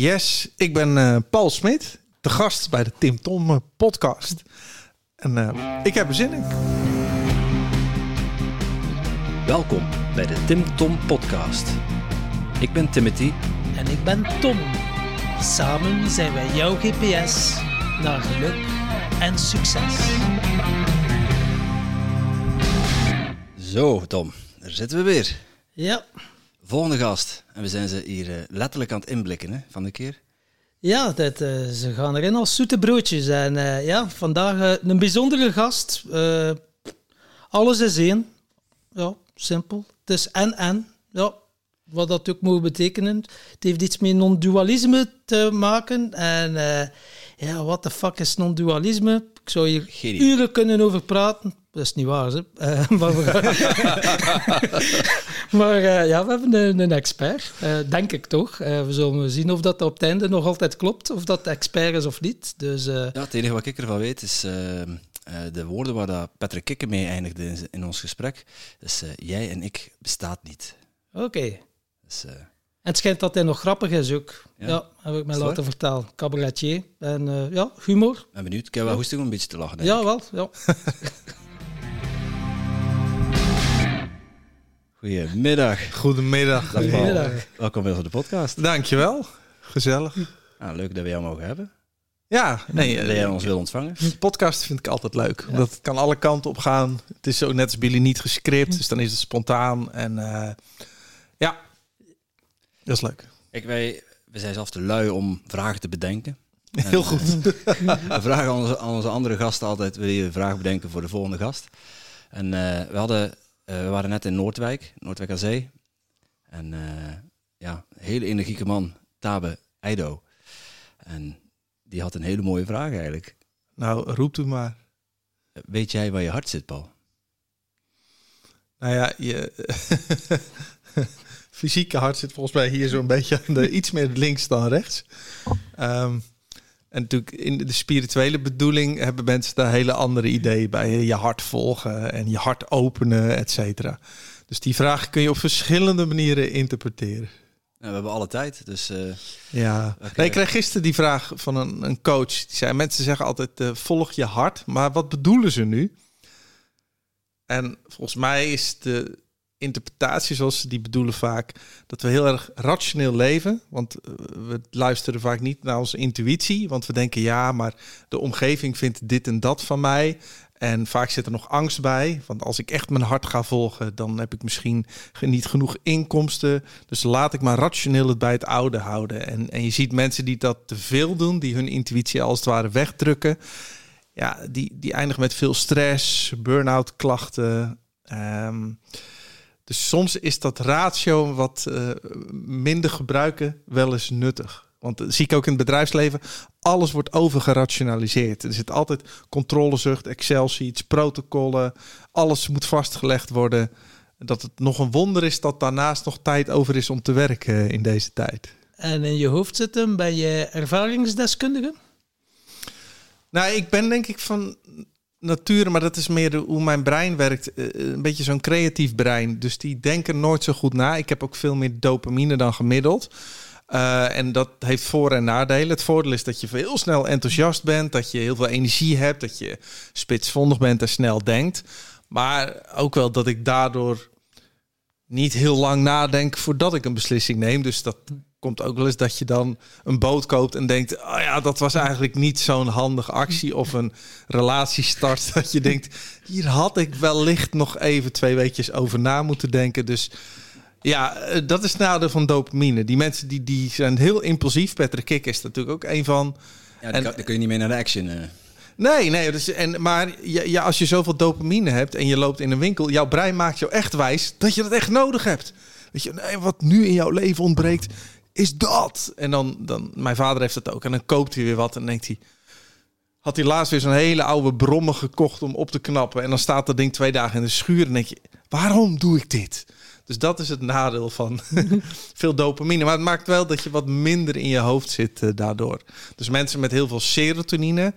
Yes, ik ben eh, Paul Smit, de gast bij de Tim Tom eh, podcast. En eh, ik heb er zin in. Welkom bij de Tim Tom Podcast. Ik ben Timothy. En ik ben Tom. Samen zijn wij jouw GPS naar geluk en succes. Zo, Tom, daar zitten we weer. Ja, Volgende gast. En we zijn ze hier eh, letterlijk aan het inblikken hè, van de keer. ja dat, eh, ze gaan erin als zoete broodjes. En eh, ja, vandaag een bijzondere gast. Alles is één. Ja, simpel. Het is en-en. Ja, wat dat ook moet betekenen. Het heeft iets met non-dualisme te maken. En ja, wat de fuck is non-dualisme? Ik zou hier Geen uren kunnen over praten. Dat is niet waar, hè. Eh, maar eh, ja, we hebben een, een expert, eh, denk ik toch. We zullen zien of dat op het einde nog altijd klopt, of dat de expert is of niet. Dus Ja, het enige wat ik ervan weet is de woorden waar dat Patrick Kikke mee eindigde in, in ons gesprek. Dus jij en ik bestaat niet. oké. Dus, eh, En het schijnt dat hij nog grappig is ook. Ja? Ja, heb ik mij laten vertellen. Cabaretier. En eh, ja, humor. ben benieuwd. Ik heb wel hoesting om een beetje te lachen. denk Ja, ik. wel. Ja. Goedemiddag. Goedemiddag. Dag Paul. Goedemiddag. Welkom bij de podcast. Dankjewel. Gezellig. Leuk dat we jou mogen hebben. Ja, nee, dat jij ons wil ontvangen. een podcast vind ik altijd leuk. Omdat het kan alle kanten op gaan. Het is zo net als Billy niet gescript, dus dan is het spontaan. En eh, ja, dat is leuk. Kijk, wij we zijn zelf te lui om vragen te bedenken. En, Heel goed. We vragen aan onze, aan onze andere gasten altijd, wil je een vraag bedenken voor de volgende gast? En eh, we, hadden, eh, we waren net in Noordwijk, Noordwijk aan Zee. En eh, ja, een hele energieke man, Tabe Eido. En die had een hele mooie vraag eigenlijk. Nou, roept u maar. Weet jij waar je hart zit, Paul? Nou ja, je fysieke hart zit volgens mij hier zo'n beetje aan de, iets meer links dan rechts. Ehm, en natuurlijk in de spirituele bedoeling hebben mensen daar hele andere ideeën bij. Je hart volgen en je hart openen, et cetera. Dus die vraag kun je op verschillende manieren interpreteren. Nou, we hebben alle tijd, dus eh, Ja, nee, ik kreeg gisteren die vraag van een, een coach. Die zei, mensen zeggen altijd, eh, volg je hart. Maar wat bedoelen ze nu? En volgens mij is de interpretatie zoals ze die bedoelen vaak... dat we heel erg rationeel leven. Want eh, we luisteren vaak niet naar onze intuïtie. Want we denken, ja, maar de omgeving vindt dit en dat van mij... En vaak zit er nog angst bij. Want als ik echt mijn hart ga volgen, dan heb ik misschien niet genoeg inkomsten. Dus laat ik maar rationeel het bij het oude houden. En, en je ziet mensen die dat te veel doen, die hun intuïtie als het ware wegdrukken. Ja, die, die eindigen met veel stress, burn-out klachten. Ehm, dus soms is dat ratio wat eh, minder gebruiken wel eens nuttig. Want dat zie ik ook in het bedrijfsleven. Alles wordt overgerationaliseerd. Er zit altijd controlezucht, Excel-sheets, protocollen. Alles moet vastgelegd worden. Dat het nog een wonder is dat daarnaast nog tijd over is om te werken in deze tijd. En in je hoofd zitten, ben je ervaringsdeskundige? Nou, ik ben denk ik van nature, maar dat is meer hoe mijn brein werkt. eh, Een beetje zo'n creatief brein. Dus die denken nooit zo goed na. Ik heb ook veel meer dopamine dan gemiddeld. Eh, en dat heeft voor- en nadelen. Het voordeel is dat je heel snel enthousiast bent, dat je heel veel energie hebt, dat je spitsvondig bent en snel denkt. Maar ook wel dat ik daardoor niet heel lang nadenk voordat ik een beslissing neem. Dus dat komt ook wel eens dat je dan een boot koopt en denkt: oh ja, dat was eigenlijk niet zo'n handige actie. Of een relatie start dat je denkt: hier had ik wellicht nog even twee weekjes over na moeten denken. Dus ja, eh, dat is het nadeel van dopamine. Die mensen die, die zijn heel impulsief. Patrick Kik is natuurlijk ook een van. ja, En- kan- dan kun je niet meer naar de action. eh. Nee, nee. Dus, en, maar ja, ja, als je zoveel dopamine hebt en je loopt in een winkel, jouw brein maakt jou echt wijs dat je dat echt nodig hebt. Weet je, nee, wat nu in jouw leven ontbreekt, is dat. En dan, dan, mijn vader heeft dat ook. En dan koopt hij weer wat en denkt hij, had hij laatst weer zo'n hele oude brommer gekocht om op te knappen. En dan staat dat ding twee dagen in de schuur en denk je, waarom doe ik dit? Dus dat is het nadeel van veel dopamine. Maar het maakt wel dat je wat minder in je hoofd zit eh, daardoor. Dus mensen met heel veel serotonine,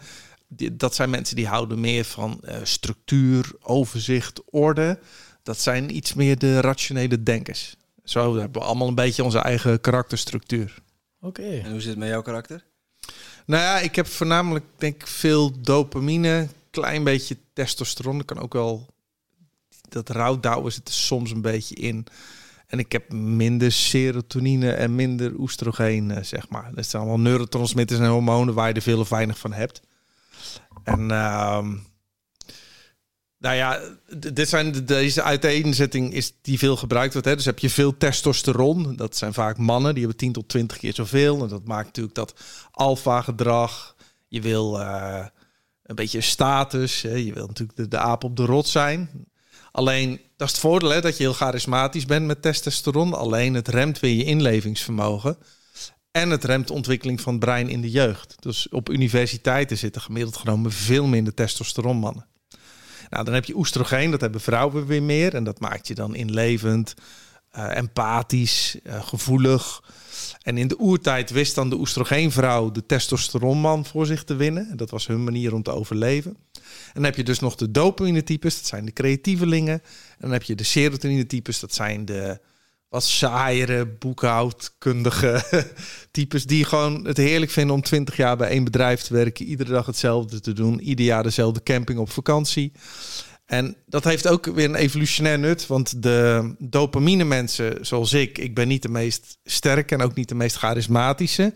die- dat zijn mensen die houden meer van eh, structuur, overzicht, orde. Dat zijn iets meer de rationele denkers. Zo hebben we allemaal een beetje onze eigen karakterstructuur. Oké. En hoe zit het met jouw karakter? Nou ja, ik heb voornamelijk denk ik veel dopamine, klein beetje testosteron. Dat kan ook wel dat rouwdouwen zit er soms een beetje in. En ik heb minder serotonine en minder oestrogeen, zeg maar. Dat zijn allemaal neurotransmitters en hormonen waar je er veel of weinig van hebt. En ehm, nou ja, dit zijn de, deze uiteenzetting is die veel gebruikt wordt. Hè. Dus heb je veel testosteron. Dat zijn vaak mannen, die hebben 10 tot 20 keer zoveel. En dat maakt natuurlijk dat alfa gedrag. Je wil eh, een beetje status. Hè. Je wil natuurlijk de, de aap op de rot zijn. Alleen, dat is het voordeel hè, dat je heel charismatisch bent met testosteron. Alleen het remt weer je inlevingsvermogen. En het remt de ontwikkeling van het brein in de jeugd. Dus op universiteiten zitten gemiddeld genomen veel minder testosteronmannen. Nou, dan heb je oestrogeen, dat hebben vrouwen weer meer. En dat maakt je dan inlevend, eh, empathisch, eh, gevoelig. En in de oertijd wist dan de oestrogeenvrouw de testosteronman voor zich te winnen. En dat was hun manier om te overleven. En dan heb je dus nog de dopamine-types, dat zijn de creatievelingen. En dan heb je de serotonine-types, dat zijn de wat saaiere, boekhoudkundige types die gewoon het heerlijk vinden om 20 jaar bij één bedrijf te werken, iedere dag hetzelfde te doen, ieder jaar dezelfde camping op vakantie. En dat heeft ook weer een evolutionair nut, want de dopamine mensen zoals ik, ik ben niet de meest sterke en ook niet de meest charismatische,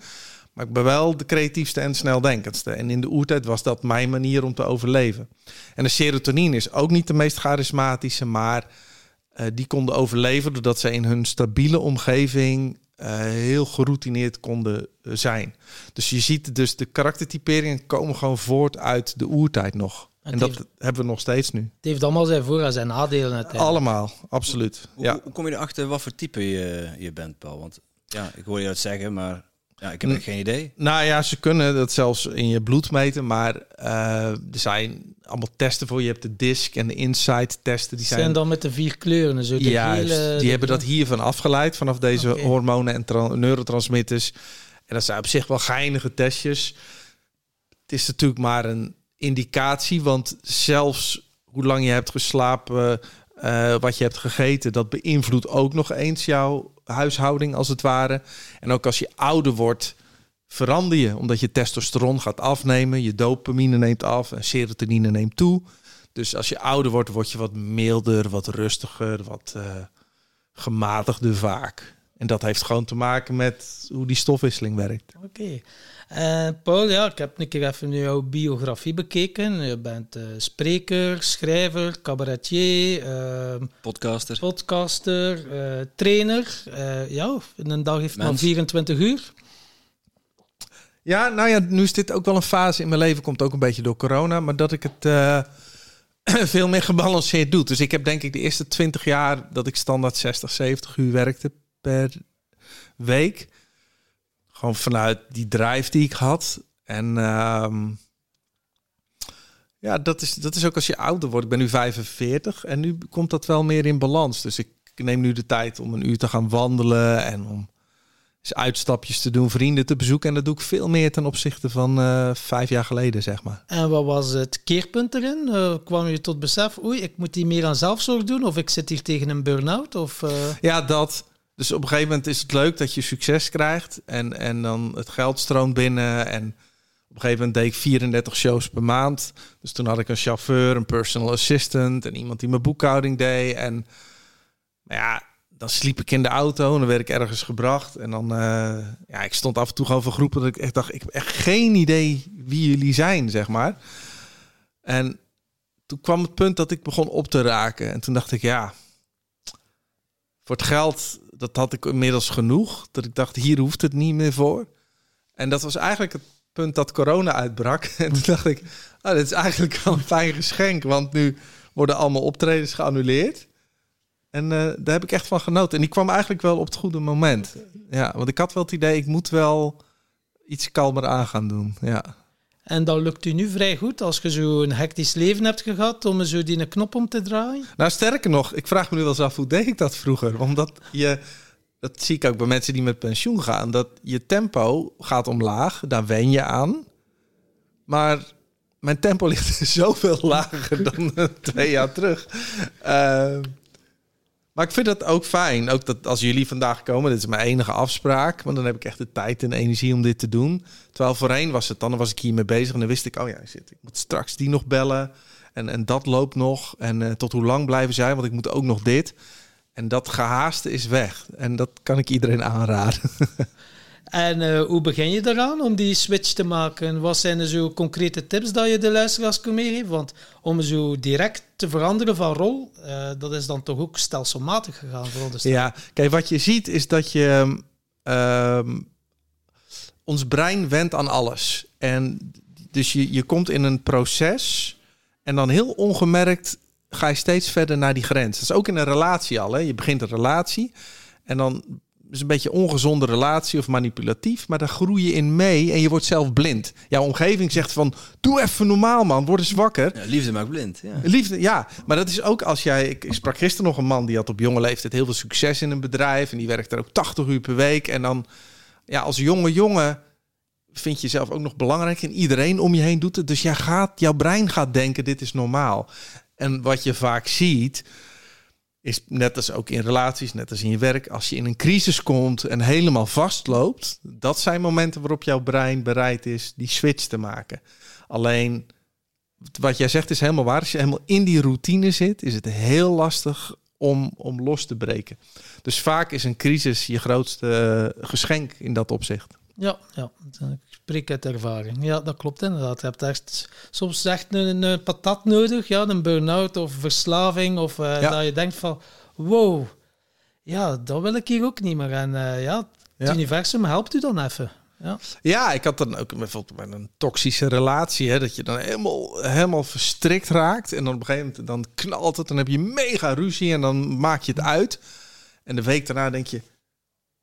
maar ik ben wel de creatiefste en sneldenkendste. En in de oertijd was dat mijn manier om te overleven. En de serotonine is ook niet de meest charismatische, maar eh, die konden overleven doordat ze in hun stabiele omgeving eh, heel geroutineerd konden eh, zijn. Dus je ziet dus de karaktertyperingen komen gewoon voort uit de oertijd nog. En En het dat hebben we nog steeds nu. Het heeft allemaal zijn voor- en zijn nadelen uiteindelijk. Allemaal, absoluut. Hoe, Ja. hoe kom je erachter wat voor type je, je bent, Paul? Want ja, ik hoor je dat zeggen, maar ja, ik heb geen idee. Nou ja, ze kunnen dat zelfs in je bloed meten, maar eh, er zijn allemaal testen voor. Je hebt de DISC en de Insight testen. Die zijn, zijn, dan met de vier kleuren. Gele, die hebben dat hiervan afgeleid, vanaf deze hormonen en tra- neurotransmitters. En dat zijn op zich wel geinige testjes. Het is natuurlijk maar een indicatie, want zelfs hoe lang je hebt geslapen, eh, wat je hebt gegeten, dat beïnvloedt ook nog eens jouw huishouding als het ware. En ook als je ouder wordt, verander je, omdat je testosteron gaat afnemen, je dopamine neemt af en serotonine neemt toe. Dus als je ouder wordt, word je wat milder, wat rustiger, wat eh, gematigder vaak. En dat heeft gewoon te maken met hoe die stofwisseling werkt. Oké. Eh, Paul, ja, ik heb een keer even jouw biografie bekeken. Je bent eh, spreker, schrijver, cabaretier, eh, Podcaster. podcaster, eh, trainer. Eh, ja, een dag heeft maar Mens. 24 uur. Ja, nou ja, nu is dit ook wel een fase in mijn leven, komt ook een beetje door corona, maar dat ik het eh, veel meer gebalanceerd doe. Dus ik heb denk ik de eerste 20 jaar dat ik standaard 60, 70 uur werkte per week. Gewoon vanuit die drive die ik had. En ehm, ja, dat is, dat is ook als je ouder wordt. Ik ben nu 45 en nu komt dat wel meer in balans. Dus ik neem nu de tijd om een uur te gaan wandelen en om eens uitstapjes te doen, vrienden te bezoeken. En dat doe ik veel meer ten opzichte van eh, vijf jaar geleden, zeg maar. En wat was het keerpunt erin? Eh, kwam je tot besef, oei, ik moet hier meer aan zelfzorg doen? Of ik zit hier tegen een burn-out? Of, eh, Ja, dat. Dus op een gegeven moment is het leuk dat je succes krijgt. En, en dan het geld stroomt binnen. En op een gegeven moment deed ik 34 shows per maand. Dus toen had ik een chauffeur, een personal assistant en iemand die mijn boekhouding deed. En ja, dan sliep ik in de auto en dan werd ik ergens gebracht. En dan, eh, ja, ik stond af en toe gewoon voor groepen dat ik echt dacht, ik heb echt geen idee wie jullie zijn, zeg maar. En toen kwam het punt dat ik begon op te raken. En toen dacht ik, ja, voor het geld, dat had ik inmiddels genoeg. Dat ik dacht, hier hoeft het niet meer voor. En dat was eigenlijk het punt dat corona uitbrak. En toen dacht ik, oh, dit is eigenlijk wel een fijn geschenk. Want nu worden allemaal optredens geannuleerd. En eh, daar heb ik echt van genoten. En die kwam eigenlijk wel op het goede moment. Ja, want ik had wel het idee, ik moet wel iets kalmer aan gaan doen. Ja. En dat lukt u nu vrij goed als je zo een hectisch leven hebt gehad om zo die knop om te draaien? Nou, sterker nog, ik vraag me nu wel eens af hoe deed ik dat vroeger? Omdat je, dat zie ik ook bij mensen die met pensioen gaan, dat je tempo gaat omlaag, daar wen je aan. Maar mijn tempo ligt zoveel lager dan eh, twee jaar terug. Eh, Maar ik vind dat ook fijn. Ook dat als jullie vandaag komen, dit is mijn enige afspraak. Want dan heb ik echt de tijd en energie om dit te doen. Terwijl voorheen was het dan, was ik hiermee bezig. En dan wist ik, oh ja, zit, ik moet straks die nog bellen. En, en dat loopt nog. En uh, tot hoe lang blijven zij? Want ik moet ook nog dit. En dat gehaaste is weg. En dat kan ik iedereen aanraden. En uh, hoe begin je eraan om die switch te maken? Wat zijn zo concrete tips dat je de luisteraars kunt meegeven? Want om zo direct te veranderen van rol, uh, dat is dan toch ook stelselmatig gegaan ons. Ja, kijk, wat je ziet is dat je... Uh, ons brein went aan alles. En dus je, je komt in een proces en dan heel ongemerkt ga je steeds verder naar die grens. Dat is ook in een relatie al. Hè? Je begint een relatie en dan is een beetje ongezonde relatie of manipulatief, maar daar groei je in mee en je wordt zelf blind. Jouw omgeving zegt van, doe even normaal man, word eens wakker. Ja, liefde maakt blind. Ja. Liefde, ja. Maar dat is ook als jij, ik, ik sprak gisteren nog een man die had op jonge leeftijd heel veel succes in een bedrijf en die werkt er ook 80 uur per week en dan, ja, als jonge jongen vind je jezelf ook nog belangrijk en iedereen om je heen doet het. Dus jij gaat, jouw brein gaat denken, dit is normaal. En wat je vaak ziet, is net als ook in relaties, net als in je werk, als je in een crisis komt en helemaal vastloopt, dat zijn momenten waarop jouw brein bereid is die switch te maken. Alleen, wat jij zegt is helemaal waar. Als je helemaal in die routine zit, is het heel lastig om, om los te breken. Dus vaak is een crisis je grootste geschenk in dat opzicht. Ja, ja, ik spreek uit ervaring. Ja, dat klopt inderdaad. Je hebt echt soms echt een, een patat nodig, ja, een burn-out of verslaving, of uh, ja. dat je denkt van, wow, ja, dat wil ik hier ook niet meer. En uh, ja, het ja. universum helpt u dan even. Ja. ja, ik had dan ook bijvoorbeeld met een toxische relatie, hè, dat je dan helemaal, helemaal verstrikt raakt en dan op een gegeven moment dan knalt het, dan heb je mega ruzie en dan maak je het uit. En de week daarna denk je,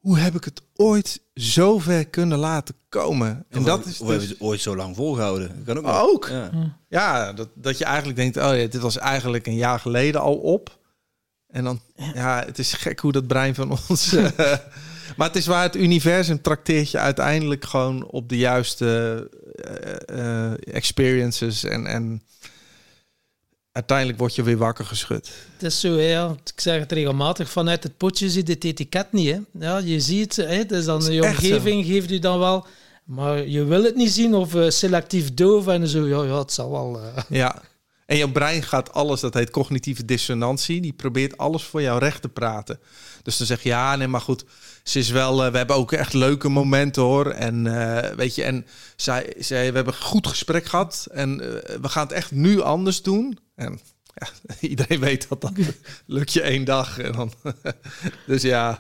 hoe heb ik het ooit zo ver kunnen laten komen? En dat is. Hoe dus... hebben ze het ooit zo lang volgehouden? Kan ook. ook. Ja, ja dat, dat je eigenlijk denkt: oh ja, dit was eigenlijk een jaar geleden al op. En dan, ja, het is gek hoe dat brein van ons. uh, maar het is waar het universum trakteert je uiteindelijk gewoon op de juiste uh, uh, experiences en. en uiteindelijk word je weer wakker geschud. Het is zo, ja. Ik zeg het regelmatig, vanuit het potje ziet het etiket niet. Hè. Ja, je ziet het, hè. Dus dan je omgeving geeft u dan wel... Maar je wil het niet zien of uh, selectief doof en zo. Ja, ja het zal wel... Uh... Ja, en jouw brein gaat alles, dat heet cognitieve dissonantie, die probeert alles voor jou recht te praten. Dus dan zeg je, ja, nee, maar goed, ze is wel, uh, we hebben ook echt leuke momenten hoor. En uh, weet je, en zij, zij, we hebben een goed gesprek gehad en uh, we gaan het echt nu anders doen. En ja, iedereen weet dat dat lukt je één dag. En dan, dus ja,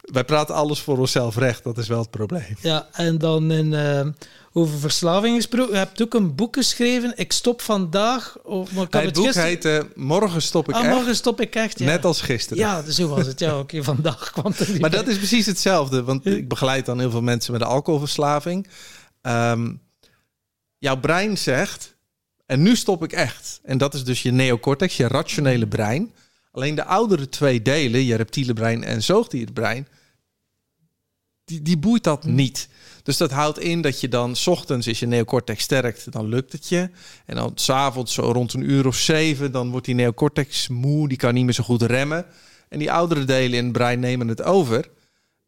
wij praten alles voor onszelf recht. Dat is wel het probleem. Ja, en dan in, uh, over verslaving gesproken. Je hebt ook een boek geschreven. Ik stop vandaag. Of, maar ik het, het boek gisteren... heet uh, Morgen stop ik ah, echt. Morgen stop ik echt, ja. Net als gisteren. Ja, zo was het. Ja, oké, okay, vandaag kwam het Maar dat is precies hetzelfde. Want ik begeleid dan heel veel mensen met een alcoholverslaving. Um, jouw brein zegt... En nu stop ik echt. En dat is dus je neocortex, je rationele brein. Alleen de oudere twee delen, je reptiele brein en zoogdierbrein, die, die boeit dat niet. Dus dat houdt in dat je dan, s ochtends is je neocortex sterkt, dan lukt het je. En dan s'avonds, rond een uur of zeven, dan wordt die neocortex moe, die kan niet meer zo goed remmen. En die oudere delen in het brein nemen het over.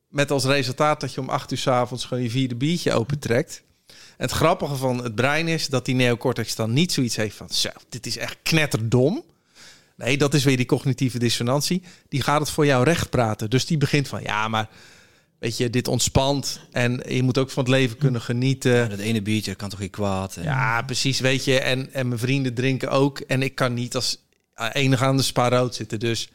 Met als resultaat dat je om acht uur s'avonds gewoon je vierde biertje opentrekt. En het grappige van het brein is dat die neocortex dan niet zoiets heeft van... zo, dit is echt knetterdom. Nee, dat is weer die cognitieve dissonantie. Die gaat het voor jou recht praten. Dus die begint van, ja, maar weet je, dit ontspant. En je moet ook van het leven kunnen genieten. Ja, dat ene biertje kan toch niet kwaad. En... Ja, precies, weet je. En, en mijn vrienden drinken ook. En ik kan niet als enige aan de spa rood zitten. Dus,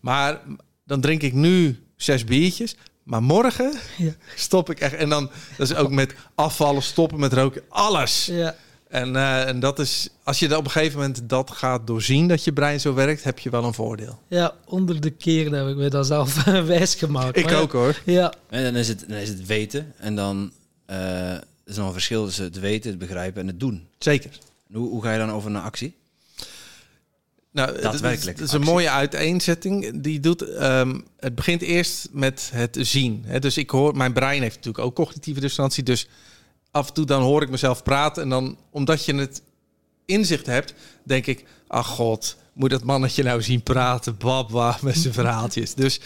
maar dan drink ik nu zes biertjes. Maar morgen ja. stop ik echt. En dan dat is ook met afvallen, stoppen met roken, alles. Ja. En, uh, en dat is, als je op een gegeven moment dat gaat doorzien, dat je brein zo werkt, heb je wel een voordeel. Ja, onder de keren heb ik me dat zelf wijs gemaakt. Ik maar ook hoor. Ja. En dan is het, dan is het weten. En dan uh, is er nog een verschil tussen het weten, het begrijpen en het doen. Zeker. Hoe, hoe ga je dan over een actie? Nou, daadwerkelijk. Dat is een mooie uiteenzetting. Die doet. Um, het begint eerst met het zien. Hè? Dus ik hoor, mijn brein heeft natuurlijk ook cognitieve dissonantie. Dus af en toe dan hoor ik mezelf praten. En dan, omdat je het inzicht hebt, denk ik: ach god, moet dat mannetje nou zien praten, babba, met zijn verhaaltjes. Dus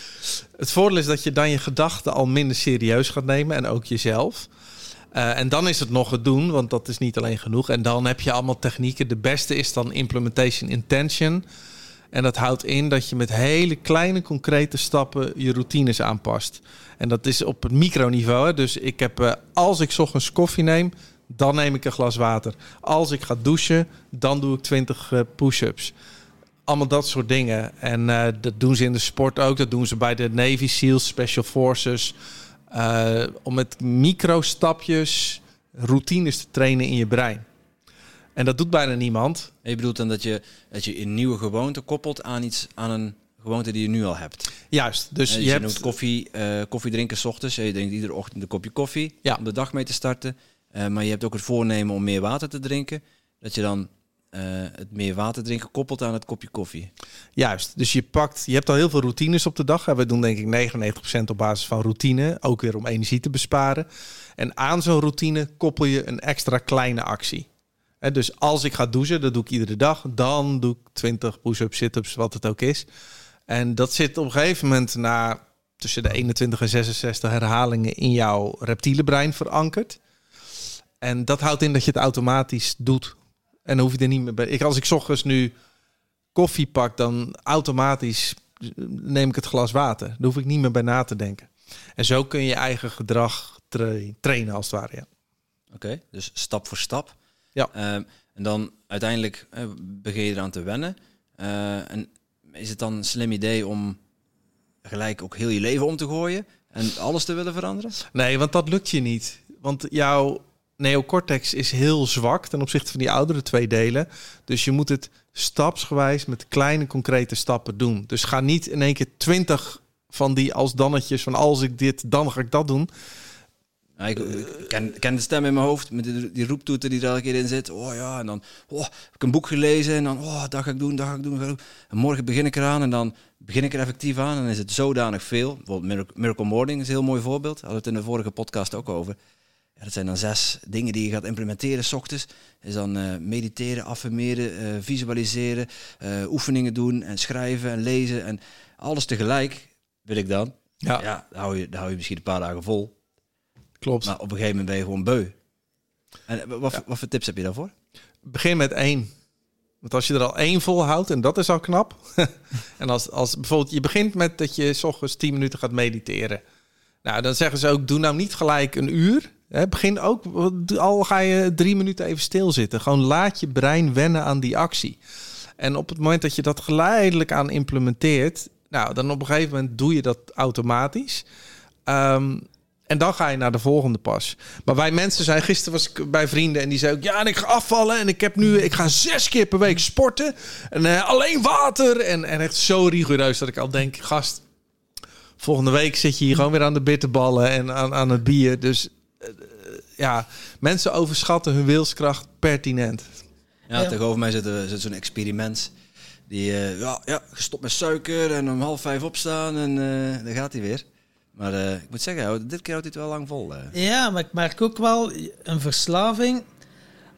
het voordeel is dat je dan je gedachten al minder serieus gaat nemen en ook jezelf. Uh, en dan is het nog het doen, want dat is niet alleen genoeg. En dan heb je allemaal technieken. De beste is dan implementation intention. En dat houdt in dat je met hele kleine concrete stappen je routines aanpast. En dat is op het microniveau. Hè. Dus ik heb, uh, als ik ochtends koffie neem, dan neem ik een glas water. Als ik ga douchen, dan doe ik 20 uh, push-ups. Allemaal dat soort dingen. En uh, dat doen ze in de sport ook. Dat doen ze bij de Navy SEALs, Special Forces. Om met micro-stapjes routines te trainen in je brein. En dat doet bijna niemand. En je bedoelt dan dat je, dat je een nieuwe gewoonte koppelt aan iets, aan een gewoonte die je nu al hebt. Juist. Dus je, je, je hebt noemt koffie, uh, koffie drinken s ochtends. Je drinkt iedere ochtend een kopje koffie Ja. om de dag mee te starten. Uh, maar je hebt ook het voornemen om meer water te drinken. Dat je dan uh, het meer water drinken koppelt aan het kopje koffie. Juist. Dus je pakt, je hebt al heel veel routines op de dag. We doen denk ik 99% op basis van routine. Ook weer om energie te besparen. En aan zo'n routine koppel je een extra kleine actie. Dus als ik ga douchen, dat doe ik iedere dag. Dan doe ik 20 push-ups, sit-ups, wat het ook is. En dat zit op een gegeven moment na tussen de 21 en 66 herhalingen in jouw reptiele brein verankerd. En dat houdt in dat je het automatisch doet. En dan hoef je er niet meer bij. Ik, als ik ochtends nu koffie pak, dan automatisch neem ik het glas water. Daar hoef ik niet meer bij na te denken. En zo kun je je eigen gedrag tra trainen, als het ware. Oké, dus stap voor stap. Ja. Uh, en dan uiteindelijk uh, begin je eraan te wennen. Uh, en is het dan een slim idee om gelijk ook heel je leven om te gooien en alles te willen veranderen? Nee, want dat lukt je niet. Want jouw neocortex is heel zwak ten opzichte van die oudere twee delen. Dus je moet het stapsgewijs met kleine concrete stappen doen. Dus ga niet in één keer twintig van die als dannetjes van als ik dit, dan ga ik dat doen. Ik, ik ken, ken, de stem in mijn hoofd met die, die roeptoeter die er elke keer in zit. Oh ja, en dan oh, heb ik een boek gelezen en dan oh, dat ga ik doen, dat ga ik doen. En morgen begin ik eraan en dan begin ik er effectief aan en dan is het zodanig veel. Bijvoorbeeld Miracle Morning is een heel mooi voorbeeld. Hadden we het in de vorige podcast ook over. Ja, dat zijn dan zes dingen die je gaat implementeren s ochtends. Is dan uh, mediteren, affirmeren, uh, visualiseren, uh, oefeningen doen en schrijven en lezen en alles tegelijk wil ik dan. Ja, ja dan, hou je, dan hou je misschien een paar dagen vol. Klopt. Maar op een gegeven moment ben je gewoon beu. En wat, ja. wat voor tips heb je daarvoor? Begin met één. Want als je er al één vol houdt, en dat is al knap. en als, als bijvoorbeeld je begint met dat je s ochtends 10 minuten gaat mediteren. Nou, dan zeggen ze ook, doe nou niet gelijk een uur. Hè, begin ook, al ga je drie minuten even stilzitten. Gewoon laat je brein wennen aan die actie. En op het moment dat je dat geleidelijk aan implementeert, nou, dan op een gegeven moment doe je dat automatisch. Um, en dan ga je naar de volgende pas. Maar wij mensen zijn, gisteren was ik bij vrienden en die zei ook, ja, en ik ga afvallen en ik heb nu, ik ga zes keer per week sporten en uh, alleen water en, en echt zo rigoureus dat ik al denk, gast, volgende week zit je hier gewoon weer aan de bitterballen en aan, aan het bier. Dus uh, ja, mensen overschatten hun wilskracht pertinent. Ja, ja. tegenover mij zit, zit zo'n experiment. Die, uh, ja, ja, gestopt met suiker en om half vijf opstaan en uh, dan gaat hij weer. Maar uh, ik moet zeggen, dit keer houdt hij het wel lang vol. Uh. Ja, maar ik merk ook wel een verslaving.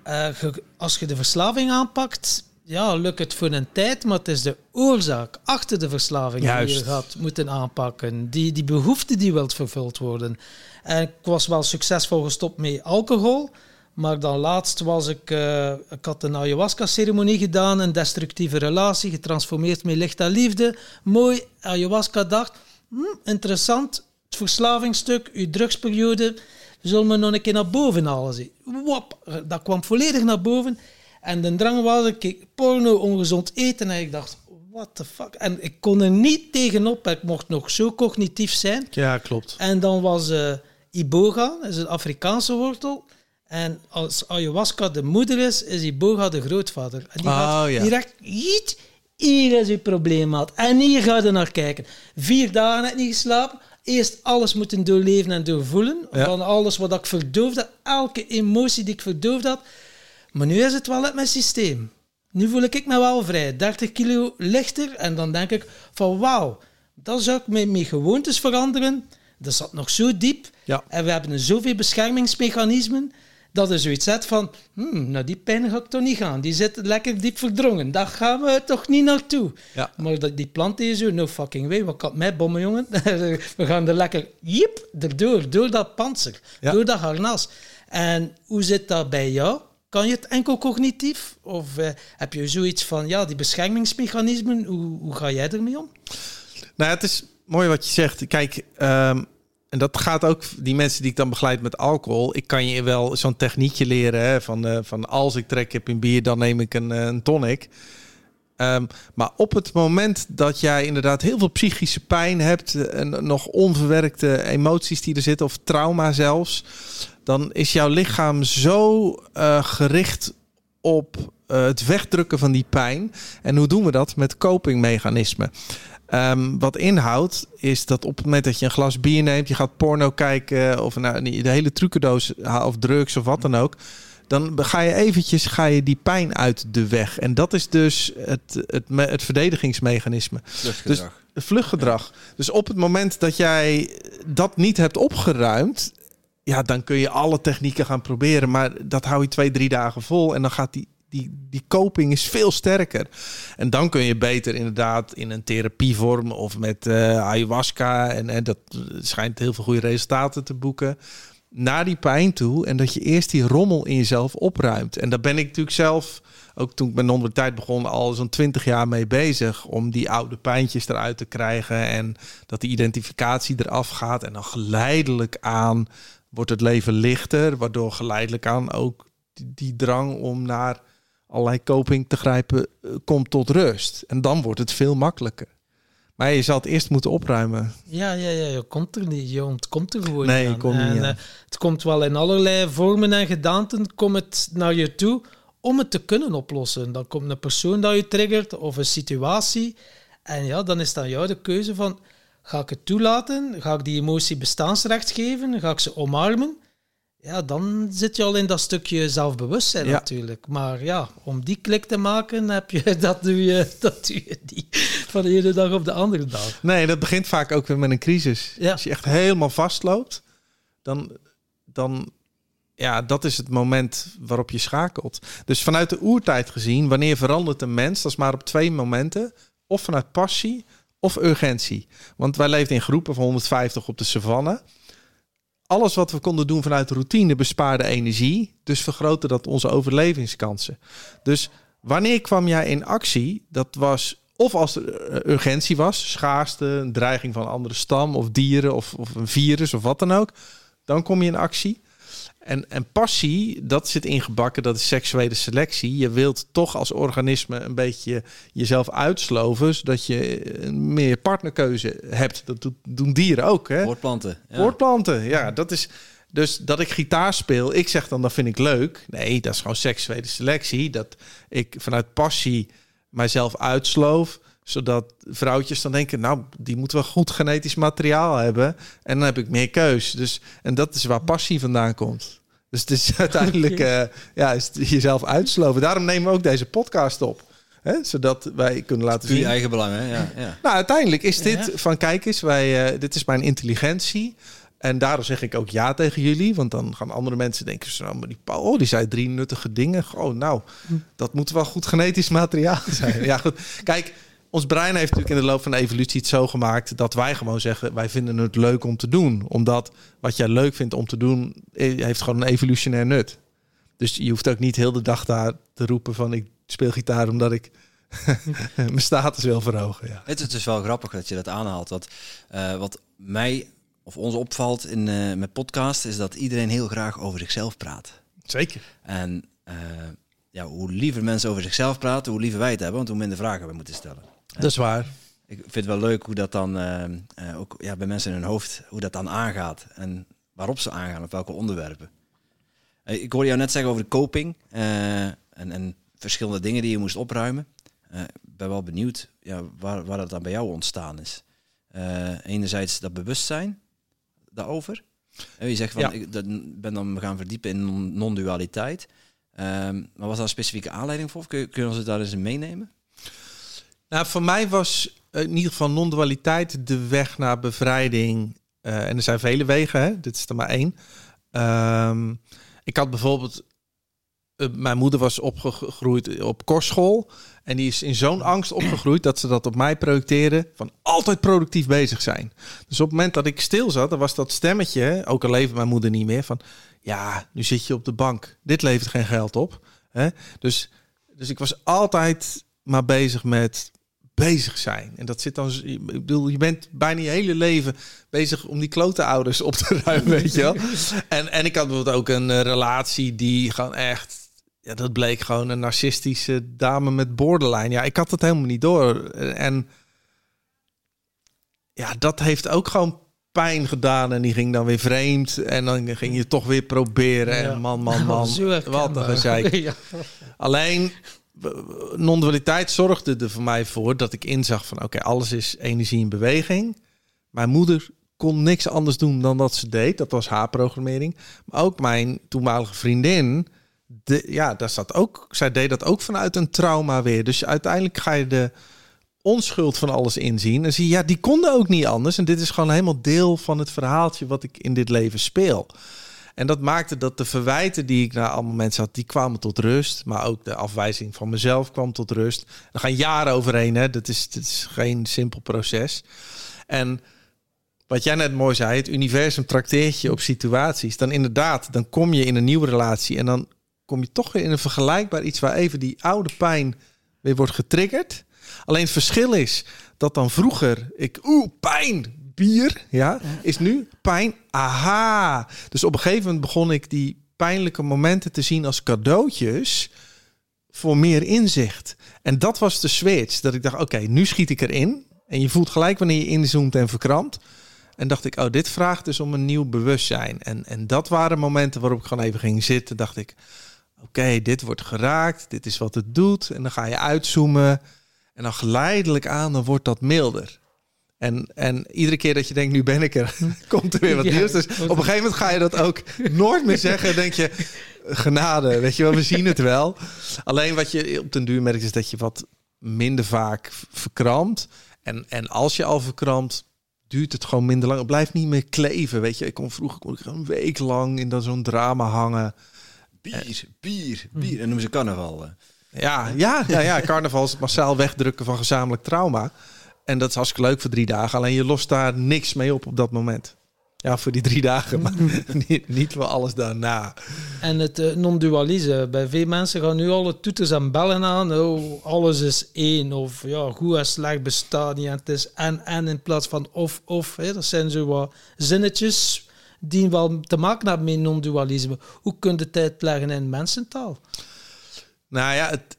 Uh, als je de verslaving aanpakt, ja, lukt het voor een tijd, maar het is de oorzaak achter de verslaving Juist. die je gaat moeten aanpakken. Die, die behoefte die wilt vervuld worden. En ik was wel succesvol gestopt met alcohol. Maar dan laatst was ik... Uh, ik had een ayahuasca-ceremonie gedaan. Een destructieve relatie, getransformeerd met licht en liefde. Mooi, ayahuasca dacht... Hm, interessant, het verslavingsstuk, uw drugsperiode, zullen we nog een keer naar boven halen. Wop, dat kwam volledig naar boven. En de drang was, ik keek porno, ongezond eten. En ik dacht, what the fuck? En ik kon er niet tegenop. Ik mocht nog zo cognitief zijn. Ja, klopt. En dan was uh, iboga, dat is een Afrikaanse wortel. En als ayahuasca de moeder is, is iboga de grootvader. En die oh, gaat ja. direct... Hier is uw probleemmaat. En hier ga je naar kijken. Vier dagen heb ik niet geslapen. Eerst alles moeten doorleven en doorvoelen. Ja. Van alles wat ik verdoofd had. Elke emotie die ik verdoofd had. Maar nu is het wel uit mijn systeem. Nu voel ik me wel vrij. 30 kilo lichter. En dan denk ik van wauw. Dat zou ik met mijn gewoontes veranderen. Dat zat nog zo diep. Ja. En we hebben zoveel beschermingsmechanismen. Dat je zoiets zet van, hmm, nou die pijn ga ik toch niet gaan. Die zit lekker diep verdrongen. Daar gaan we toch niet naartoe. Ja. Maar dat, die plant is zo, no fucking way. Wat kan mij bommen, jongen? we gaan er lekker, jip, erdoor. Door dat panzer. Ja. Door dat harnas. En hoe zit dat bij jou? Kan je het enkel cognitief? Of eh, heb je zoiets van, ja, die beschermingsmechanismen, hoe, hoe ga jij ermee om? Nou, het is mooi wat je zegt. Kijk, ehm, en dat gaat ook die mensen die ik dan begeleid met alcohol. Ik kan je wel zo'n techniekje leren hè, van, eh, van als ik trek heb in bier, dan neem ik een, eh, een tonic. Ehm, maar op het moment dat jij inderdaad heel veel psychische pijn hebt en nog onverwerkte emoties die er zitten, of trauma zelfs, dan is jouw lichaam zo eh, gericht op eh, het wegdrukken van die pijn. En hoe doen we dat? Met copingmechanismen. Ehm, wat inhoudt is dat op het moment dat je een glas bier neemt, je gaat porno kijken of nou, de hele trucendoos of drugs of wat dan ook, dan ga je eventjes ga je die pijn uit de weg. En dat is dus het, het, het verdedigingsmechanisme. Vluchtgedrag. Het vluchtgedrag. Dus op het moment dat jij dat niet hebt opgeruimd, ja, dan kun je alle technieken gaan proberen. Maar dat hou je twee, drie dagen vol. En dan gaat die, die, die coping is veel sterker. En dan kun je beter inderdaad in een therapievorm of met eh, ayahuasca. En, en dat schijnt heel veel goede resultaten te boeken. Naar die pijn toe. En dat je eerst die rommel in jezelf opruimt. En daar ben ik natuurlijk zelf, ook toen ik met non tijd begon, al zo'n twintig jaar mee bezig. Om die oude pijntjes eruit te krijgen. En dat die identificatie eraf gaat. En dan geleidelijk aan wordt het leven lichter. Waardoor geleidelijk aan ook die drang om naar allerlei coping te grijpen eh, komt tot rust. En dan wordt het veel makkelijker. Maar je zal het eerst moeten opruimen. Ja, ja, ja, je komt er niet. Je ontkomt er gewoon Nee, niet je aan. komt niet En, aan. eh, het komt wel in allerlei vormen en gedaanten komt het naar je toe om het te kunnen oplossen. Dan komt een persoon dat je triggert of een situatie. En ja, dan is dan jou de keuze van, ga ik het toelaten? Ga ik die emotie bestaansrecht geven? Ga ik ze omarmen? Ja, dan zit je al in dat stukje zelfbewustzijn Ja. natuurlijk. Maar ja, om die klik te maken, heb je, dat, doe je, dat doe je niet van de ene dag op de andere dag. Nee, dat begint vaak ook weer met een crisis. Ja. Als je echt helemaal vastloopt, dan, dan ja, dat is het moment waarop je schakelt. Dus vanuit de oertijd gezien, wanneer verandert een mens? Dat is maar op twee momenten. Of vanuit passie of urgentie. Want wij leefden in groepen van 150 op de savanne. Alles wat we konden doen vanuit routine bespaarde energie. Dus vergrootte dat onze overlevingskansen. Dus wanneer kwam jij in actie? Dat was of als er eh, urgentie was, schaarste, een dreiging van een andere stam of dieren of, of een virus of wat dan ook. Dan kom je in actie. En, en passie, dat zit ingebakken, dat is seksuele selectie. Je wilt toch als organisme een beetje jezelf uitsloven, zodat je eh, meer partnerkeuze hebt. Dat doen dieren ook. Hè? Voortplanten. Ja. Voortplanten, ja, dat is. Dus dat ik gitaar speel, ik zeg dan dat vind ik leuk. Nee, dat is gewoon seksuele selectie. Dat ik vanuit passie mijzelf uitsloof, zodat vrouwtjes dan denken, nou, die moeten wel goed genetisch materiaal hebben. En dan heb ik meer keus. Dus en dat is waar passie vandaan komt. Dus het is uiteindelijk eh, ja, is het jezelf uitsloven. Daarom nemen we ook deze podcast op. Hè? Zodat wij kunnen laten Puur je zien. eigen belang, hè? Ja, ja. Nou, uiteindelijk is dit Ja. van kijk eens, wij, eh, dit is mijn intelligentie. En daarom zeg ik ook ja tegen jullie. Want dan gaan andere mensen denken, zo, nou, maar die Paul, oh, die zei drie nuttige dingen. Oh, nou, dat moet wel goed genetisch materiaal zijn. ja, goed. Kijk, ons brein heeft natuurlijk in de loop van de evolutie het zo gemaakt dat wij gewoon zeggen, wij vinden het leuk om te doen. Omdat wat jij leuk vindt om te doen, eh, heeft gewoon een evolutionair nut. Dus je hoeft ook niet heel de dag daar te roepen van ik speel gitaar omdat ik mijn status wil verhogen. Ja. Het is dus wel grappig dat je dat aanhaalt. Dat, eh, wat mij of ons opvalt in, eh, met podcast is dat iedereen heel graag over zichzelf praat. Zeker. En eh, ja, hoe liever mensen over zichzelf praten, hoe liever wij het hebben, want hoe minder vragen we moeten stellen. Dat is waar. Ik vind het wel leuk hoe dat dan eh, eh, ook ja, bij mensen in hun hoofd, hoe dat dan aangaat en waarop ze aangaan, op welke onderwerpen. Eh, ik hoorde jou net zeggen over de coping en, en verschillende dingen die je moest opruimen. Ik ben wel benieuwd ja, waar, waar dat dan bij jou ontstaan is. Eh, enerzijds dat bewustzijn daarover. Eh, je zegt van, Ja. ik dat, ben dan gaan verdiepen in non- non-dualiteit. Ehm, maar was daar een specifieke aanleiding voor? Kun je, kun je ons het daar eens in meenemen? Nou, voor mij was eh, in ieder geval non-dualiteit de weg naar bevrijding. Eh, en er zijn vele wegen, hè? dit is er maar één. Ehm, ik had bijvoorbeeld eh, mijn moeder was opgegroeid op kostschool. En die is in zo'n angst opgegroeid dat ze dat op mij projecteerde. Van altijd productief bezig zijn. Dus op het moment dat ik stil zat, dan was dat stemmetje, ook al leefde mijn moeder niet meer, van ja, nu zit je op de bank. Dit levert geen geld op. Hè? Dus, dus ik was altijd maar bezig met bezig zijn. En dat zit dan, ik bedoel, je bent bijna je hele leven bezig om die klote ouders op te ruimen, weet je wel. En, en ik had bijvoorbeeld ook een eh, relatie die gewoon echt ja, dat bleek gewoon een narcistische dame met borderline. Ja, ik had het helemaal niet door. En ja, dat heeft ook gewoon pijn gedaan. En die ging dan weer vreemd. En dan ging je toch weer proberen. En man, man, man. Wat een gezeik. ja. Alleen, non-dualiteit zorgde er voor mij voor dat ik inzag van... oké, alles is energie in beweging. Mijn moeder kon niks anders doen dan dat ze deed. Dat was haar programmering. Maar ook mijn toenmalige vriendin de, ja, daar zat ook, zij deed dat ook vanuit een trauma weer. Dus uiteindelijk ga je de onschuld van alles inzien. En zie je, ja, die konden ook niet anders. En dit is gewoon helemaal deel van het verhaaltje wat ik in dit leven speel. En dat maakte dat de verwijten die ik naar allemaal mensen had, die kwamen tot rust. Maar ook de afwijzing van mezelf kwam tot rust. Er gaan jaren overheen, hè. Dat is, is geen simpel proces. En wat jij net mooi zei, het universum trakteert je op situaties. Dan inderdaad, dan kom je in een nieuwe relatie en dan kom je toch weer in een vergelijkbaar iets waar even die oude pijn weer wordt getriggerd. Alleen het verschil is dat dan vroeger ik, oeh, pijn, bier, ja, is nu pijn, aha. Dus op een gegeven moment begon ik die pijnlijke momenten te zien als cadeautjes voor meer inzicht. En dat was de switch, dat ik dacht, oké, nu schiet ik erin. En je voelt gelijk wanneer je inzoomt en verkrampt. En dacht ik, oh, dit vraagt dus om een nieuw bewustzijn. En, en dat waren momenten waarop ik gewoon even ging zitten. Dacht ik, oké, dit wordt geraakt, dit is wat het doet. En dan ga je uitzoomen. En dan geleidelijk aan, dan wordt dat milder. En, en iedere keer dat je denkt, nu ben ik er, komt er weer wat nieuws. Dus op een gegeven moment ga je dat ook nooit meer zeggen. denk je, genade, weet je wel, we zien het wel. Alleen wat je op den duur merkt, is dat je wat minder vaak verkrampt. En, en als je al verkrampt, duurt het gewoon minder lang. Het blijft niet meer kleven, weet je. Ik kon vroeger kon ik een week lang in zo'n drama hangen. Bier, bier, bier. En noemen ze carnaval. Ja, ja, ja, ja. Carnaval is het massaal wegdrukken van gezamenlijk trauma. En dat is hartstikke leuk voor drie dagen. Alleen je lost daar niks mee op op dat moment. Ja, voor die drie dagen, maar niet, niet voor alles daarna. En het uh, non-dualisme. Bij veel mensen gaan nu alle toeters en bellen aan. Oh, alles is één. Of ja, goed en slecht bestaat niet. En het is en en in plaats van of of. Hè. Dat zijn zo wat zinnetjes die wel te maken hebben met non-dualisme. Hoe kun je het uitleggen in mensentaal? Nou ja, het,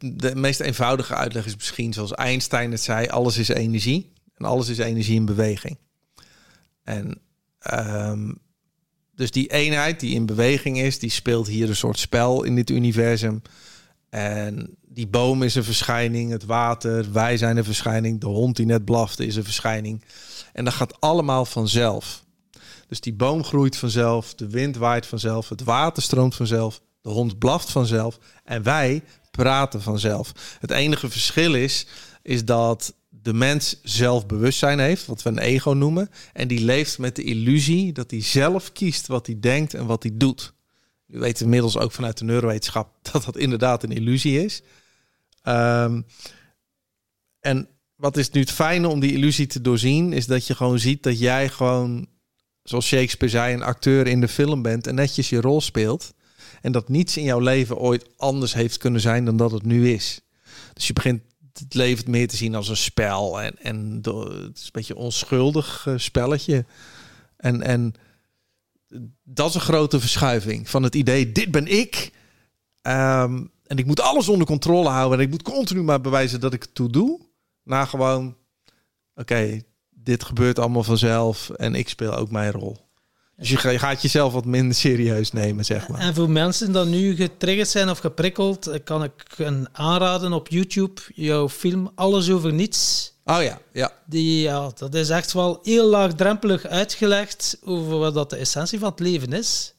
de meest eenvoudige uitleg is misschien zoals Einstein het zei: alles is energie en alles is energie in beweging. En um, dus die eenheid die in beweging is, die speelt hier een soort spel in dit universum. En die boom is een verschijning, het water, wij zijn een verschijning, de hond die net blafte is een verschijning. En dat gaat allemaal vanzelf. Dus die boom groeit vanzelf, de wind waait vanzelf, het water stroomt vanzelf, de hond blaft vanzelf en wij praten vanzelf. Het enige verschil is, is dat de mens zelfbewustzijn heeft, wat we een ego noemen, en die leeft met de illusie dat hij zelf kiest wat hij denkt en wat hij doet. U weet inmiddels ook vanuit de neurowetenschap dat dat inderdaad een illusie is. Um, en wat is nu het fijne om die illusie te doorzien, is dat je gewoon ziet dat jij gewoon zoals Shakespeare zei, een acteur in de film bent en netjes je rol speelt. En dat niets in jouw leven ooit anders heeft kunnen zijn dan dat het nu is. Dus je begint het leven meer te zien als een spel. En, en het is een beetje onschuldig uh, spelletje. En, en dat is een grote verschuiving van het idee, dit ben ik. Um, en ik moet alles onder controle houden. En ik moet continu maar bewijzen dat ik het toe doe. Na gewoon, oké, dit gebeurt allemaal vanzelf en ik speel ook mijn rol. Dus je gaat jezelf wat minder serieus nemen, zeg maar. En voor mensen die nu getriggerd zijn of geprikkeld, kan ik een aanraden op YouTube, jouw film Alles over Niets. Oh ja, ja. Die, ja, dat is echt wel heel laagdrempelig uitgelegd over wat dat de essentie van het leven is.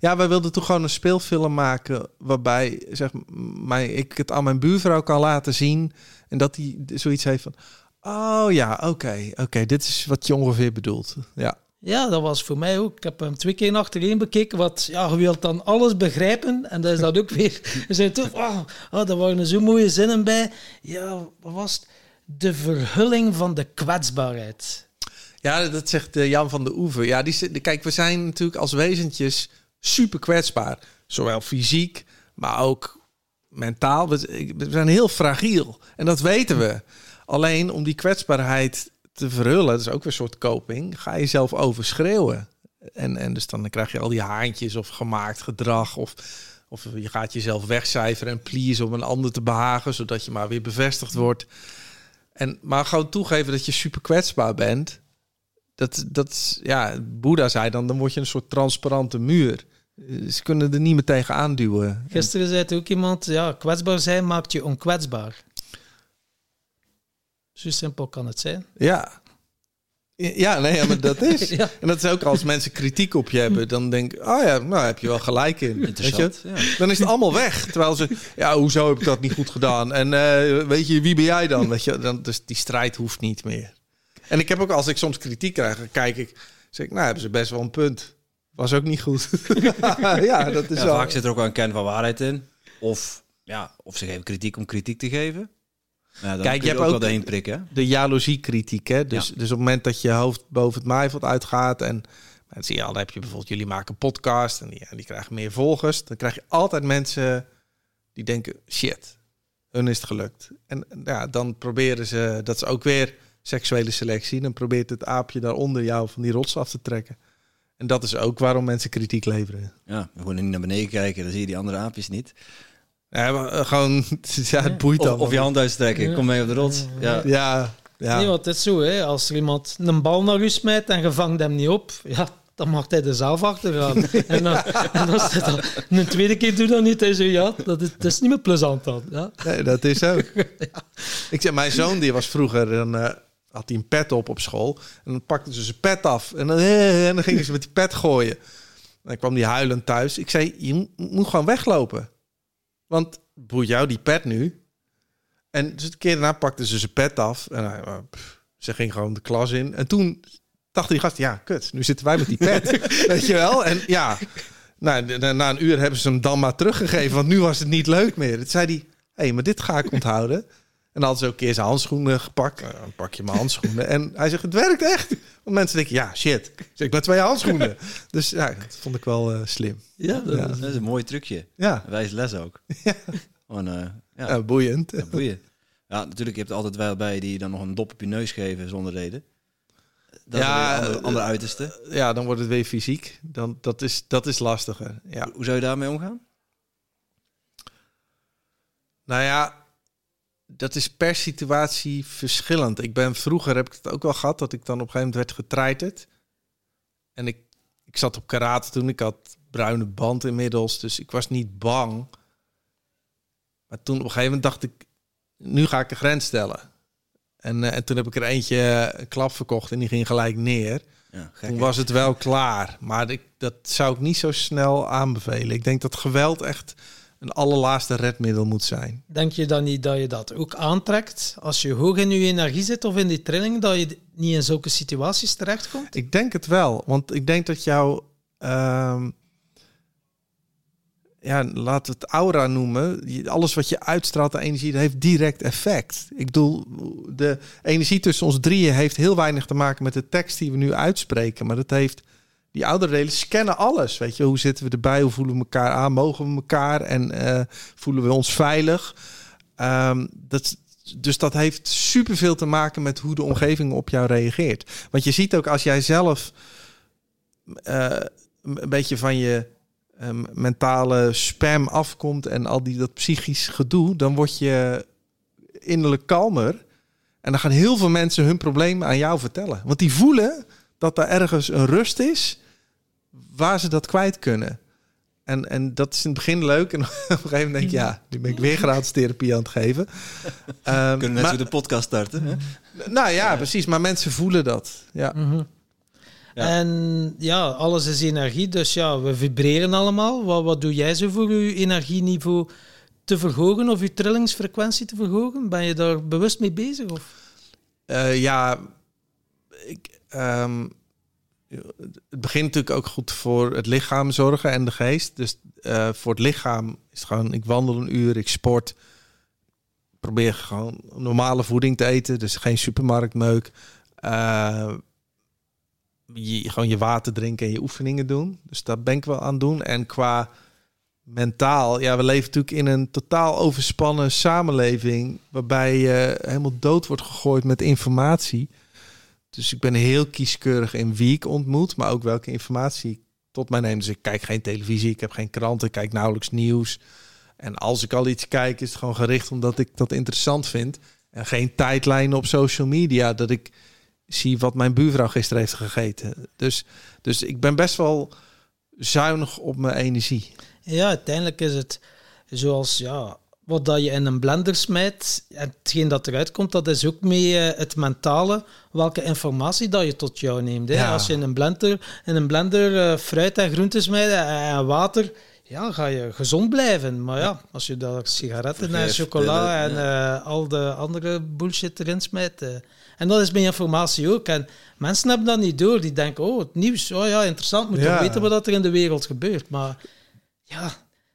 Ja, wij wilden toch gewoon een speelfilm maken waarbij zeg, maar, ik het aan mijn buurvrouw kan laten zien en dat hij zoiets heeft van, Oh ja, oké. oké. Dit is wat je ongeveer bedoelt. Ja. Ja, dat was voor mij ook. Ik heb hem twee keer achtereen bekeken. Wat, ja, je wilt dan alles begrijpen. En dat is dat ook weer. We zijn toch, oh, oh, daar waren zo mooie zinnen bij. Ja, wat was het? De verhulling van de kwetsbaarheid. Ja, dat zegt eh, Jan van de Oever. Ja, die, kijk, we zijn natuurlijk als wezentjes super kwetsbaar. Zowel fysiek, maar ook mentaal. We zijn heel fragiel. En dat weten we. Alleen om die kwetsbaarheid te verhullen, dat is ook weer een soort coping, ga je zelf overschreeuwen. En, en dus dan krijg je al die haantjes of gemaakt gedrag. Of, of je gaat jezelf wegcijferen en please om een ander te behagen, zodat je maar weer bevestigd wordt. En, maar gewoon toegeven dat je super kwetsbaar bent. Dat, dat ja, Boeddha zei dan, dan word je een soort transparante muur. Ze kunnen er niet meer tegen aanduwen. Gisteren zei het ook iemand, ja, kwetsbaar zijn maakt je onkwetsbaar. Zo simpel kan het zijn. Ja. Ja, nee, ja, maar dat is. Ja. En dat is ook als mensen kritiek op je hebben, dan denk ik, oh ja, nou heb je wel gelijk in. Weet je? Interessant. Ja. Dan is het allemaal weg. Terwijl ze, ja, hoezo heb ik dat niet goed gedaan? En eh, weet je, wie ben jij dan? Weet je, dan dus die strijd hoeft niet meer. En ik heb ook, als ik soms kritiek krijg, dan kijk ik, zeg ik, nou hebben ze best wel een punt. Was ook niet goed. ja, dat is Ja, wel. vaak zit er ook wel een kern van waarheid in. Of, ja, of ze geven kritiek om kritiek te geven. Ja, Kijk, je hebt ook ook- wel doorheen prikken. hè? de jaloeziekritiek. Hè? Dus, Ja. dus op het moment dat je hoofd boven het maaiveld uitgaat en dan zie je al, dan heb je bijvoorbeeld jullie maken een podcast en die, en die krijgen meer volgers, dan krijg je altijd mensen die denken shit, hun is het gelukt. En ja, dan proberen ze, dat is ook weer seksuele selectie, dan probeert het aapje daaronder jou van die rots af te trekken. En dat is ook waarom mensen kritiek leveren. Ja, gewoon niet naar beneden kijken, dan zie je die andere aapjes niet. Ja, eh, gewoon, ja, het boeit Of, dan. of je hand uitstrekken, Ja. kom mee op de rots. Ja, Ja, ja. Nee, want het is zo, hè. als er iemand een bal naar u smijt en je vangt hem niet op, ja, dan mag hij er zelf achtergaan. en, dan, en als hij dat een tweede keer doet, dan niet. Hij zo, ja, dat is, dat is niet meer plezant dan. Ja. Nee, dat is ook. Ik zeg, mijn zoon die was vroeger, dan eh, had hij een pet op op school. En dan pakten ze zijn pet af. En dan, en dan gingen ze met die pet gooien. En dan kwam die huilend thuis. Ik zei, je mo- moet gewoon weglopen. Want boeit jou die pet nu? En dus de keer daarna pakten ze zijn pet af. En hij, eh, pff, ze ging gewoon de klas in. En toen dacht die gast, ja, kut, nu zitten wij met die pet. Weet je wel? En ja, nou, na een uur hebben ze hem dan maar teruggegeven. Want nu was het niet leuk meer. Toen zei hij, hé, hey, maar dit ga ik onthouden. En dan had ze ook een keer zijn handschoenen gepakt. Nou, dan pak je mijn handschoenen. En hij zegt, het werkt echt. Want mensen denken, ja, shit. Ik zeg, met twee handschoenen. Dus ja, dat vond ik wel eh, slim. Ja, dat Ja. is- dat is een mooi trucje. Ja, Wijs les ook. Ja. Gewoon, eh, ja, ja, boeiend. ja, boeien. Ja, natuurlijk, je hebt altijd wel bij die dan nog een dop op je neus geven zonder reden. Dat Ja, is weer een ander, eh, ander uiterste. Ja, dan wordt het weer fysiek. Dan, dat, is, dat is lastiger. Ja. Hoe zou je daarmee omgaan? Nou ja, dat is per situatie verschillend. Ik ben vroeger heb ik het ook wel gehad dat ik dan op een gegeven moment werd getreiterd. En ik, ik zat op karate toen. Ik had bruine band inmiddels, dus ik was niet bang. Maar toen op een gegeven moment dacht ik, nu ga ik een grens stellen. En, eh, en toen heb ik er eentje eh, een klap verkocht en die ging gelijk neer. Ja, Toen was het wel klaar. Maar ik, dat zou ik niet zo snel aanbevelen. Ik denk dat geweld echt een allerlaatste redmiddel moet zijn. Denk je dan niet dat je dat ook aantrekt als je hoog in je energie zit of in die trilling, dat je niet in zulke situaties terechtkomt? Ik denk het wel. Want ik denk dat jouw... ehm, ja, laat het aura noemen. Alles wat je uitstraalt aan energie, dat heeft direct effect. Ik bedoel, de energie tussen ons drieën heeft heel weinig te maken met de tekst die we nu uitspreken. Maar dat heeft... Die oudere delen scannen alles. Weet je, hoe zitten we erbij? Hoe voelen we elkaar aan? Mogen we elkaar? En eh, voelen we ons veilig? Ehm, dat, dus dat heeft superveel te maken met hoe de omgeving op jou reageert. Want je ziet ook als jij zelf eh, een beetje van je eh, mentale spam afkomt en al die dat psychisch gedoe, dan word je innerlijk kalmer. En dan gaan heel veel mensen hun problemen aan jou vertellen. Want die voelen dat er ergens een rust is waar ze dat kwijt kunnen. En, en dat is in het begin leuk. En op een gegeven moment denk je, ja, nu ben ik weer gratis therapie aan het geven. Ehm, Kunnen net maar- zo de podcast starten. Hè? nou ja, precies. Maar mensen voelen dat. Ja. Mhm. Ja. En ja, alles is energie, dus ja, we vibreren allemaal. Wat, wat doe jij zo voor je energieniveau te verhogen of je trillingsfrequentie te verhogen? Ben je daar bewust mee bezig? Of? Eh, ja, ehm, het begint natuurlijk ook goed voor het lichaam zorgen en de geest. Dus eh, voor het lichaam is het gewoon, ik wandel een uur, ik sport. Probeer gewoon normale voeding te eten, dus geen supermarktmeuk. Uh, je, gewoon je water drinken en je oefeningen doen. Dus dat ben ik wel aan doen. En qua mentaal, ja, we leven natuurlijk in een totaal overspannen samenleving, waarbij je helemaal dood wordt gegooid met informatie. Dus ik ben heel kieskeurig in wie ik ontmoet, maar ook welke informatie ik tot mij neem. Dus ik kijk geen televisie, ik heb geen kranten, ik kijk nauwelijks nieuws. En als ik al iets kijk, is het gewoon gericht omdat ik dat interessant vind. En geen tijdlijnen op social media dat ik zie wat mijn buurvrouw gisteren heeft gegeten. Dus, dus ik ben best wel zuinig op mijn energie. Ja, uiteindelijk is het zoals ja, wat dat je in een blender smijt, en hetgeen dat eruit komt, dat is ook mee eh, het mentale, welke informatie dat je tot jou neemt. Hè. Als je in een blender, in een blender uh, fruit en groenten smijt en water, ja, ga je gezond blijven. Maar ja, als je daar sigaretten en chocola en uh, al de andere bullshit erin smijt. en dat is mijn informatie ook. En mensen hebben dat niet door. Die denken, oh, het nieuws, oh ja, interessant, moet ja. weten wat er in de wereld gebeurt. Maar ja,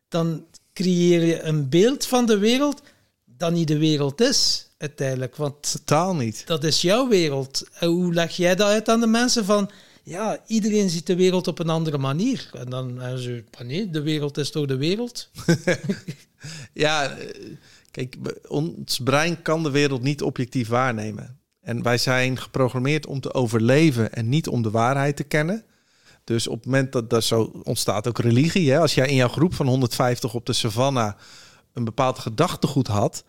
dan creëer je een beeld van de wereld dat niet de wereld is, uiteindelijk. Want Totaal niet. Dat is jouw wereld. En hoe leg jij dat uit aan de mensen van... Ja, iedereen ziet de wereld op een andere manier. En dan zeggen ze, nee, de wereld is toch de wereld? ja, kijk, ons brein kan de wereld niet objectief waarnemen. En wij zijn geprogrammeerd om te overleven en niet om de waarheid te kennen. Dus op het moment dat dat zo ontstaat ook religie. Hè? Als jij in jouw groep van 150 op de savanna een bepaald gedachtegoed had,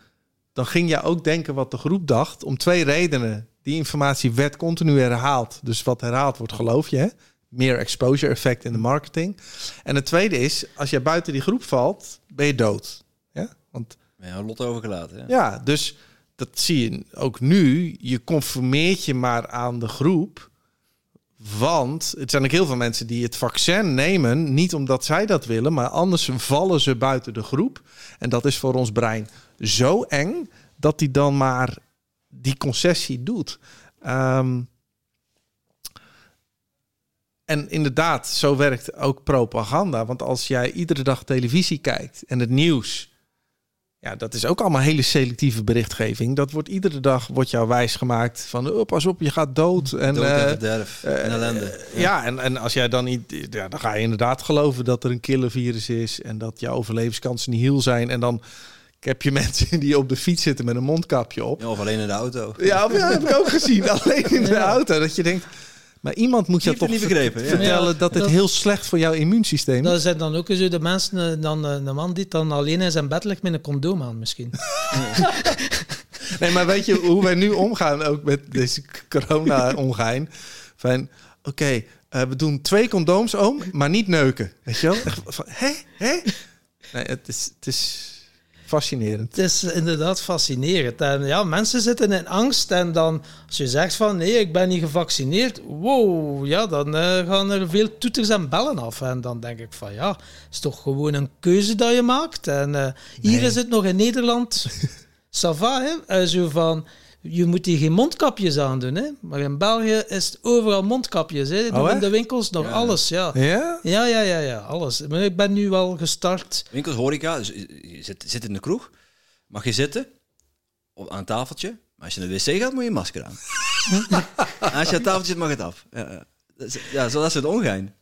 dan ging jij ook denken wat de groep dacht om twee redenen. Die informatie werd continu herhaald. Dus wat herhaald wordt, geloof je. Hè? Meer exposure effect in de marketing. En het tweede is, als jij buiten die groep valt, ben je dood. Ja, Want, ja, lot overgelaten. Ja. ja, dus dat zie je ook nu. Je conformeert je maar aan de groep. Want het zijn ook heel veel mensen die het vaccin nemen, niet omdat zij dat willen, maar anders vallen ze buiten de groep. En dat is voor ons brein zo eng dat hij dan maar die concessie doet. Ehm, en inderdaad, zo werkt ook propaganda. Want als jij iedere dag televisie kijkt en het nieuws ja, dat is ook allemaal hele selectieve berichtgeving. Dat wordt iedere dag wordt jou wijs gemaakt van oh, pas op, je gaat dood. En, dood en uh, en ellende. Uh, ja, en, en als jij dan niet, ja, dan ga je inderdaad geloven dat er een killervirus is en dat jouw overlevingskansen niet heel zijn. En dan heb je mensen die op de fiets zitten met een mondkapje op. Ja, of alleen in de auto. Ja, ja heb ik ook gezien. Alleen in de auto. Dat je denkt, maar iemand moet je toch niet begrepen, vertellen dat het heel slecht voor jouw immuunsysteem is. Dat zijn dan ook zo de mensen, eh, dan eh, de man die dan alleen in zijn bed ligt met een condoom aan misschien. nee, maar weet je hoe wij nu omgaan ook met deze corona-ongein? Van, oké, eh, we doen twee condooms om, maar niet neuken. Weet je wel? Hé? Hé? Nee, het is... Het is fascinerend. Het is inderdaad fascinerend. En ja, mensen zitten in angst en dan als je zegt van nee, ik ben niet gevaccineerd, wow, ja, dan uh, gaan er veel toeters en bellen af. En dan denk ik van ja, het is toch gewoon een keuze dat je maakt. En uh, hier is het nog in Nederland, Sava, hè? Uh, zo van je moet hier geen mondkapjes aan doen, hè? Maar in België is het overal mondkapjes, hè? Oh, in de winkels nog alles, ja. ja. Ja? Ja, ja, ja, alles. Maar ik ben nu wel gestart. Winkels, horeca, dus je zit, zit in de kroeg, mag je zitten op, aan een tafeltje. Maar als je naar de wc gaat, moet je een masker aan. als je aan tafeltje zit, mag het af. Ja, ja zo is het ongein.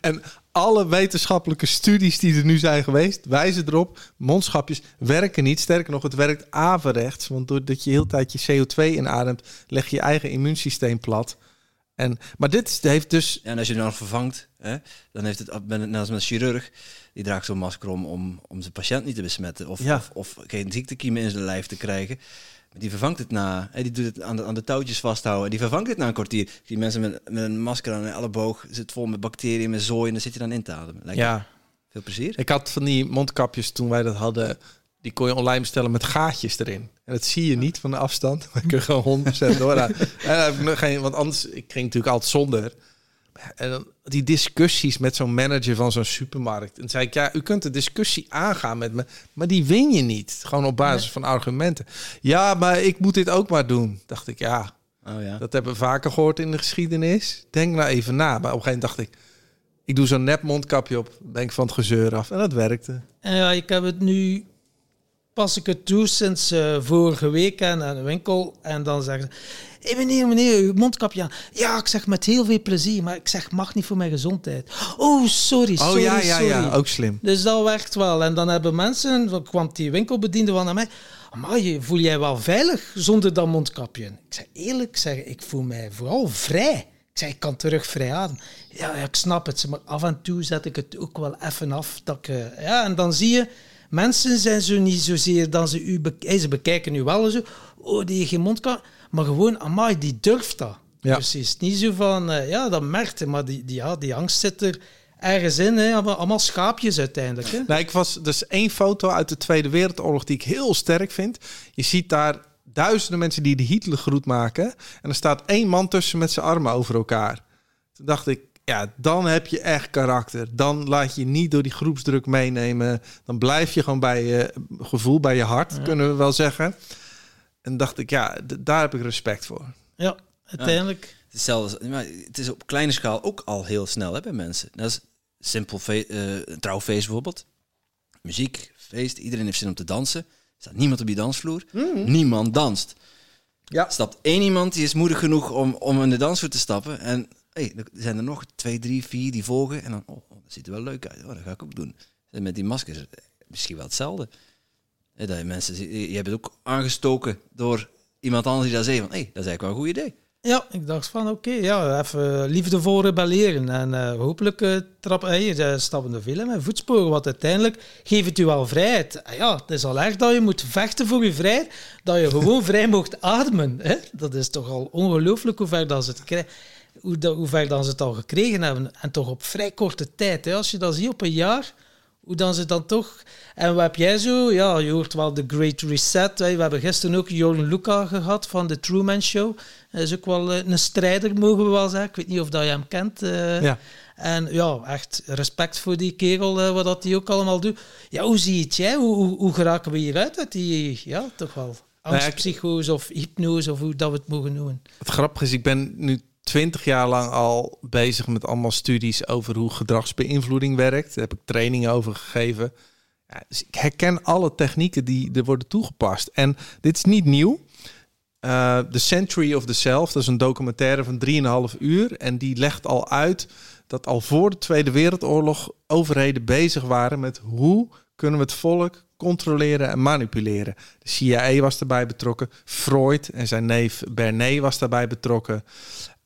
En alle wetenschappelijke studies die er nu zijn geweest, wijzen erop, mondschapjes werken niet. Sterker nog, het werkt averechts. Want doordat je heel tijd je CO2 inademt, leg je je eigen immuunsysteem plat. En, maar dit heeft dus... Ja, en als je dan vervangt, hè, dan heeft het, net als met een chirurg, die draagt zo'n masker om, om, om zijn patiënt niet te besmetten. Of, of, of geen ziektekiemen in zijn lijf te krijgen. Die vervangt het na. Hè, die doet het aan de, aan de touwtjes vasthouden. Die vervangt het na een kwartier. Die mensen met, met een masker aan hun elleboog zit vol met bacteriën, met zooi. En dan zit je dan in te ademen. Lijkt ja. Veel plezier. Ik had van die mondkapjes toen wij dat hadden. Die kon je online bestellen met gaatjes erin. En dat zie je niet van de afstand. Maar kun je gewoon 100% door. en, geen, want anders, ik ging natuurlijk altijd zonder. En dan die discussies met zo'n manager van zo'n supermarkt. En zei ik, ja, u kunt de discussie aangaan met me, maar die win je niet. Gewoon op basis van argumenten. Ja, maar ik moet dit ook maar doen. Dacht ik, ja. Oh ja. Dat hebben we vaker gehoord in de geschiedenis. Denk nou even na. Maar op een gegeven moment dacht ik, ik doe zo'n nep mondkapje op. Ben ik van het gezeur af. En dat werkte. En ja, ik heb het nu, pas ik het toe sinds eh, vorige week aan de winkel. En dan zeggen ze, hé meneer, meneer, uw mondkapje aan. Ja, ik zeg met heel veel plezier, maar ik zeg, mag niet voor mijn gezondheid. Oh, sorry, sorry, oh ja, ja, sorry. ja. Ook slim. Dus dat werkt wel. En dan hebben mensen, kwam die winkelbediende van naar mij. Maar voel jij wel veilig zonder dat mondkapje? Ik zeg eerlijk, ik zeg, ik voel mij vooral vrij. Ik zeg, ik kan terug vrij ademen. Ja, ja, ik snap het, maar af en toe zet ik het ook wel even af. Dat ik, eh, ja, en dan zie je, mensen zijn zo niet zozeer dan ze u bek- eh, ze bekijken nu wel zo. Oh, die heeft geen mondkapje. Maar gewoon, amai, die durft dat. Ja. Precies. Niet zo van, eh, ja, dat merkte, maar die, die, ja, die angst zit er ergens in. Hè. Allemaal- Allemaal schaapjes uiteindelijk. Hè. Nou, ik was dus één foto uit de Tweede Wereldoorlog die ik heel sterk vind. Je ziet daar duizenden mensen die de Hitlergroet maken. En er staat één man tussen met zijn armen over elkaar. Toen dacht ik, ja, dan heb je echt karakter. Dan laat je je niet door die groepsdruk meenemen. Dan blijf je gewoon bij je gevoel, bij je hart, kunnen we wel zeggen. En dacht ik, ja, d- daar heb ik respect voor. Ja, uiteindelijk. Het is, zelfs, maar het is op kleine schaal ook al heel snel hè, bij mensen. Dat is simpel fe- eh, een trouwfeest bijvoorbeeld. Muziek, feest, iedereen heeft zin om te dansen. Er staat niemand op die dansvloer. Niemand danst. Ja. Stapt één iemand die is moedig genoeg om, om in de dansvloer te stappen. En er zijn er nog twee, drie, vier die volgen. En dan, oh, dat ziet er wel leuk uit. Oh, dat ga ik ook doen. En met die maskers, eh, misschien wel hetzelfde. Dat je mensen, je hebt ook aangestoken door iemand anders die dat zei van, hé, hey, dat is eigenlijk wel een goed idee. Ja, ik dacht van oké, ja, even liefdevol rebelleren. En eh, hopelijk uh, trap, hey, uh, stappen er veel in voetsporen. Want uiteindelijk geeft het u wel vrijheid. Ah ja, het is al erg dat je moet vechten voor je vrijheid. Dat je gewoon vrij mocht ademen. Hè? Dat is toch al ongelooflijk hoe ver, dat ze het krijgen, hoe, dat, hoe ver dan ze het al gekregen hebben. En toch op vrij korte tijd. Hè? Als je dat ziet op een jaar, hoe dan ze dan toch... En wat heb jij zo? Ja, je hoort wel de Great Reset. hè. We hebben gisteren ook Jorn Luca gehad van de Truman Show. Hij is ook wel eh, een strijder, mogen we wel zeggen. Ik weet niet of dat je hem kent. eh. Ja. En ja, echt respect voor die kerel, eh, wat dat hij ook allemaal doet. Ja, hoe zie je het jij? Hoe, hoe, hoe geraken we hieruit uit die, ja, toch wel, Nou angstpsychose of hypnose, of hoe dat we het mogen noemen? Het grappige is, ik ben nu twintig jaar lang al bezig met allemaal studies over hoe gedragsbeïnvloeding werkt. Daar heb ik trainingen over gegeven. Ja, dus ik herken alle technieken die er worden toegepast. En dit is niet nieuw. Eh, The Century of the Self, dat is een documentaire van 3,5 uur. En die legt al uit dat al voor de Tweede Wereldoorlog overheden bezig waren met hoe kunnen we het volk controleren en manipuleren. De CIA was daarbij betrokken, Freud en zijn neef Bernet was daarbij betrokken.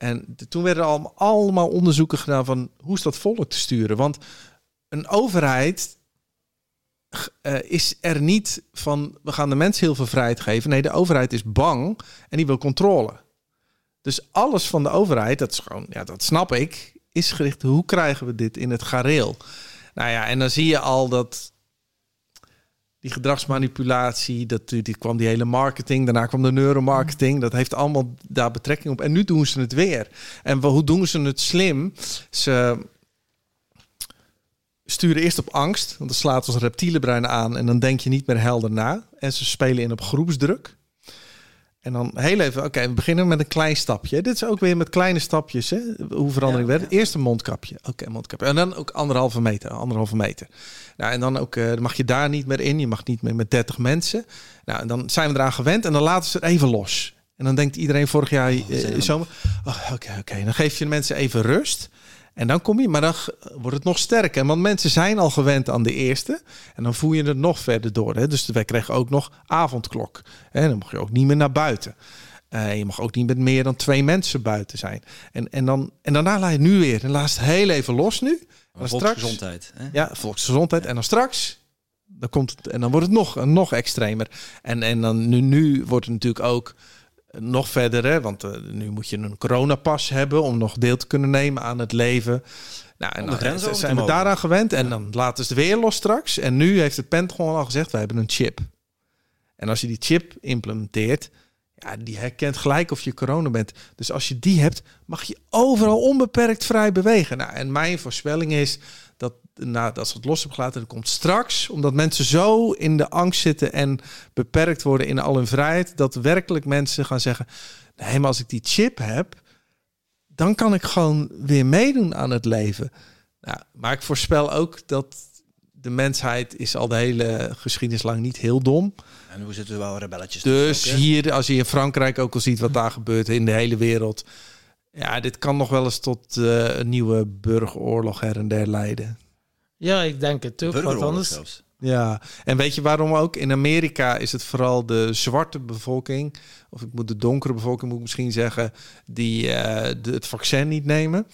En toen werden er allemaal, onderzoeken gedaan van hoe is dat volk te sturen. Want een overheid eh, is er niet van we gaan de mensen heel veel vrijheid geven. Nee, de overheid is bang en die wil controle. Dus alles van de overheid, dat is gewoon, ja, dat snap ik, is gericht hoe krijgen we dit in het gareel. Nou ja, en dan zie je al dat die gedragsmanipulatie, dat die kwam die hele marketing, daarna kwam de neuromarketing, dat heeft allemaal daar betrekking op. En nu doen ze het weer. En hoe doen ze het slim? Ze sturen eerst op angst, want dat slaat ons reptiele brein aan en dan denk je niet meer helder na. En ze spelen in op groepsdruk. En dan heel even, oké, we beginnen met een klein stapje. Dit is ook weer met kleine stapjes, hè? hoe verandering Ja, werkt. Eerst een mondkapje, oké, mondkapje. En dan ook anderhalve meter, anderhalve meter. Nou, en dan ook, dan mag je daar niet meer in. Je mag niet meer met 30 mensen. Nou, en dan zijn we eraan gewend en dan laten ze het even los. En dan denkt iedereen vorig jaar zijn we- zomer, oh, oké, oké. Dan geef je de mensen even rust. En dan kom je, maar dan wordt het nog sterker. Want mensen zijn al gewend aan de eerste. En dan voer je het nog verder door. Hè? Dus wij kregen ook nog avondklok. En dan mag je ook niet meer naar buiten. Eh, je mag ook niet met meer dan twee mensen buiten zijn. En, en, dan, en daarna laat je het nu weer. En laat het heel even los nu. Volksgezondheid. Hè? Ja, volksgezondheid. En dan straks, dan komt het, en dan wordt het nog, nog extremer. En, en dan nu, nu wordt het natuurlijk ook nog verder, hè, want eh, nu moet je een coronapas hebben om nog deel te kunnen nemen aan het leven. Nou, en dan eh, zijn we daaraan gewend en dan laten ze het weer los straks. En nu heeft het Pentagon al gezegd, wij hebben een chip. En als je die chip implementeert, ja, die herkent gelijk of je corona bent. Dus als je die hebt, mag je overal onbeperkt vrij bewegen. Nou, en mijn voorspelling is dat nadat ze het los hebben gelaten, komt straks, omdat mensen zo in de angst zitten en beperkt worden in al hun vrijheid, dat werkelijk mensen gaan zeggen: nee, maar als ik die chip heb, dan kan ik gewoon weer meedoen aan het leven. Nou, maar ik voorspel ook dat de mensheid is al de hele geschiedenis lang niet heel dom. En hoe zitten we wel rebelletjes? Dus ook, hier, als je in Frankrijk ook al ziet wat daar gebeurt in de hele wereld. Ja, dit kan nog wel eens tot eh, een nieuwe burgeroorlog her en der leiden. Ja, ik denk het ook. Want Burgeroorlog anders... zelfs. Ja, en weet je waarom ook? In Amerika is het vooral de zwarte bevolking, of ik moet de donkere bevolking moet ik misschien zeggen, die eh, de, het vaccin niet nemen.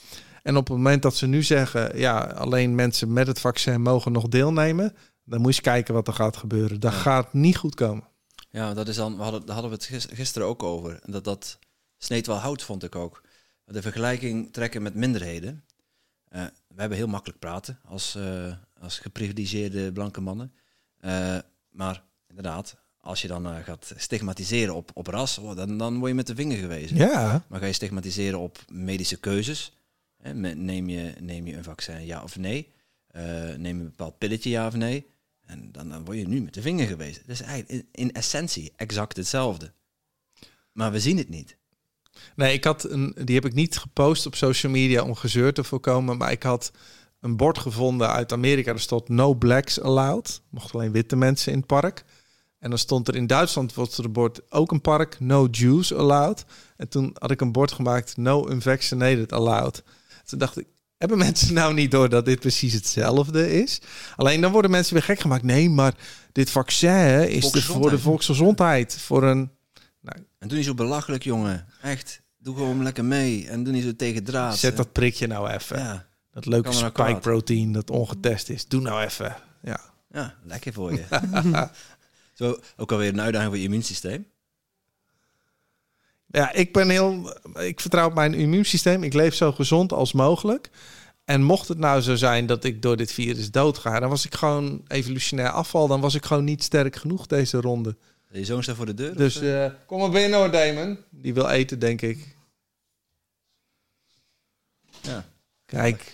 En op het moment dat ze nu zeggen, ja, alleen mensen met het vaccin mogen nog deelnemen, dan moet je eens kijken wat er gaat gebeuren. Dat Ja. gaat niet goed komen. Ja, dat is dan, we hadden, daar hadden we het gis- gisteren ook over. En Dat, dat sneed wel hout, vond ik ook. De vergelijking trekken met minderheden. Eh, we hebben heel makkelijk praten als, eh, als geprivilegeerde blanke mannen. Eh, maar inderdaad, als je dan gaat stigmatiseren op, op ras, oh, dan, dan word je met de vinger gewezen. Ja, Maar ga je stigmatiseren op medische keuzes? Hè, neem, je, neem je een vaccin ja of nee? Neem je een bepaald pilletje ja of nee? En dan, dan word je nu met de vinger gewezen. Dat is eigenlijk in, in essentie exact hetzelfde. Maar we zien het niet. Nee, ik had een, die heb ik niet gepost op social media om gezeur te voorkomen. Maar ik had een bord gevonden uit Amerika. Er stond no blacks allowed. Mochten alleen witte mensen in het park. En dan stond er in Duitsland was er een bord ook een park no Jews allowed. En toen had ik een bord gemaakt no unvaccinated allowed. Toen dacht ik, hebben mensen nou niet door dat dit precies hetzelfde is? Alleen dan worden mensen weer gek gemaakt. Nee, maar dit vaccin is de, voor de volksgezondheid. Voor een En doe niet zo belachelijk, jongen. Echt. Doe gewoon lekker mee. En doe niet zo tegen draad. Zet dat prikje nou even. Ja, Dat leuke nou spike protein dat ongetest is. Doe nou even. Ja. ja, lekker voor je. zo, ook alweer een uitdaging voor je immuunsysteem. ja, ik ben heel. Ik vertrouw op mijn immuunsysteem. Ik leef zo gezond als mogelijk. En mocht het nou zo zijn dat ik door dit virus doodga, dan was ik gewoon evolutionair afval. Dan was ik gewoon niet sterk genoeg deze ronde. Je zoon staat voor de deur. Dus of, eh? kom maar binnen hoor, Damon. Die wil eten, denk ik. ja. Kijk,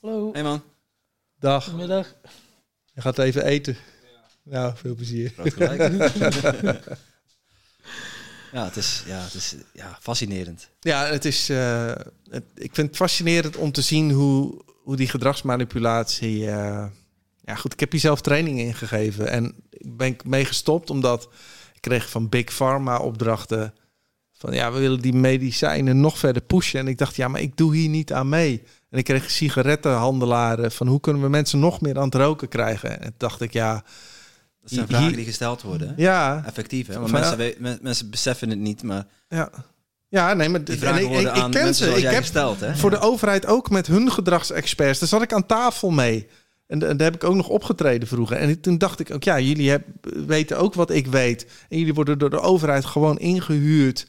Hallo, Hey man, dag. goedemiddag. Je gaat even eten. Nou, veel plezier. ja, het is, ja, het is ja, fascinerend. Ja, het is. eh, het- ik vind het fascinerend om te zien hoe, hoe die gedragsmanipulatie. eh, ja, goed, ik heb hier zelf training in gegeven. En ik ben mee gestopt omdat ik kreeg van Big Pharma opdrachten. Van ja, we willen die medicijnen nog verder pushen. En ik dacht, ja, maar ik doe hier niet aan mee. En ik kreeg sigarettenhandelaren van hoe kunnen we mensen nog meer aan het roken krijgen. En dacht ik, ja, Dat zijn Hier- vragen die gesteld worden. Ja, Effectief, hè? Want mensen, we- men- mensen beseffen het niet, maar ja. Ja, nee, maar die en vragen ik, ik, ken ze. Ik heb gesteld. Hè? voor de overheid ook met hun gedragsexperts. Daar zat ik aan tafel mee. En da- daar heb ik ook nog opgetreden vroeger. En toen dacht ik ook, ja, jullie heb, weten ook wat ik weet. En jullie worden door de overheid gewoon ingehuurd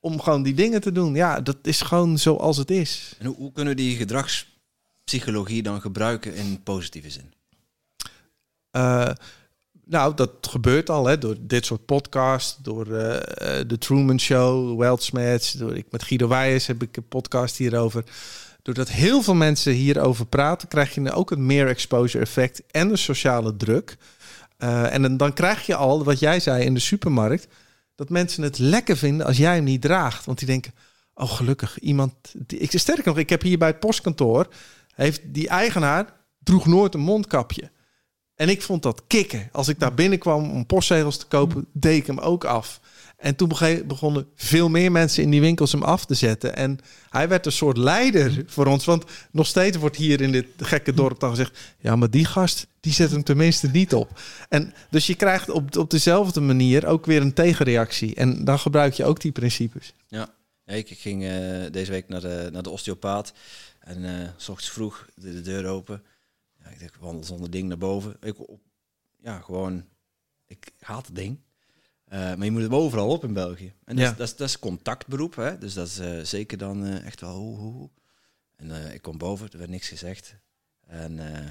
om gewoon die dingen te doen. Ja, dat is gewoon zoals het is. En hoe, hoe kunnen we die gedragspsychologie dan gebruiken in positieve zin? Eh, nou, dat gebeurt al hè, door dit soort podcasts, door eh, de Truman Show, Weltschmerz, door ik met Guido Wijers heb ik een podcast hierover. Doordat heel veel mensen hierover praten, krijg je ook het meer exposure effect en de sociale druk. Eh, en dan, dan krijg je al, wat jij zei in de supermarkt, dat mensen het lekker vinden als jij hem niet draagt. Want die denken, oh gelukkig, iemand... Die, ik, sterker nog, ik heb hier bij het postkantoor, heeft die eigenaar droeg nooit een mondkapje. En ik vond dat kicken. Als ik daar binnenkwam om postzegels te kopen, deed ik hem ook af. En toen begonnen veel meer mensen in die winkels hem af te zetten. En hij werd een soort leider voor ons. Want nog steeds wordt hier in dit gekke dorp dan gezegd... ja, maar die gast, die zet hem tenminste niet op. En dus je krijgt op, op dezelfde manier ook weer een tegenreactie. En dan gebruik je ook die principes. Ja, ik ging eh, deze week naar de, naar de osteopaat. En eh, s ochtends vroeg de, de deur open. Ja, ik denk, wandel zonder ding naar boven. Ik, op, ja, gewoon, ik haat het ding. Eh, maar je moet het overal op in België. En dat, Ja. is, dat, is, dat is contactberoep, hè? dus dat is eh, zeker dan eh, echt wel hoe, hoe, hoe. En eh, ik kom boven, er werd niks gezegd. En eh,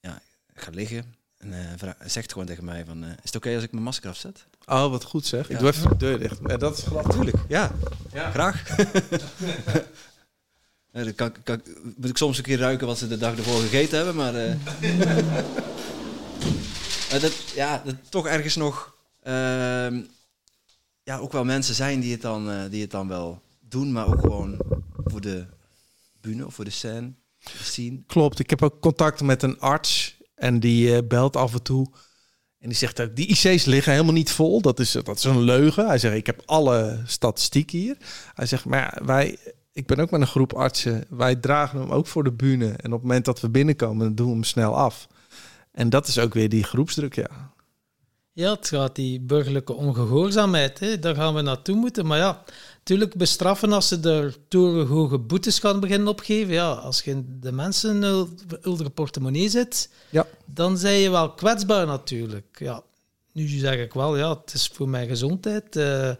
ja, ik ga liggen. En eh, hij zegt gewoon tegen mij van, eh, is het oké als ik mijn masker afzet? Oh, wat goed zeg. Ik doe even de deur dicht. Dat is grappig. Tuurlijk, ja. Ja. Graag. Dan kan, kan, moet ik soms een keer ruiken wat ze de dag ervoor gegeten hebben, maar... eh, maar dat, ja, dat toch ergens nog... ehm, ja, ook wel mensen zijn die het, dan, eh, die het dan wel doen, maar ook gewoon voor de bühne of voor de scène, scene. Klopt, ik heb ook contact met een arts en die eh, belt af en toe. En die zegt ook, die IC's liggen helemaal niet vol. Dat is, dat is een leugen. Hij zegt, ik heb alle statistieken hier. Hij zegt, maar ja, wij, ik ben ook met een groep artsen. Wij dragen hem ook voor de bühne. En op het moment dat we binnenkomen, doen we hem snel af. En dat is ook weer die groepsdruk, ja. Ja, het gaat die burgerlijke ongehoorzaamheid. Hè. Daar gaan we naartoe moeten. Maar ja, natuurlijk bestraffen als ze er torenhoge boetes gaan beginnen opgeven. Ja, als je de mensen ultra portemonnee zit, Ja. dan zijn je wel kwetsbaar natuurlijk. Ja, nu zeg ik wel, ja, het is voor mijn gezondheid. eh,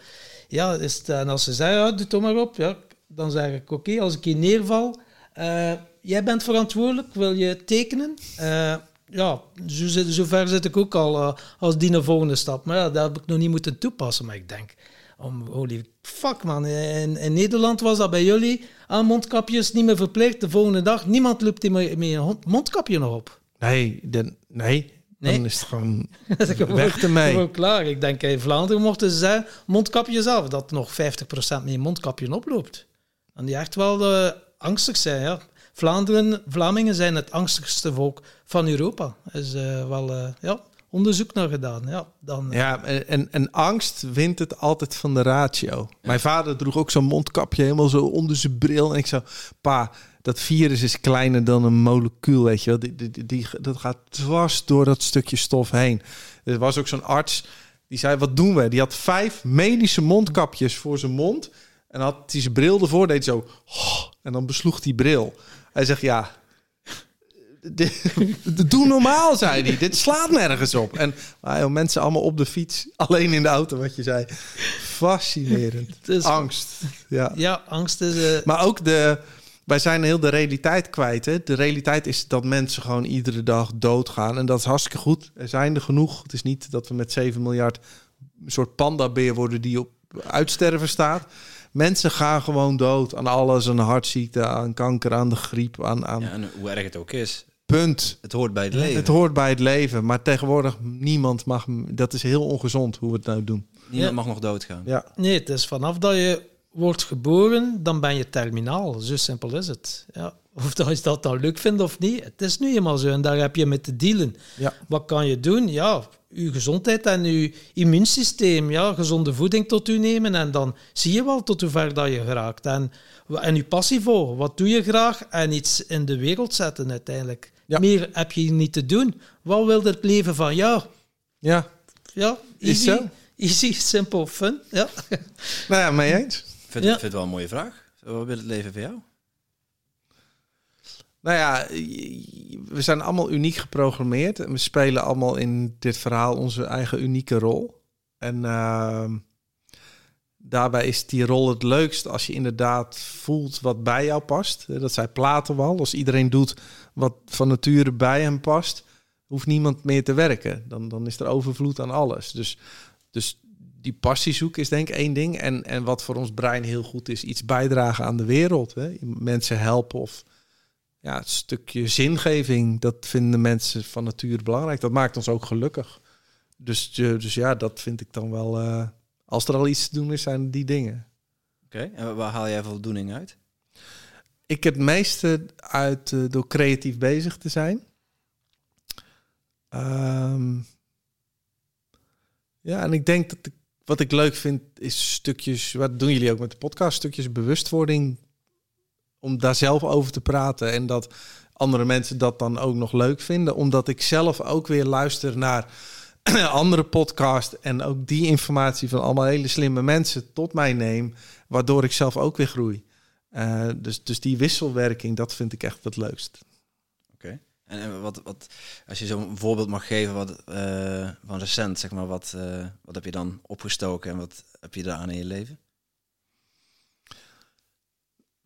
ja, is het, en als ze zeggen, ja, doe het maar op, ja, dan zeg ik, oké, als ik hier neerval, eh, jij bent verantwoordelijk, wil je tekenen? Eh, ja, zo, zit- zover zit ik ook al eh, als die naar volgende stap. Maar ja, dat heb ik nog niet moeten toepassen. Maar ik denk, om, holy fuck man, in, in Nederland was dat bij jullie aan mondkapjes niet meer verplicht. De volgende dag, niemand loopt die met een mondkapje nog op. Nee, de, nee, Nee? dan is het gewoon Dat is gewoon- weg ermee. Gewoon klaar. Ik denk in Vlaanderen mochten ze zeggen, mondkapje zelf, dat nog 50% meer mondkapje oploopt. En die echt wel eh, angstig zijn. Ja. Vlaanderen, Vlamingen zijn het angstigste volk van Europa. Er is eh, wel eh, ja, onderzoek naar gedaan. Ja, dan, eh, Ja, en, en angst wint het altijd van de ratio. Mijn vader droeg ook zo'n mondkapje helemaal zo onder zijn bril. En ik zo, pa, dat virus is kleiner dan een molecuul, weet je wel. Die, die, die- dat gaat dwars door dat stukje stof heen. Er was ook zo'n arts, die zei, wat doen we? Die had vijf medische mondkapjes voor zijn mond. En had hij zijn bril ervoor, deed zo... En dan besloeg die bril. Hij zegt, ja... Doe normaal, zei hij. Dit slaat nergens op. En ah, joh, mensen allemaal op de fiets, alleen in de auto, wat je zei. Fascinerend. Angst. Ja. ja, angst is... eh, Maar ook de. Wij zijn heel de realiteit kwijt. Hè? De realiteit is dat mensen gewoon iedere dag doodgaan. En dat is hartstikke goed. Er zijn er genoeg. Het is niet dat we met 7 miljard een soort pandabeer worden die op uitsterven staat. Mensen gaan gewoon dood aan alles. Aan hartziekte, aan kanker, aan de griep, aan, aan Ja, en hoe erg het ook is, punt. het hoort bij het leven. Het hoort bij het leven. Maar tegenwoordig niemand mag... Dat is heel ongezond hoe we het nou doen. Niemand Ja. mag nog doodgaan. Ja. Nee, het is vanaf dat je wordt geboren, dan ben je terminaal. Zo simpel is het. Ja. Of dat je dat dan leuk vindt of niet, het is nu eenmaal zo. En daar heb je mee te dealen. Ja. Wat kan je doen? Ja, uw gezondheid en uw immuunsysteem. Ja, gezonde voeding tot u nemen. En dan zie je wel tot hoe ver dat je geraakt. En, en uw passie voor. Wat doe je graag? En iets in de wereld zetten uiteindelijk. Ja. Meer heb je niet te doen. Wat wil het leven van jou? Ja. Ja, easy. Easy, simple, fun. Ja. Nou ja, mee eens. Ik vind, Ja. ik vind het wel een mooie vraag. Wat wil het leven voor jou? Nou ja, we zijn allemaal uniek geprogrammeerd. En we spelen allemaal in dit verhaal onze eigen unieke rol. En ehm, daarbij is die rol het leukst als je inderdaad voelt wat bij jou past. Dat zei Platenwal. Als iedereen doet wat van nature bij hem past, hoeft niemand meer te werken. Dan, dan is er overvloed aan alles. Dus, dus die passie zoeken is denk ik één ding. En, en wat voor ons brein heel goed is, iets bijdragen aan de wereld. Hè? Mensen helpen of ja, het stukje zingeving, dat vinden mensen van nature belangrijk. Dat maakt ons ook gelukkig. Dus, eh, dus ja, dat vind ik dan wel. eh, als er al iets te doen is, zijn die dingen. Oké, en waar haal jij voldoening uit? Ik het meeste uit eh, door creatief bezig te zijn. Ehm, ja, en ik denk dat ik, wat ik leuk vind is stukjes, wat doen jullie ook met de podcast, stukjes bewustwording om daar zelf over te praten en dat andere mensen dat dan ook nog leuk vinden, omdat ik zelf ook weer luister naar andere podcast en ook die informatie van allemaal hele slimme mensen tot mij neem, waardoor ik zelf ook weer groei. Eh, dus, dus die wisselwerking, dat vind ik echt het leukst. Oké. En, wat, wat, als je zo'n voorbeeld mag geven wat, eh, van recent, zeg maar, wat, eh, wat heb je dan opgestoken en wat heb je daaraan in je leven?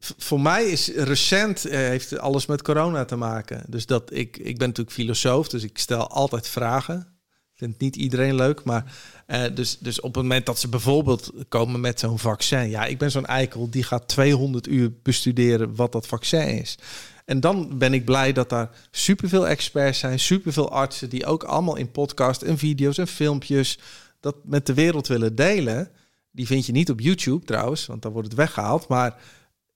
Voor mij is recent eh, heeft alles met corona te maken. Dus dat ik, ik ben natuurlijk filosoof, dus ik stel altijd vragen. Vindt niet iedereen leuk, maar eh, dus, dus op het moment dat ze bijvoorbeeld komen met zo'n vaccin. Ja, ik ben zo'n eikel die gaat 200 uur bestuderen wat dat vaccin is. En dan ben ik blij dat daar superveel experts zijn, superveel artsen die ook allemaal in podcast en video's en filmpjes dat met de wereld willen delen. Die vind je niet op YouTube trouwens, want dan wordt het weggehaald. Maar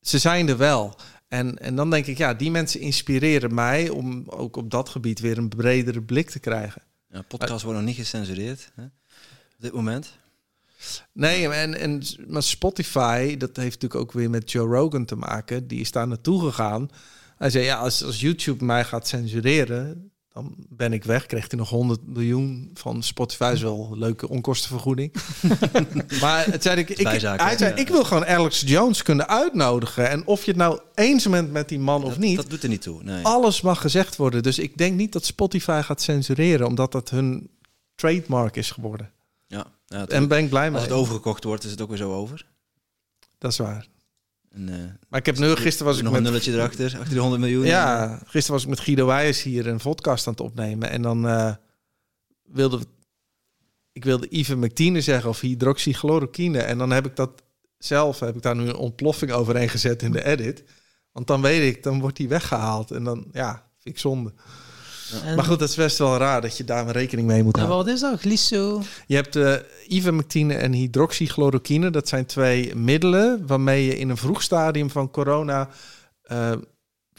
ze zijn er wel. En, en dan denk ik, ja, die mensen inspireren mij om ook op dat gebied weer een bredere blik te krijgen. Ja, podcasts worden nog niet gecensureerd hè? op dit moment. Nee, en, en maar Spotify, dat heeft natuurlijk ook weer met Joe Rogan te maken. Die is daar naartoe gegaan. Hij zei, ja, als, als YouTube mij gaat censureren, dan ben ik weg. Kreeg hij nog 100 miljoen van Spotify. Is wel een leuke onkostenvergoeding. maar het zei ik, ik, Bijzaken, hij zei, ja. ik wil gewoon Alex Jones kunnen uitnodigen. En of je het nou eens bent met die man of niet, dat doet er niet toe. Nee. alles mag gezegd worden. Dus ik denk niet dat Spotify gaat censureren, omdat dat hun trademark is geworden. Ja, ja, En ben ik blij mee. als het overgekocht wordt, is het ook weer zo over. Dat is waar. En, eh, Maar ik heb nu, gisteren was ik nog met een nulletje erachter, achter die 100 miljoen. Ja, gisteren was ik met Guido Wijers hier een podcast aan het opnemen. En dan eh, wilde ik wilde ivermectine zeggen of hydroxychloroquine. En dan heb ik dat zelf, heb ik daar nu een ontploffing overheen gezet in de edit. Want dan weet ik, dan wordt die weggehaald. En dan, ja, vind ik zonde. Maar goed, dat is best wel raar dat je daar rekening mee moet en houden. wat is dat? Glyco? Je hebt uh, ivermectine en hydroxychloroquine. Dat zijn twee middelen waarmee je in een vroeg stadium van corona... eh,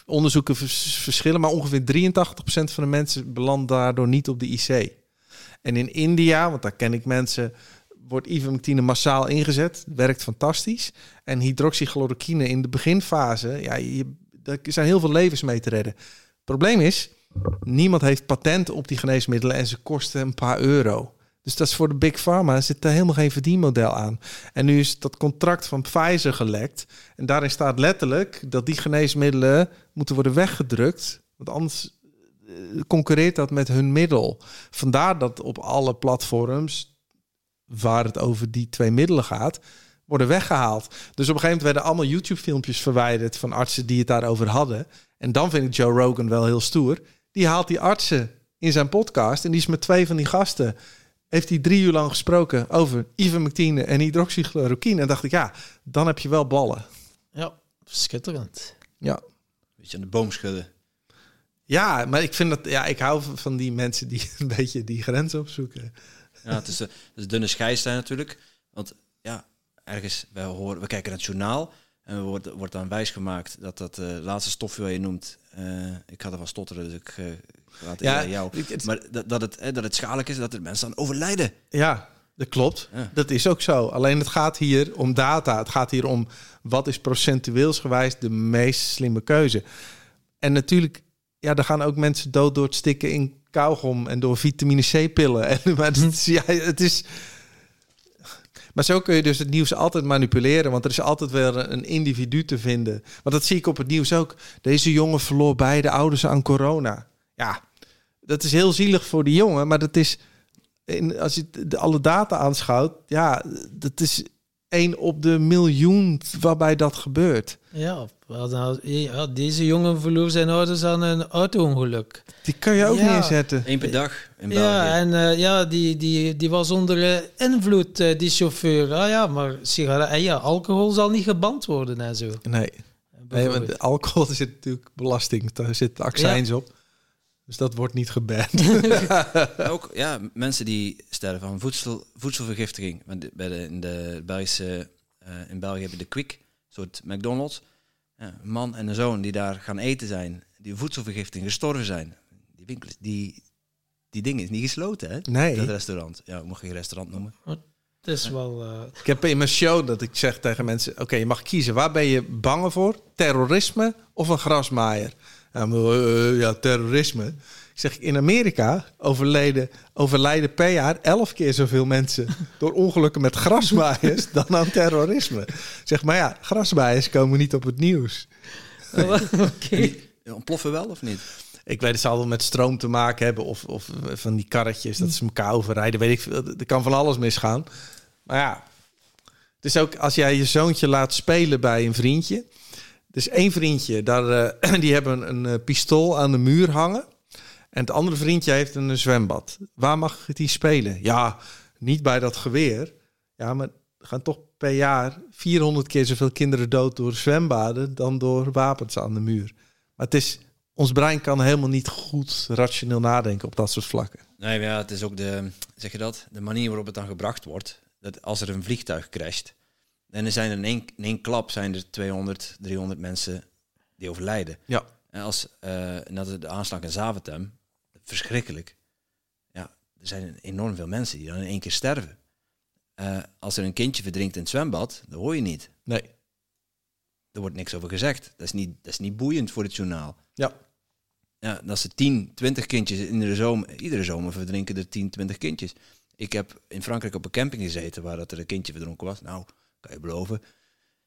onderzoeken vers- verschillen, maar ongeveer 83% van de mensen belandt daardoor niet op de IC. En in India, want daar ken ik mensen, wordt ivermectine massaal ingezet. Werkt fantastisch. En hydroxychloroquine in de beginfase, ja, je, daar zijn heel veel levens mee te redden. Probleem is, niemand heeft patent op die geneesmiddelen en ze kosten een paar euro. Dus dat is voor de Big Pharma, zit daar helemaal geen verdienmodel aan. En nu is dat contract van Pfizer gelekt. En daarin staat letterlijk dat die geneesmiddelen moeten worden weggedrukt. Want anders eh, concurreert dat met hun middel. Vandaar dat op alle platforms waar het over die twee middelen gaat, worden weggehaald. Dus op een gegeven moment werden allemaal YouTube-filmpjes verwijderd van artsen die het daarover hadden. En dan vind ik Joe Rogan wel heel stoer. Die haalt die artsen in zijn podcast en die is met twee van die gasten heeft hij drie uur lang gesproken over ivermectine en hydroxychloroquine. En dacht ik, ja, dan heb je wel ballen. Ja, schitterend. Ja. Beetje aan de boom schudden. Ja, maar ik vind dat, ja, ik hou van die mensen die een beetje die grens opzoeken. Ja, het is, eh, het is dunne scheidslijn natuurlijk. Want ja, ergens, wij horen, we kijken naar het journaal en wordt, wordt dan wijsgemaakt dat dat eh, laatste stofje wat je noemt, eh, ik ga ervan stotteren, dus ik eh, laat het Ja, jou. ik- het- Maar dat, dat, het, eh, dat het schadelijk is, dat er mensen dan overlijden. Ja, dat klopt. Ja. Dat is ook zo. Alleen het gaat hier om data. Het gaat hier om wat is procentueels gewijs de meest slimme keuze. En natuurlijk, ja, er gaan ook mensen dood door het stikken in kauwgom en door vitamine C-pillen. En maar het is, ja, het is. Maar zo kun je dus het nieuws altijd manipuleren, want er is altijd weer een individu te vinden. Want dat zie ik op het nieuws ook. Deze jongen verloor beide ouders aan corona. Ja, dat is heel zielig voor die jongen, maar dat is in, als je de, alle data aanschouwt, ja, dat is één op de miljoen waarbij dat gebeurt. Ja, wel, nou, ja, deze jongen verloor zijn ouders aan een auto-ongeluk. Die kan je ook Ja. neerzetten. Eén per dag in België. Ja, en eh, ja, die, die, die was onder eh, invloed, eh, die chauffeur. Ah ja, maar sigaret, en ja, alcohol zal niet geband worden en zo. Nee, nee want alcohol zit natuurlijk belasting, daar zit accijns op. Dus dat wordt niet geband. Ook ja, mensen die sterven van voedsel, voedselvergiftiging. Want Bij de, in, de Belgische, eh, in België heb je de Quick, een soort McDonald's. Ja, een man en een zoon die daar gaan eten zijn, die voedselvergiftiging gestorven zijn. Die winkel, is- die, die ding is niet gesloten, hè? Nee. Dat restaurant. Ja, ik mag geen restaurant noemen. Het is wel... eh, Ik heb in mijn show dat ik zeg tegen mensen: Oké, je mag kiezen. Waar ben je bang voor? Terrorisme of een grasmaaier? Ja, maar, eh, ja terrorisme. Ik zeg: In Amerika overleden, overlijden per jaar elf keer zoveel mensen door ongelukken met grasmaaiers dan aan terrorisme. Zeg maar ja, grasmaaiers komen niet op het nieuws. Oké. Ontploffen wel of niet? Ik weet, het zal wel met stroom te maken hebben of, of van die karretjes dat ze elkaar overrijden. Weet ik veel. Er kan van alles misgaan. Maar ja, het is ook als jij je zoontje laat spelen bij een vriendje. Dus één vriendje, daar, eh, die hebben een, een eh, pistool aan de muur hangen. En het andere vriendje heeft een zwembad. Waar mag die spelen? Ja, niet bij dat geweer. Ja, maar gaan toch per jaar 400 keer zoveel kinderen dood door zwembaden dan door wapens aan de muur. Maar het is, ons brein kan helemaal niet goed rationeel nadenken op dat soort vlakken. Nee, maar ja, het is ook de, zeg je dat, de manier waarop het dan gebracht wordt. Dat als er een vliegtuig crasht, dan zijn er in één, in één klap zijn er 200, 300 mensen die overlijden. Ja. En als uh, dat de aanslag in Zaventem, verschrikkelijk. Ja, er zijn enorm veel mensen die dan in één keer sterven. Uh, als er een kindje verdrinkt in het zwembad, dat hoor je niet. Nee. Er wordt niks over gezegd. Dat is niet, dat is niet boeiend voor het journaal. Ja. Ja, dat ze 10, 20 kindjes in de zomer, iedere zomer verdrinken er 10, 20 kindjes. Ik heb in Frankrijk op een camping gezeten waar dat er een kindje verdronken was. Nou, kan je beloven.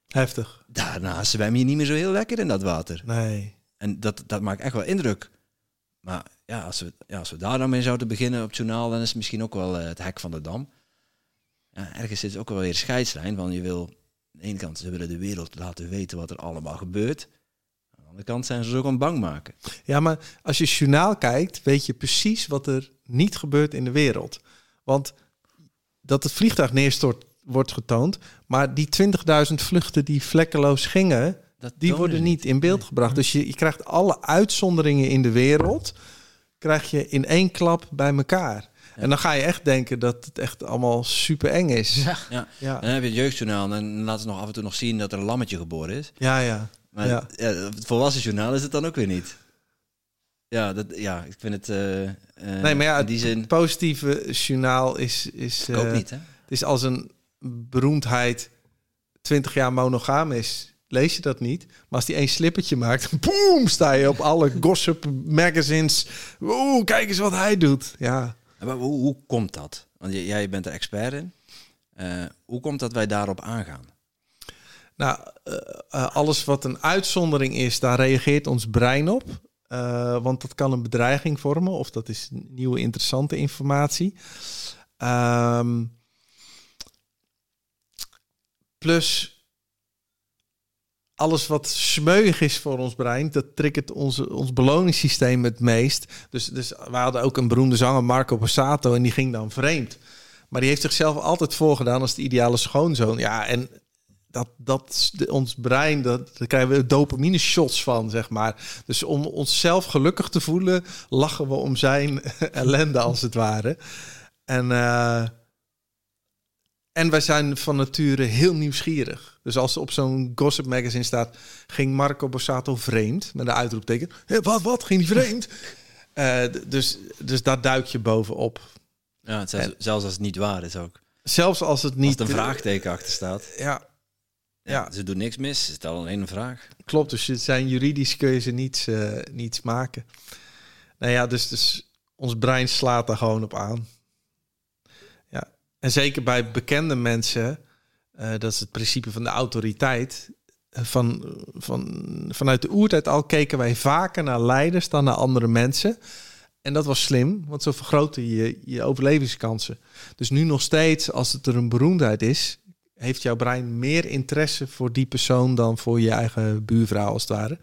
Heftig. Daarna zwem je niet meer zo heel lekker in dat water. Nee. En dat, dat maakt echt wel indruk. Maar ja, als we, ja, als we daar dan mee zouden beginnen op het journaal, dan is het misschien ook wel uh, het hek van de dam. Ja, ergens is het ook wel weer scheidslijn, want je wil, aan de ene kant, ze willen de wereld laten weten wat er allemaal gebeurt. Aan de andere kant zijn ze ook aan bang maken. Ja, maar als je journaal kijkt, weet je precies wat er niet gebeurt in de wereld. Want dat het vliegtuig neerstort wordt getoond, maar die 20.000 vluchten die vlekkeloos gingen, Dat die worden niet in beeld gebracht. Dus je, je krijgt alle uitzonderingen in de wereld, krijg je in één klap bij elkaar. En dan ga je echt denken dat het echt allemaal super eng is. Ja. Ja. Ja, En dan heb je het jeugdjournaal en dan laten ze nog af en toe nog zien dat er een lammetje geboren is. ja. ja. Maar Ja. ja. het volwassen journaal is het dan ook weer niet. Ja, dat, ja ik vind het eh, eh, Nee, maar ja, die zin positieve journaal is, is, ik ook eh, niet. Hè? het is als een beroemdheid 20 jaar monogaam is, lees je dat niet. Maar als die één slippertje maakt, boem, sta je op alle gossip magazines. Oeh, kijk eens wat hij doet. Ja, Maar hoe, hoe komt dat? Want jij bent er expert in. Eh, hoe komt dat wij daarop aangaan? nou, eh, eh, alles wat een uitzondering is, daar reageert ons brein op. Want dat kan een bedreiging vormen of dat is nieuwe interessante informatie. Ehm, plus alles wat smeuig is voor ons brein, dat triggert onze, ons beloningssysteem het meest. Dus, dus we hadden ook een beroemde zanger, Marco Borsato, en die ging dan vreemd. Maar die heeft zichzelf altijd voorgedaan als de ideale schoonzoon. Ja, en dat, dat ons brein, dat, daar krijgen we dopamine shots van, zeg maar. Dus om onszelf gelukkig te voelen, lachen we om zijn ellende, als het ware. En, eh, en wij zijn van nature heel nieuwsgierig. Dus als op zo'n gossip magazine staat, ging Marco Borsato vreemd, met een uitroepteken. Hé, wat, wat, ging hij vreemd? Eh, dus, dus daar duik je bovenop. Ja, zelfs, zelfs als het niet waar is ook. Zelfs als het niet... een vraagteken achter staat. Ja, Ja, Ja. Ze doen niks mis, ze stellen alleen een vraag. Klopt, dus het zijn juridisch kun je ze niets, eh, niets maken. Nou ja, dus, dus ons brein slaat daar gewoon op aan. En zeker bij bekende mensen, eh, dat is het principe van de autoriteit. Eh, Van, van, vanuit de oertijd al keken wij vaker naar leiders dan naar andere mensen. En dat was slim, want zo vergroten je je overlevingskansen. Dus nu nog steeds, als het er een beroemdheid is, heeft jouw brein meer interesse voor die persoon dan voor je eigen buurvrouw als het ware.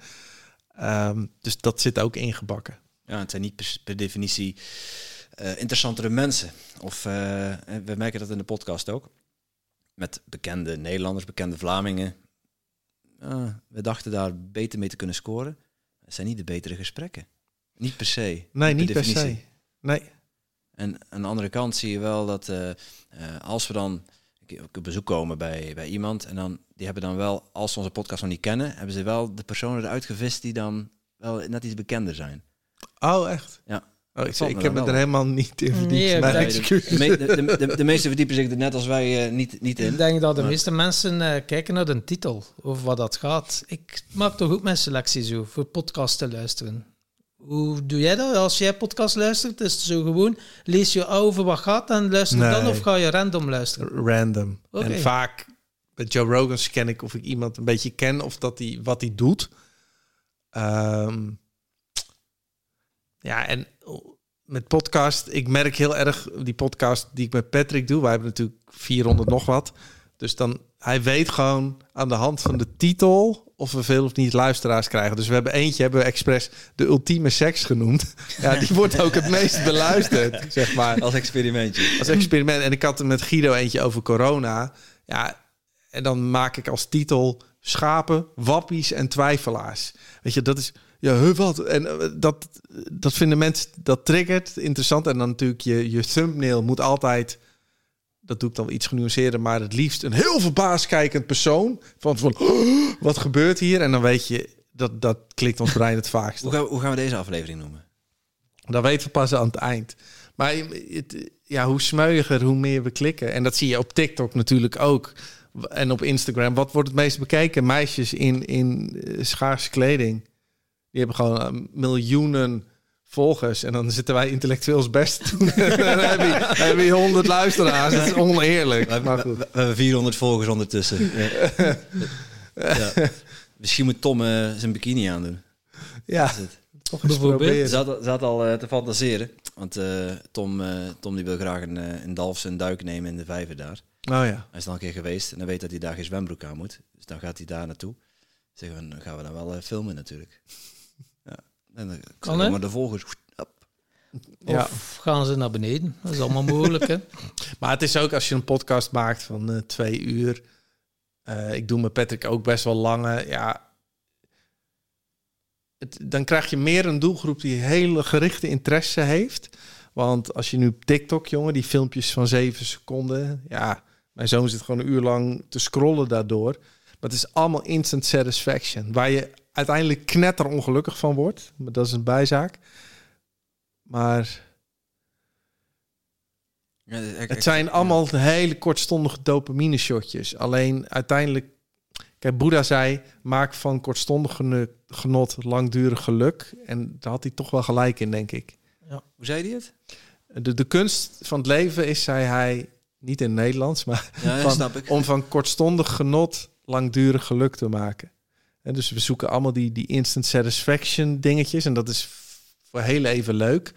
Ehm, dus dat zit ook ingebakken. Ja, het zijn niet per definitie eh, interessantere mensen. Of eh, en we merken dat in de podcast ook. Met bekende Nederlanders, bekende Vlamingen. We dachten daar beter mee te kunnen scoren. Het zijn niet de betere gesprekken. Niet per se. Nee, niet per se. Nee. En aan de andere kant zie je wel dat eh, eh, als we dan op bezoek komen bij, bij iemand en dan die hebben dan wel, als ze onze podcast nog niet kennen, hebben ze wel de personen eruit gevist die dan wel net iets bekender zijn. Oh, echt? Ja. Oh, ik, heb me er helemaal niet in verdiept. Nee. De, me- de, de, meesten verdiepen zich er net als wij eh, niet, niet in. Ik denk dat de Maar- meeste mensen eh, kijken naar de titel, over wat dat gaat. Ik maak toch ook mijn selectie zo, voor podcast te luisteren. Hoe doe jij dat? Als jij podcast luistert, is het zo gewoon, lees je over wat gaat en luister Nee. dan, of ga je random luisteren? Random. En vaak bij Joe Rogan scan ik of ik iemand een beetje ken of dat hij wat hij doet. Ehm, ja, en met podcast, ik merk heel erg die podcast die ik met Patrick doe. Wij hebben natuurlijk 400 nog wat. Dus dan, hij weet gewoon aan de hand van de titel of we veel of niet luisteraars krijgen. Dus we hebben eentje, hebben we expres de ultieme seks genoemd. Ja, die wordt ook het meest beluisterd, zeg maar. Als experimentje. Als experiment. En ik had er met Guido eentje over corona. Ja, en dan maak ik als titel schapen, wappies en twijfelaars. Weet je, dat is... Ja, huh, wat? En eh, dat, dat vinden mensen, dat triggert, interessant. En dan natuurlijk je, je thumbnail moet altijd dat doe ik dan iets genuanceerder, maar het liefst een heel verbaasd kijkend persoon. Van, van "Oh, wat gebeurt hier? En dan weet je, dat, dat klikt ons brein het vaakst. Hoe gaan, we, hoe gaan we deze aflevering noemen? Dat weten we pas aan het eind. Maar het, ja, hoe smeuiger, hoe meer we klikken. En dat zie je op TikTok natuurlijk ook. En op Instagram. Wat wordt het meest bekeken? Meisjes in, in eh, schaarse kleding. Die hebben gewoon eh, miljoenen volgers. En dan zitten wij intellectueel als best dan heb je, dan heb je 100 luisteraars. Dat is oneerlijk. We, Maar goed. we hebben 400 volgers ondertussen. Ja. Ja. Misschien moet Tom eh, zijn bikini aandoen. Ja, toch eens Bijvoorbeeld. proberen. Ze had, al eh, te fantaseren. Want eh, Tom, eh, Tom die wil graag een, een Dalfs een duik nemen in de vijver daar. Oh ja. Hij is al een keer geweest en dan weet dat hij daar geen zwembroek aan moet. Dus dan gaat hij daar naartoe. Zeggen we, dan gaan we dan wel filmen natuurlijk. En dan Kan, maar de volgers. Ja. Of gaan ze naar beneden? Dat is allemaal mogelijk, hè? Maar het is ook als je een podcast maakt van eh, twee uur. eh, ik doe met Patrick ook best wel lange. Ja, het, dan krijg je meer een doelgroep die hele gerichte interesse heeft. Want als je nu op TikTok, jongen, die filmpjes van zeven seconden. Ja, mijn zoon zit gewoon een uur lang te scrollen daardoor. Maar het is allemaal instant satisfaction. Waar je uiteindelijk knetter ongelukkig van wordt. Maar dat is een bijzaak. Maar Ja, ik- ik- het zijn allemaal hele kortstondige dopamine shotjes. Alleen uiteindelijk, kijk, Boeddha zei: maak van kortstondig genot langdurig geluk. En daar had hij toch wel gelijk in, denk ik. Hoe zei hij het? De, de kunst van het leven is, zei hij, niet in het Nederlands, maar Ja, dat Van- snap ik. om van kortstondig genot langdurig geluk te maken. Dus we zoeken allemaal die, die instant satisfaction dingetjes. En dat is voor heel even leuk.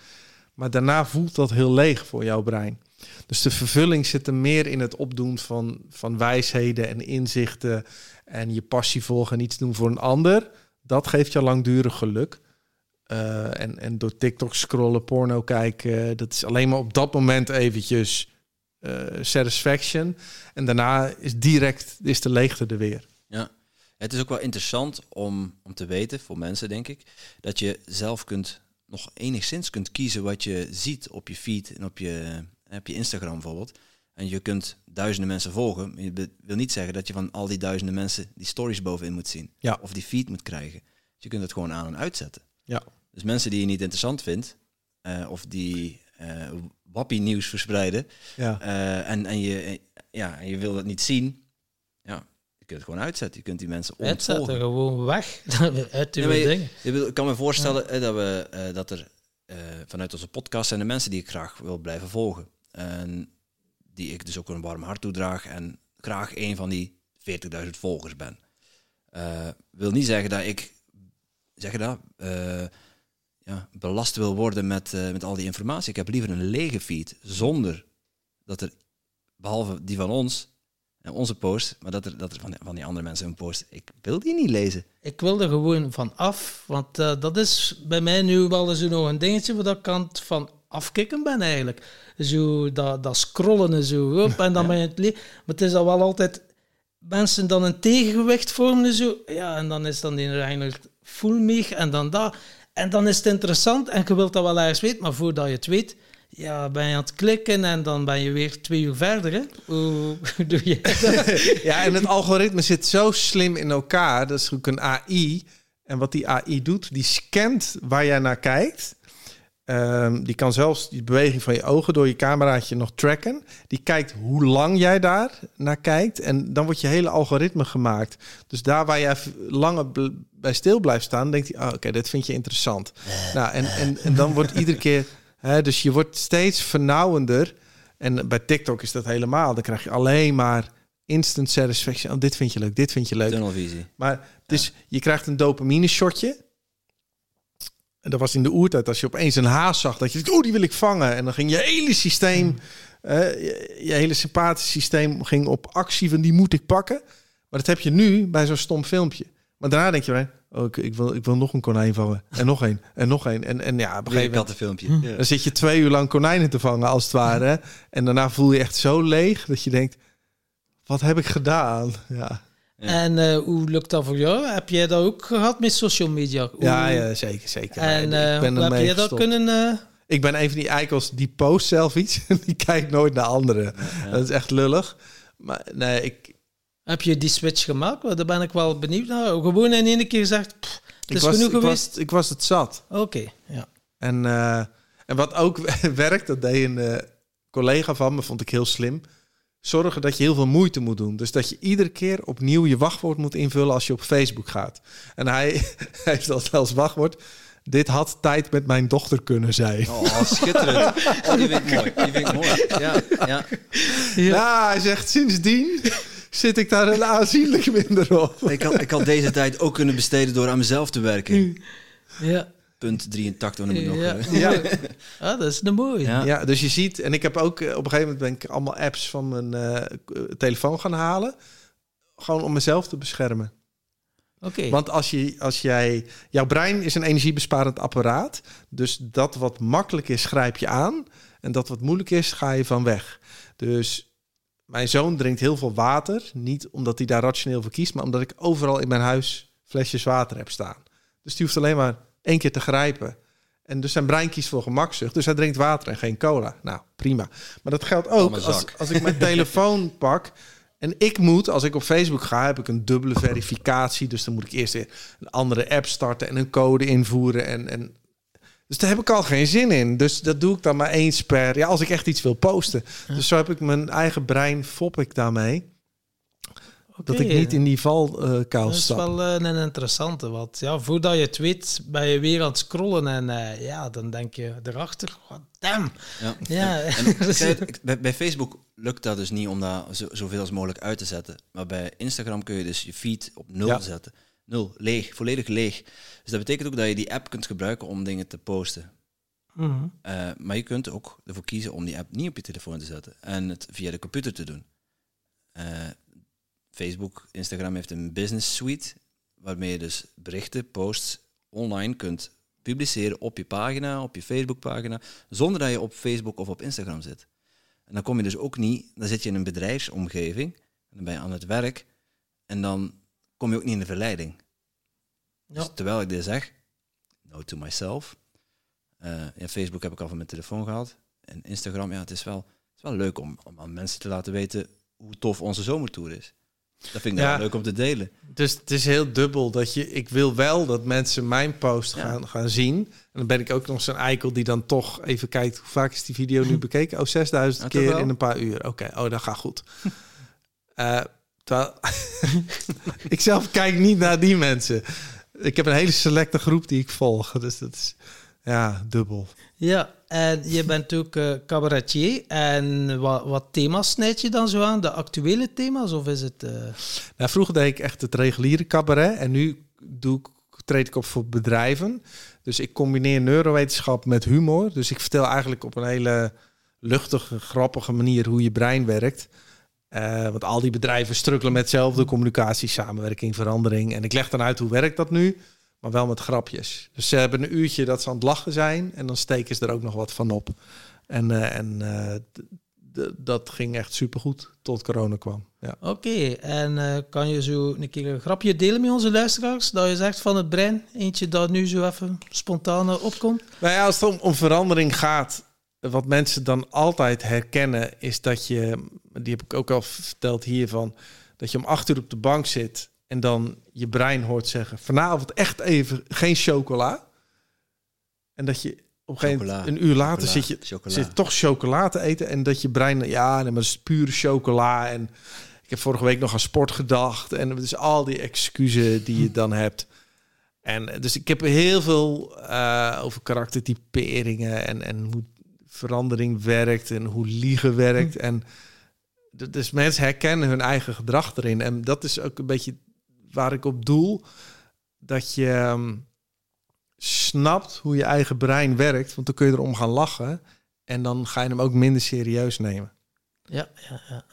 Maar daarna voelt dat heel leeg voor jouw brein. Dus de vervulling zit er meer in het opdoen van, van wijsheden en inzichten. En je passie volgen en iets doen voor een ander. Dat geeft je langdurig geluk. Eh, en, en door TikTok scrollen, porno kijken. Dat is alleen maar op dat moment eventjes eh, satisfaction. En daarna is direct is de leegte er weer. Het is ook wel interessant om, om te weten, voor mensen denk ik, dat je zelf kunt nog enigszins kunt kiezen wat je ziet op je feed en op je, op je Instagram bijvoorbeeld. En je kunt duizenden mensen volgen. maar Je wil niet zeggen dat je van al die duizenden mensen die stories bovenin moet zien. Ja. Of die feed moet krijgen. Dus je kunt het gewoon aan en uitzetten. Ja. Dus mensen die je niet interessant vindt, eh, of die eh wappie nieuws verspreiden, Ja. eh, en, en, je, eh, ja, en je wil dat niet zien, kunt het gewoon uitzetten. Je kunt die mensen Uitzetten, ontvolgen. gewoon weg uit die je- dingen. Je Ik kan me voorstellen dat, we, eh, dat er eh, vanuit onze podcast zijn de mensen die ik graag wil blijven volgen. En die ik dus ook een warm hart toedraag en graag een van die 40.000 volgers ben. Eh, wil niet zeggen dat ik, zeg je dat, ja, belast wil worden met, met al die informatie. Ik heb liever een lege feed zonder dat er, behalve die van ons, onze post, maar dat er, dat er van, van die andere mensen een post, ik wil die niet lezen. Ik wil er gewoon van af, want eh, dat is bij mij nu wel eens nog een dingetje waar ik aan het van afkicken ben eigenlijk. Zo dat, dat scrollen en zo, op, en dan ben je het Maar het is dan wel altijd mensen dan een tegengewicht vormen en zo. Ja, en dan is dan die eigenlijk full meeg en dan dat. En dan is het interessant en je wilt dat wel ergens weten, maar voordat je het weet, ja, ben je aan het klikken en dan ben je weer twee uur verder. Hè? Hoe, doe je dat? ja, en het algoritme zit zo slim in elkaar. Dat is ook een AI. En wat die AI doet, die scant waar jij naar kijkt. Ehm, die kan zelfs die beweging van je ogen door je cameraatje nog tracken. Die kijkt hoe lang jij daar naar kijkt. En dan wordt je hele algoritme gemaakt. Dus daar waar jij langer bij stil blijft staan, denkt hij: oh, oké, dit vind je interessant. Nou, en, en, en dan wordt iedere keer. Hè, dus je wordt steeds vernauwender. En bij TikTok is dat helemaal. Dan krijg je alleen maar instant satisfaction. Oh, dit vind je leuk, dit vind je leuk. Tunnelvisie. Maar dus je krijgt een dopamine shotje. En dat was in de oertijd als je opeens een haas zag, dat je dacht, oh, die wil ik vangen. En dan ging je hele systeem, eh, je, je hele sympathische systeem ging op actie van die moet ik pakken. Maar dat heb je nu bij zo'n stom filmpje. Maar daarna denk je, oh, ik, ik, wil, ik wil nog een konijn vangen. En nog één. En nog één. En, en ja, op een gegeven een moment... kattenfilmpje. Ja. Dan zit je twee uur lang konijnen te vangen, als het ware. En daarna voel je echt zo leeg dat je denkt... Wat heb ik gedaan? Ja, Ja. En eh, hoe lukt dat voor jou? Heb jij dat ook gehad met social media? Hoe- ja, ja zeker, zeker. En Nee, eh, ik ben hoe heb jij dat kunnen... eh, Ik ben een van die eikels die post zelf iets en die kijkt nooit naar anderen. Ja. Dat is echt lullig. Maar nee, ik, heb je die switch gemaakt? Want Daar ben ik wel benieuwd naar. Gewoon in één keer gezegd, pff, het ik, is was, genoeg ik, geweest. was, ik was het zat. Oké, ja. En, eh, en wat ook werkt, dat deed een eh, collega van me, vond ik heel slim. Zorgen dat je heel veel moeite moet doen. Dus dat je iedere keer opnieuw je wachtwoord moet invullen als je op Facebook gaat. En hij, hij heeft als, als wachtwoord... Dit had tijd met mijn dochter kunnen zijn. Oh, schitterend. Oh, die vind ik mooi. Die vind ik mooi. Ja, ja. Ja, hij zegt sindsdien zit ik daar een aanzienlijk minder op. Ik, had, ik had deze tijd ook kunnen besteden door aan mezelf te werken. Ja, Punt 83, noem ik nog. ja. eh. Ja. Ah, dat is een mooie. Ja. Ja, dus je ziet, en ik heb ook eh, op een gegeven moment ben ik allemaal apps van mijn eh, k- telefoon gaan halen. Gewoon om mezelf te beschermen. Oké. Want als, je, als jij, jouw brein is een energiebesparend apparaat. Dus dat wat makkelijk is, grijp je aan. En dat wat moeilijk is, ga je van weg. Dus mijn zoon drinkt heel veel water. Niet omdat hij daar rationeel voor kiest, maar omdat ik overal in mijn huis flesjes water heb staan. Dus die hoeft alleen maar één keer te grijpen. En dus zijn brein kiest voor gemakzucht. Dus hij drinkt water en geen cola. Nou, prima. Maar dat geldt ook als, als ik mijn telefoon pak. En ik moet, als ik op Facebook ga, heb ik een dubbele verificatie. Dus dan moet ik eerst weer een andere app starten en een code invoeren. En, en dus daar heb ik al geen zin in. Dus dat doe ik dan maar eens per... Ja, als ik echt iets wil posten. Dus zo heb ik mijn eigen brein, fop ik daarmee. Dat ik niet in die valkuil Dat is stap. wel eh, een interessante. Want ja, voordat je het weet, ben je weer aan het scrollen. En eh, ja, dan denk je erachter, what damn. Ja. Ja, En het, bij, bij Facebook lukt dat dus niet om dat zo, zoveel als mogelijk uit te zetten. Maar bij Instagram kun je dus je feed op nul Ja. zetten. Nul, leeg, volledig leeg. Dus dat betekent ook dat je die app kunt gebruiken om dingen te posten. Mhm. Eh, maar je kunt ook ervoor kiezen om die app niet op je telefoon te zetten en het via de computer te doen. Eh, Facebook, Instagram heeft een business suite waarmee je dus berichten, posts online kunt publiceren op je pagina, op je Facebook-pagina, zonder dat je op Facebook of op Instagram zit. En dan kom je dus ook niet, dan zit je in een bedrijfsomgeving, en dan ben je aan het werk en dan kom je ook niet in de verleiding. Dus terwijl ik dit zeg, note to myself, ja, Facebook heb ik al van mijn telefoon gehad. En Instagram, ja, het is wel, het is wel leuk om, om aan mensen te laten weten hoe tof onze zomertour is. Dat vind ik Ja. wel leuk om te delen. Dus het is heel dubbel dat je. Ik wil wel dat mensen mijn post Ja. gaan, gaan zien. En dan ben ik ook nog zo'n eikel die dan toch even kijkt hoe vaak is die video nu bekeken. Oh, 6000 Ja, toch keer in een paar uur. Oké, oh, dat gaat goed. Eh, terwijl ik zelf kijk niet naar die mensen. Ik heb een hele selecte groep die ik volg. Dus dat is ja dubbel. Ja, en je bent ook eh, cabaretier. En wat, wat thema's snijd je dan zo aan? De actuele thema's? Of is het... eh, Nou, vroeger deed ik echt het reguliere cabaret. En nu doe ik, treed ik op voor bedrijven. Dus ik combineer neurowetenschap met humor. Dus ik vertel eigenlijk op een hele luchtige, grappige manier hoe je brein werkt. Eh, want al die bedrijven strukkelen met hetzelfde communicatie, samenwerking, verandering. En ik leg dan uit hoe werkt dat nu, maar wel met grapjes. Dus ze hebben een uurtje dat ze aan het lachen zijn en dan steken ze er ook nog wat van op. En, eh, en eh, dat ging echt supergoed tot corona kwam. Ja. Oké, en kan je zo een keer een grapje delen met onze luisteraars? Dat je zegt van het brein, eentje dat nu zo even spontaan opkomt? Nou ja, als het om, om verandering gaat, wat mensen dan altijd herkennen, is dat je, die heb ik ook al verteld hiervan, dat je om acht uur op de bank zit en dan je brein hoort zeggen: vanavond echt even geen chocola. En dat je op een gegeven moment, een uur later Chocola. zit je Chocola. zit toch chocola te eten en dat je brein, ja, nee, maar dat is pure chocola. En ik heb vorige week nog aan sport gedacht en dus al die excuses die je dan hebt. En dus ik heb heel veel eh, over karaktertyperingen en, en hoe verandering werkt en hoe liegen werkt. En d- dus mensen herkennen hun eigen gedrag erin. En dat is ook een beetje waar ik op doel. Dat je ehm, snapt hoe je eigen brein werkt. Want dan kun je erom gaan lachen. En dan ga je hem ook minder serieus nemen. Ja, ja, ja.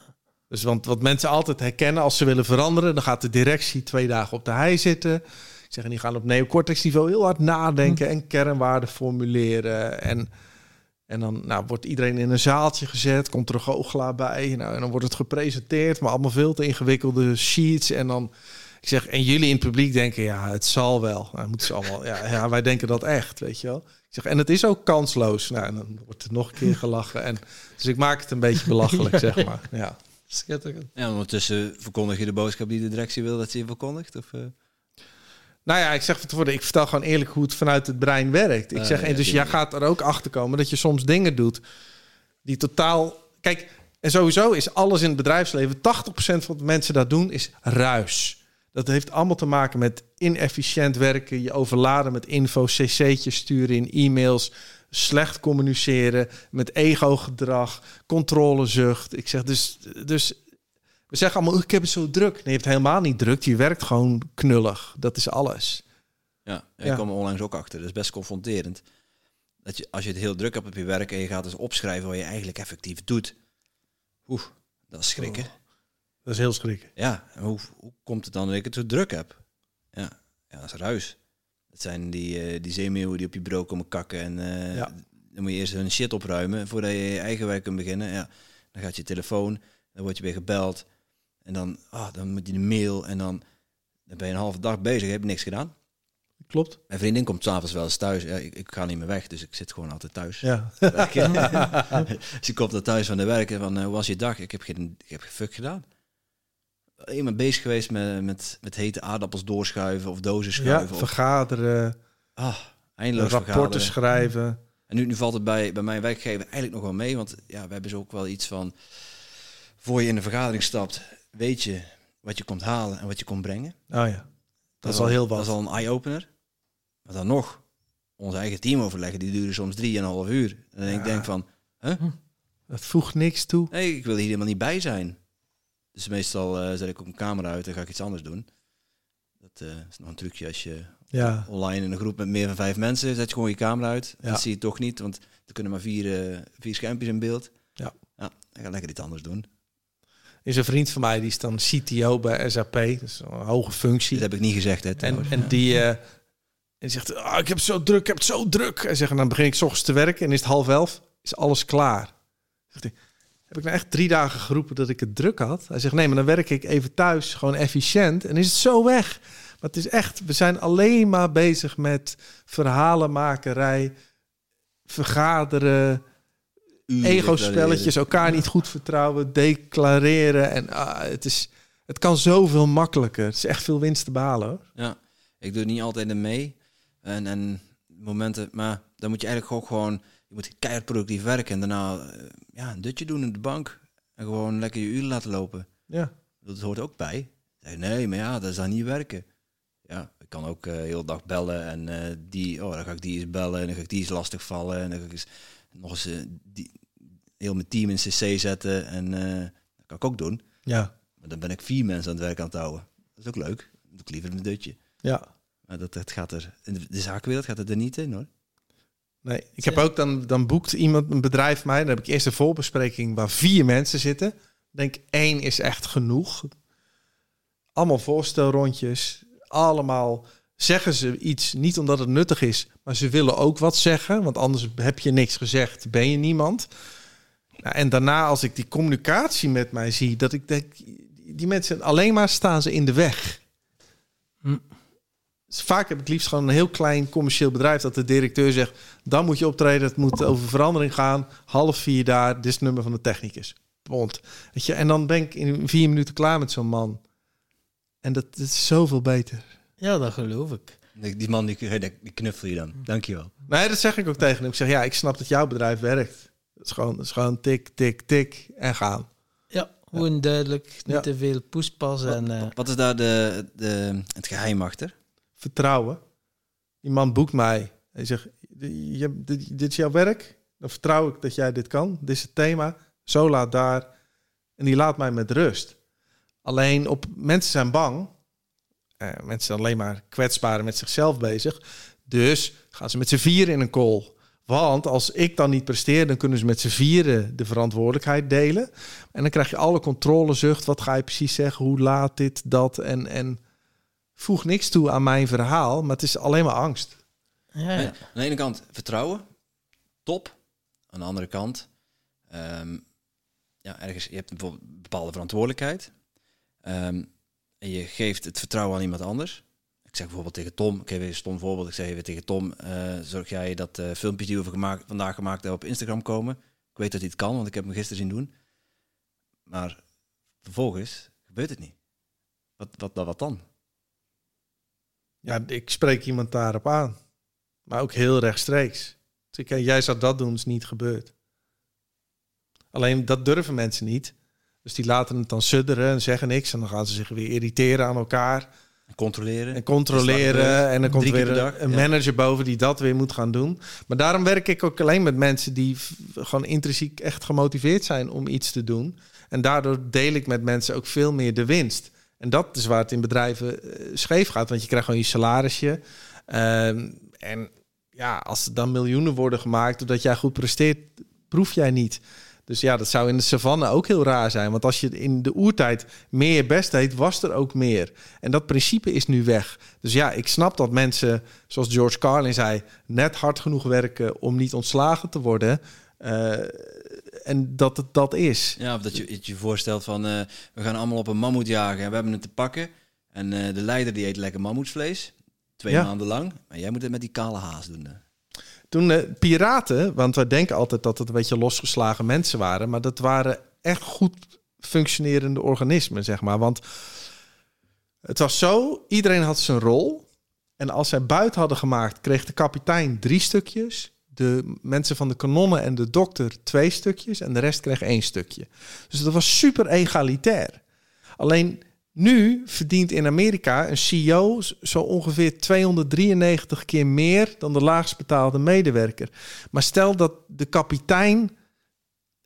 Dus want wat mensen altijd herkennen als ze willen veranderen, dan gaat de directie twee dagen op de hei zitten. Ik zeg, en die gaan op neocortex niveau heel hard nadenken en kernwaarden formuleren. En, en dan nou, wordt iedereen in een zaaltje gezet, komt er een goochelaar bij. Nou, en dan wordt het gepresenteerd, maar allemaal veel te ingewikkelde sheets. En dan, ik zeg, en jullie in het publiek denken, ja, het zal wel. Nou, moeten ze allemaal, ja, ja, wij denken dat echt, weet je wel. Ik zeg, en het is ook kansloos. Nou, en dan wordt er nog een keer gelachen. En, dus ik maak het een beetje belachelijk, zeg maar. Ja. Schitterend. Ja, ondertussen verkondig je de boodschap die de directie wil dat ze je verkondigt? Of, eh? Nou ja, ik zeg van tevoren, ik vertel gewoon eerlijk hoe het vanuit het brein werkt. Ik zeg, en dus jij gaat er ook achter komen dat je soms dingen doet die totaal. Kijk, en sowieso is alles in het bedrijfsleven, 80% van wat mensen daar doen, is ruis. Dat heeft allemaal te maken met inefficiënt werken, je overladen met info, cc'tjes sturen in e-mails, slecht communiceren, met ego-gedrag, controlezucht. Ik zeg dus, dus we zeggen allemaal, ik heb het zo druk. Nee, je hebt het helemaal niet druk. Je werkt gewoon knullig. Dat is alles. Ja, ik Ja. kwam er onlangs ook achter. Dat is best confronterend. Dat je, als je het heel druk hebt op je werk en je gaat eens opschrijven wat je eigenlijk effectief doet. Oeh, dat is schrikken. Dat is heel schrikken. Ja, en hoe, hoe komt het dan dat ik het zo druk heb? Ja, ja dat is ruis. Dat zijn die, eh, die zeemeeuwen die op je bureau komen kakken. En Ja. dan moet je eerst hun shit opruimen voordat je je eigen werk kunt beginnen. Ja, dan gaat je telefoon, dan word je weer gebeld. En dan, ah, dan moet je de mail en dan, dan ben je een halve dag bezig, heb niks gedaan. Klopt. Mijn vriendin komt s'avonds wel eens thuis. Ja, ik, ik ga niet meer weg, dus ik zit gewoon altijd thuis. Ja. Ze komt dan thuis van de werk en van, eh, hoe was je dag? Ik heb geen, ik heb fuck gedaan. Ben bezig geweest met, met, met hete aardappels doorschuiven of dozen ja, schuiven. of, vergaderen, ah, eindeloos rapporten vergaderen. schrijven. En nu, nu valt het bij, bij mijn werkgever eigenlijk nog wel mee, want ja, we hebben zo ook wel iets van, voor je in de vergadering stapt, weet je wat je komt halen en wat je komt brengen. Oh ja. Dat is al heel Dat wat. is al een eye-opener. Maar dan nog, onze eigen teamoverleggen, die duren soms drieënhalf uur. En ik denk van, Dat voegt niks toe. nee, ik wil hier helemaal niet bij zijn. Dus meestal eh, zet ik ook mijn camera uit en ga ik iets anders doen. Dat eh, is nog een trucje als je Ja. online in een groep met meer dan vijf mensen, zet je gewoon je camera uit. Ja. Dat zie je toch niet, want er kunnen maar vier, eh, vier schermpjes in beeld. Ja. ja. Dan ga ik lekker iets anders doen. Is een vriend van mij, die is dan CTO bij SAP. Dus een hoge functie. Dit heb ik niet gezegd, hè. En, trouwens. en die eh, en zegt, ah, ik heb zo druk, ik heb het zo druk. En zegt, en dan begin ik 's ochtends te werken en is het half elf, is alles klaar. Zegt hij, heb ik nou echt drie dagen geroepen dat ik het druk had? Hij zegt, nee, maar dan werk ik even thuis, gewoon efficiënt. En is het zo weg. Maar het is echt, we zijn alleen maar bezig met verhalenmakerij, vergaderen, ego-spelletjes, elkaar niet goed vertrouwen, declareren. En ah, het, is, het kan zoveel makkelijker. Het is echt veel winst te behalen. Hoor. Ja, ik doe niet altijd mee. En, en momenten, maar dan moet je eigenlijk ook gewoon, je moet keihard productief werken en daarna eh, ja, een dutje doen in de bank. En gewoon lekker je uren laten lopen. Ja. Dat hoort ook bij. Nee, maar ja, dat is dan niet werken. Ja, ik kan ook eh heel dag bellen en eh, die, oh, dan ga ik die eens bellen en dan ga ik die eens lastig vallen en dan ga ik eens nog eens eh, die, heel mijn team in CC zetten en eh, dat kan ik ook doen. Ja. Maar dan ben ik vier mensen aan het werk aan het houden. Dat is ook leuk. Dat doe ik liever een dutje. Ja. Maar dat, dat gaat er, in de, zakenwereld gaat het er niet in hoor. Nee, ik heb ook dan, dan boekt iemand een bedrijf mij. Dan heb ik eerst een voorbespreking waar vier mensen zitten. Ik denk één is echt genoeg. Allemaal voorstelrondjes. Allemaal zeggen ze iets niet omdat het nuttig is, maar ze willen ook wat zeggen. Want anders heb je niks gezegd, ben je niemand. Nou, en daarna, als ik die communicatie met mij zie, dat ik denk, die mensen alleen maar staan ze in de weg. Hm. Dus vaak heb ik liefst gewoon een heel klein commercieel bedrijf dat de directeur zegt: dan moet je optreden, het moet over verandering gaan. Half vier daar, dit is het nummer van de technicus. Bond. Weet je, en dan ben ik in vier minuten klaar met zo'n man. En dat, dat is zoveel beter. Ja, dat geloof ik. Die die man die, die knuffel je dan. Dankjewel. Nee, dat zeg ik ook tegen hem. Ik zeg: ja, ik snap dat jouw bedrijf werkt. Het is gewoon, het is gewoon tik, tik, tik en gaan. Ja, gewoon duidelijk. Niet Ja. te veel poespas. En, eh, Wat is daar de, de, het geheim achter? Vertrouwen. Die man boekt mij. Hij zegt: je, dit, dit is jouw werk. Dan vertrouw ik dat jij dit kan. Dit is het thema. Zo laat daar. En die laat mij met rust. Alleen op mensen zijn bang. Eh, mensen zijn alleen maar kwetsbaar en met zichzelf bezig. Dus gaan ze met z'n vier in een call. Want als ik dan niet presteer, dan kunnen ze met z'n vieren de verantwoordelijkheid delen. En dan krijg je alle controlezucht. Wat ga je precies zeggen? Hoe laat dit, dat? En, en voeg niks toe aan mijn verhaal, maar het is alleen maar angst. Ja. Aan de ene kant vertrouwen, top. Aan de andere kant, ehm, ja, ergens, je hebt bijvoorbeeld een bepaalde verantwoordelijkheid. Ehm, en je geeft het vertrouwen aan iemand anders. Ik zeg bijvoorbeeld tegen Tom, ik geef even een stom voorbeeld. Ik zeg even tegen Tom, eh, zorg jij dat eh filmpjes die we gemaakt, vandaag gemaakt hebben op Instagram komen. Ik weet dat het kan, want ik heb hem gisteren zien doen. Maar vervolgens gebeurt het niet. Wat, wat, wat, dan? Ja, ik spreek iemand daarop aan. Maar ook heel rechtstreeks. Dus ik, jij zou dat doen, is niet gebeurd. Alleen dat durven mensen niet. Dus die laten het dan sudderen en zeggen niks. En dan gaan ze zich weer irriteren aan elkaar. Controleren. En controleren. En dan komt weer een, dag? een Ja. manager boven die dat weer moet gaan doen. Maar daarom werk ik ook alleen met mensen die gewoon intrinsiek echt gemotiveerd zijn om iets te doen. En daardoor deel ik met mensen ook veel meer de winst. En dat is waar het in bedrijven eh, scheef gaat. Want je krijgt gewoon je salarisje. Ehm, en ja, als er dan miljoenen worden gemaakt doordat jij goed presteert, proef jij niet. Dus ja, dat zou in de savanne ook heel raar zijn. Want als je in de oertijd meer je best deed, was er ook meer. En dat principe is nu weg. Dus ja, ik snap dat mensen, zoals George Carlin zei, net hard genoeg werken om niet ontslagen te worden. Eh, en dat het dat is. Ja, of dat je je voorstelt van eh, we gaan allemaal op een mammoet jagen en we hebben het te pakken. En eh, de leider die eet lekker mammoetsvlees. Twee Ja. maanden lang. Maar jij moet het met die kale haas doen. Toen eh, piraten, want wij denken altijd dat het een beetje losgeslagen mensen waren, maar dat waren echt goed functionerende organismen, zeg maar. Want het was zo, iedereen had zijn rol. En als zij buiten hadden gemaakt, kreeg de kapitein drie stukjes. De mensen van de kanonnen en de dokter twee stukjes. En de rest kreeg één stukje. Dus dat was super egalitair. Alleen nu verdient in Amerika een CEO zo ongeveer 293 keer meer dan de laagst betaalde medewerker. Maar stel dat de kapitein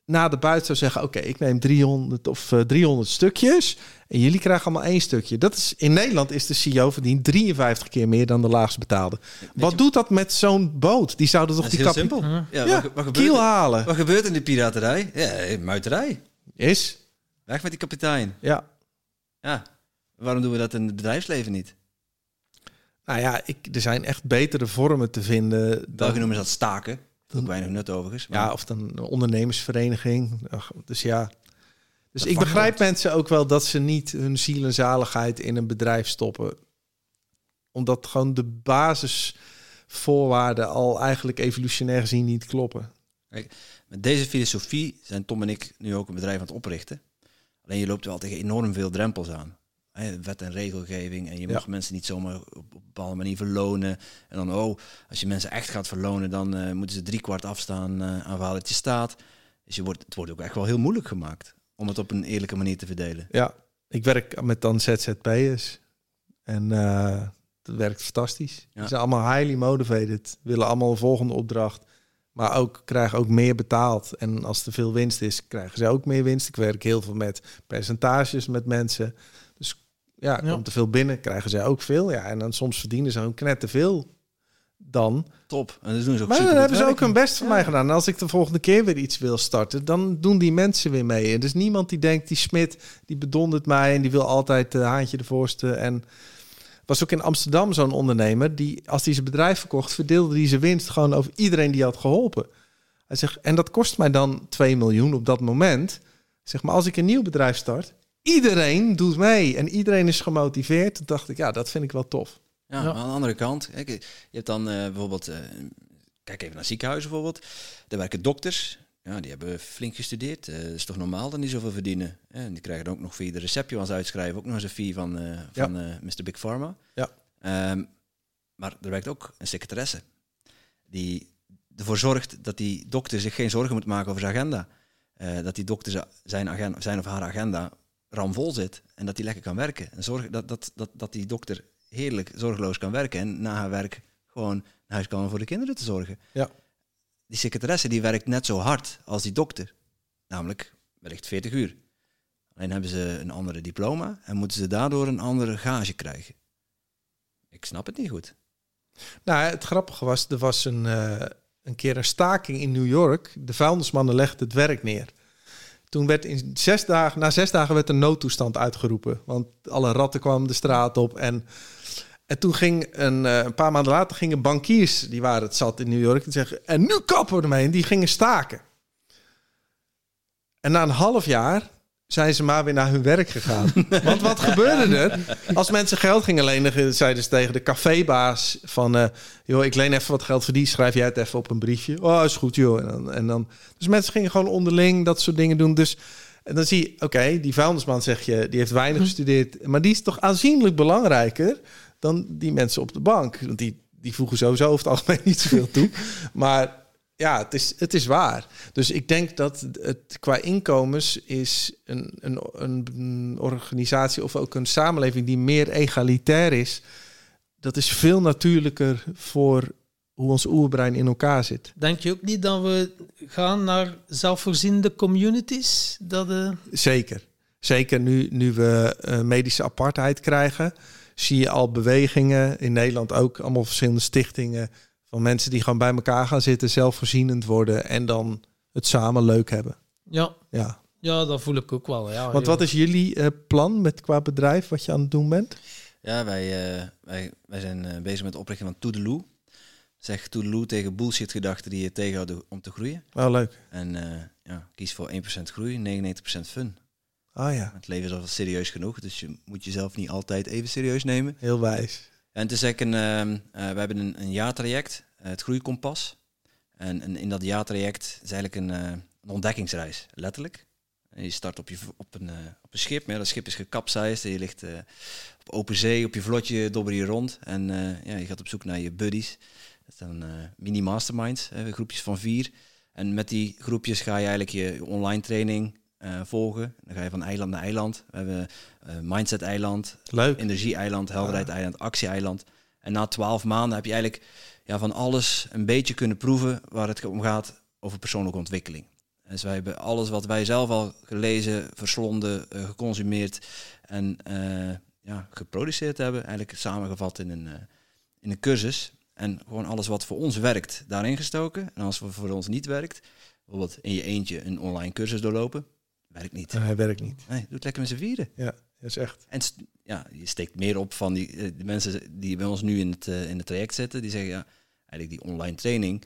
na de buit zou zeggen: Oké, ik neem 300 of eh, 300 stukjes en jullie krijgen allemaal één stukje. Dat is, in Nederland is de CEO verdient 53 keer meer dan de laagst betaalde. Wat je- doet dat met zo'n boot? Die zouden toch die heel kapitein simpel. Ja, ja, wat, wat, kiel halen? wat gebeurt in de piraterij? Ja, eh, muiterij. Is Weg met die kapitein. ja. Ja. Waarom doen we dat in het bedrijfsleven niet? Nou ja, ik, er zijn echt betere vormen te vinden. Dan, noemen ze dat staken. Ook weinig nut overigens. maar- ja, of dan een ondernemersvereniging. Ach, Dus ja. Dus Dat ik begrijp mensen ook wel dat ze niet hun ziel en zaligheid in een bedrijf stoppen. Omdat gewoon de basisvoorwaarden al eigenlijk evolutionair gezien niet kloppen. Met deze filosofie zijn Tom en ik nu ook een bedrijf aan het oprichten. Alleen je loopt wel tegen enorm veel drempels aan. Wet en regelgeving. En je Ja. mag mensen niet zomaar op, op een bepaalde manier verlonen. En dan, oh, als je mensen echt gaat verlonen, dan eh, moeten ze drie kwart afstaan eh aan waar het je staat. Dus je wordt, het wordt ook echt wel heel moeilijk gemaakt om het op een eerlijke manier te verdelen. Ja, ik werk met dan ZZP'ers. En eh dat werkt fantastisch. Ja. Ze zijn allemaal highly motivated. Willen allemaal een volgende opdracht. Maar ook krijgen ook meer betaald. En als er veel winst is, krijgen ze ook meer winst. Ik werk heel veel met percentages met mensen. Dus ja, Ja. komt er veel binnen, krijgen zij ook veel. Ja, en dan soms verdienen ze ook net te veel dan. Top. En dat doen ze ook Maar dan hebben ze ook hun best voor mij gedaan. En als ik de volgende keer weer iets wil starten, dan doen die mensen weer mee. En er is niemand die denkt, die Smit, die bedondert mij en die wil altijd de haantje de voorste. En was ook in Amsterdam zo'n ondernemer die, als hij zijn bedrijf verkocht, verdeelde hij zijn winst gewoon over iedereen die had geholpen. Hij zegt, en dat kost mij dan 2 miljoen op dat moment. Zeg maar, als ik een nieuw bedrijf start, iedereen doet mee en iedereen is gemotiveerd. Toen dacht ik, ja, dat vind ik wel tof. Ja, Ja. maar aan de andere kant, kijk, je hebt dan eh, bijvoorbeeld, eh, kijk even naar ziekenhuizen bijvoorbeeld, daar werken dokters, ja, die hebben flink gestudeerd. Eh, dat is toch normaal dat die zoveel verdienen. En die krijgen dan ook nog via de receptje als uitschrijven, ook nog eens een fee van, eh, van eh, Mr. Big Pharma. Ja. Ehm, maar er werkt ook een secretaresse die ervoor zorgt dat die dokter zich geen zorgen moet maken over zijn agenda. Dat die dokter zi- zijn, agenda, zijn of haar agenda ramvol zit en dat hij lekker kan werken. En zorg dat, dat, dat, dat die dokter heerlijk zorgeloos kan werken en na haar werk gewoon naar huis kan om voor de kinderen te zorgen. Ja. Die secretaresse die werkt net zo hard als die dokter, namelijk wellicht 40 uur. Alleen hebben ze een andere diploma en moeten ze daardoor een andere gage krijgen. Ik snap het niet goed. Nou, het grappige was, er was een, eh, een keer een staking in New York. De vuilnismannen legden het werk neer. Toen werd in zes dagen, na zes dagen werd een noodtoestand uitgeroepen. Want alle ratten kwamen de straat op. En, en toen ging een, eh, een paar maanden later gingen bankiers, die waren het zat in New York, die zeggen, en nu kappen we ermee. En die gingen staken. En na een half jaar zijn ze maar weer naar hun werk gegaan. Want wat gebeurde er? Als mensen geld gingen lenen, zeiden ze tegen de cafébaas van... eh, joh, ik leen even wat geld voor die, schrijf jij het even op een briefje. Oh, is goed joh. En dan, en dan, dus mensen gingen gewoon onderling dat soort dingen doen. Dus en dan zie je, oké, die vuilnisman zeg je, die heeft weinig gestudeerd. Maar die is toch aanzienlijk belangrijker dan die mensen op de bank. Want die, die voegen sowieso over het algemeen niet zoveel toe. Maar ja, het is, het is waar. Dus ik denk dat het qua inkomens is een, een, een organisatie of ook een samenleving die meer egalitair is. Dat is veel natuurlijker voor hoe ons oerbrein in elkaar zit. Denk je ook niet dat we gaan naar zelfvoorzienende communities? Dat, eh, Zeker. Zeker nu, nu we uh, medische apartheid krijgen, zie je al bewegingen in Nederland ook, allemaal verschillende stichtingen van mensen die gewoon bij elkaar gaan zitten, zelfvoorzienend worden en dan het samen leuk hebben. Ja, Ja. ja dat voel ik ook wel. Ja, Want wat is jullie uh, plan met qua bedrijf, wat je aan het doen bent? Ja, wij, uh, wij, wij zijn uh, bezig met de oprichting van Toedeloe. Zeg Toedeloe tegen bullshit gedachten die je tegenhouden om te groeien. Oh, leuk. En ja, kies voor 1% groei, 99% fun. Ah ja. Het leven is al serieus genoeg, dus je moet jezelf niet altijd even serieus nemen. Heel wijs. En het is eigenlijk een, uh, we hebben een, een jaartraject, uh, het Groeikompas. En, en, in dat jaartraject is eigenlijk een, uh, een ontdekkingsreis, letterlijk. En je start op, je, op, een, op een schip, maar dat schip is gekapseisd en je ligt op open zee, op je vlotje dobber je rond. En ja, je gaat op zoek naar je buddies. Dat zijn mini-masterminds, groepjes van vier. En met die groepjes ga je eigenlijk je online training uh, volgen. Dan ga je van eiland naar eiland. We hebben uh, Mindset Eiland, Leuk. Energie Eiland, Helderheid Eiland, Actie Eiland. En na twaalf maanden heb je eigenlijk ja, van alles een beetje kunnen proeven waar het om gaat over persoonlijke ontwikkeling. Dus wij hebben alles wat wij zelf al gelezen, verslonden, uh, geconsumeerd en ja, geproduceerd hebben, eigenlijk samengevat in een, in een cursus. En gewoon alles wat voor ons werkt, daarin gestoken. En als het voor ons niet werkt, bijvoorbeeld in je eentje een online cursus doorlopen, werkt niet. hij werkt niet. Nee, doe het lekker met z'n vieren. Ja, dat is echt. En ja, je steekt meer op van die uh, de mensen die bij ons nu in het, uh, in het traject zitten. Die zeggen, ja, eigenlijk die online training,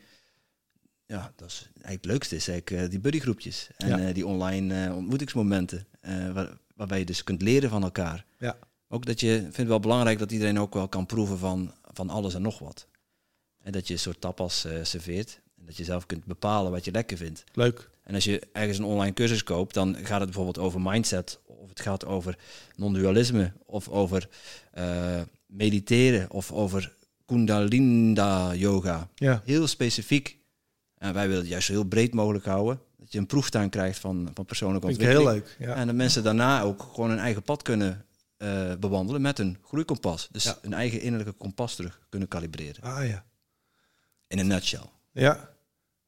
ja, dat is eigenlijk het leukste is eigenlijk uh, die buddygroepjes. En ja. die online ontmoetingsmomenten, waar, waarbij je dus kunt leren van elkaar. Ja. Ook dat je, vindt wel belangrijk dat iedereen ook wel kan proeven van, van alles en nog wat. En dat je een soort tapas serveert. En dat je zelf kunt bepalen wat je lekker vindt. Leuk. En als je ergens een online cursus koopt, dan gaat het bijvoorbeeld over mindset, of het gaat over non-dualisme, of over uh, mediteren, of over Kundalini yoga. Ja. Heel specifiek. En wij willen het juist zo heel breed mogelijk houden. Dat je een proeftuin krijgt van, van persoonlijke Vind ik ontwikkeling. heel leuk. Ja. En dat mensen daarna ook gewoon hun eigen pad kunnen uh, bewandelen met een groeikompas. Dus Ja. hun eigen innerlijke kompas terug kunnen kalibreren. Ah ja. In een nutshell. Ja.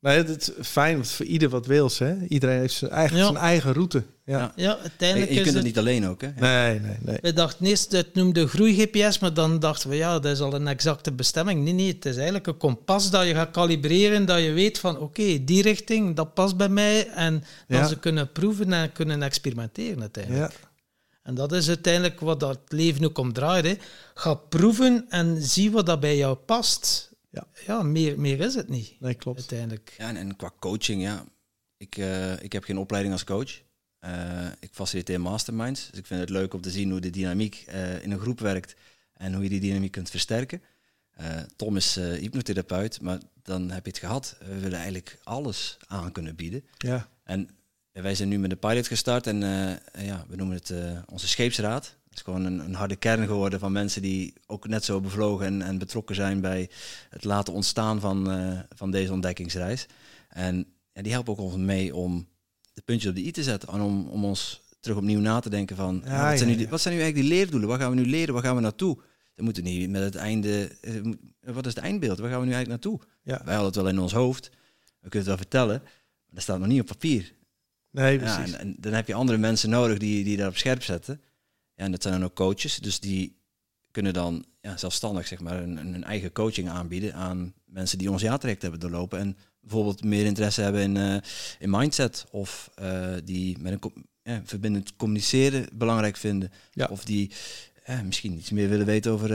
Nee, het is fijn, want voor ieder wat wils, hè. Iedereen heeft zijn eigen, Ja. zijn eigen route. Ja. Ja. ja, En uiteindelijk je kunt het het... niet alleen ook, hè? Nee, nee, nee. We dachten eerst, het noemde groei-GPS, maar dan dachten we, ja, dat is al een exacte bestemming. Nee, nee, het is eigenlijk een kompas dat je gaat kalibreren, dat je weet van, oké, die richting, dat past bij mij. En dan Ja. ze kunnen proeven en kunnen experimenteren uiteindelijk. Ja. En dat is uiteindelijk wat dat leven ook om draait. Hè. Ga proeven en zie wat dat bij jou past. Ja. ja meer, meer is het niet, Nee, klopt. uiteindelijk. Ja, en, en qua coaching, ja. Ik, eh, ik heb geen opleiding als coach. Eh, ik faciliteer masterminds. Dus ik vind het leuk om te zien hoe de dynamiek eh, in een groep werkt en hoe je die dynamiek kunt versterken. Eh, Tom is eh, hypnotherapeut, maar dan heb je het gehad. We willen eigenlijk alles aan kunnen bieden. Ja. En wij zijn nu met de pilot gestart en eh, ja, we noemen het eh, onze scheepsraad. Is gewoon een, een harde kern geworden van mensen die ook net zo bevlogen en, en betrokken zijn bij het laten ontstaan van, eh, van deze ontdekkingsreis. En ja, die helpen ook ons mee om de puntjes op de i te zetten en om, om ons terug opnieuw na te denken van Ja, ja, wat, zijn ja, nu, ja. wat zijn nu eigenlijk die leerdoelen? Wat gaan we nu leren? Waar gaan we naartoe? Dan moeten we niet met het einde. eh, Wat is het eindbeeld? Waar gaan we nu eigenlijk naartoe? Ja. Wij hadden het wel in ons hoofd. We kunnen het wel vertellen. Maar dat staat nog niet op papier. Nee, Ja, precies. en, en dan heb je andere mensen nodig die, die daar op scherp zetten. En dat zijn dan ook coaches. Dus die kunnen dan ja, zelfstandig zeg maar, een, een eigen coaching aanbieden aan mensen die ons jaartraject hebben doorlopen. En bijvoorbeeld meer interesse hebben in, eh, in mindset. Of eh, die met een ja, verbindend communiceren belangrijk vinden. Ja. Of die eh, misschien iets meer willen weten over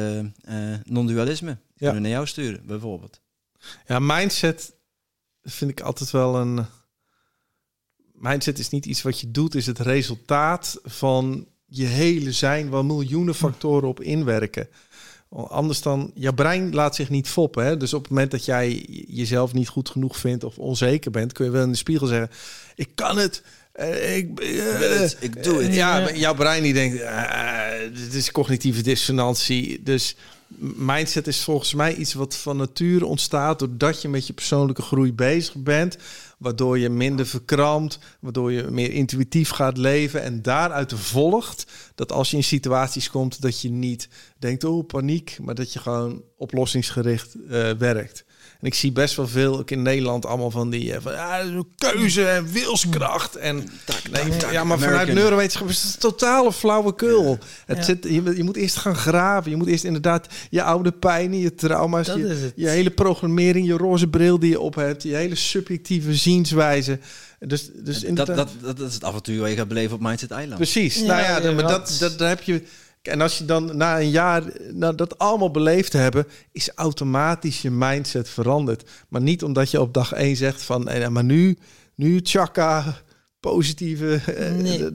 non-dualisme. Kunnen naar jou sturen, bijvoorbeeld. Ja, mindset vind ik altijd wel een. Mindset is niet iets wat je doet, is het resultaat van je hele zijn, waar miljoenen factoren op inwerken. Anders dan, je brein laat zich niet foppen. Hè? Dus op het moment dat jij jezelf niet goed genoeg vindt of onzeker bent, kun je wel in de spiegel zeggen: Ik kan het. eh, ik, eh, het, ik doe het. Ja, Ja. maar jouw brein die denkt: eh, Dit is cognitieve dissonantie. Dus mindset is volgens mij iets wat van nature ontstaat doordat je met je persoonlijke groei bezig bent, waardoor je minder verkrampt, waardoor je meer intuïtief gaat leven en daaruit volgt dat als je in situaties komt dat je niet denkt oh paniek, maar dat je gewoon oplossingsgericht eh, werkt. En ik zie best wel veel, ook in Nederland, allemaal van die eh, van, ja, keuze en wilskracht. En nee, ja, maar vanuit neurowetenschap is het een totale flauwekul. Het Ja. zit, je, je moet eerst gaan graven. Je moet eerst inderdaad je oude pijnen, je trauma's, je, het. hele programmering, je roze bril die je op hebt, je hele subjectieve zienswijze. Dus, dus dat, inderdaad, dat, dat, dat is het avontuur waar je gaat beleven op Mindset Island. precies. Ja, nou ja, ja, maar dat- dat, dat, daar heb je. En als je dan na een jaar nou, dat allemaal beleefd te hebben, is automatisch je mindset veranderd. Maar niet omdat je op dag één zegt van, eh, maar nu, nu tjaka, positieve. eh, Nee.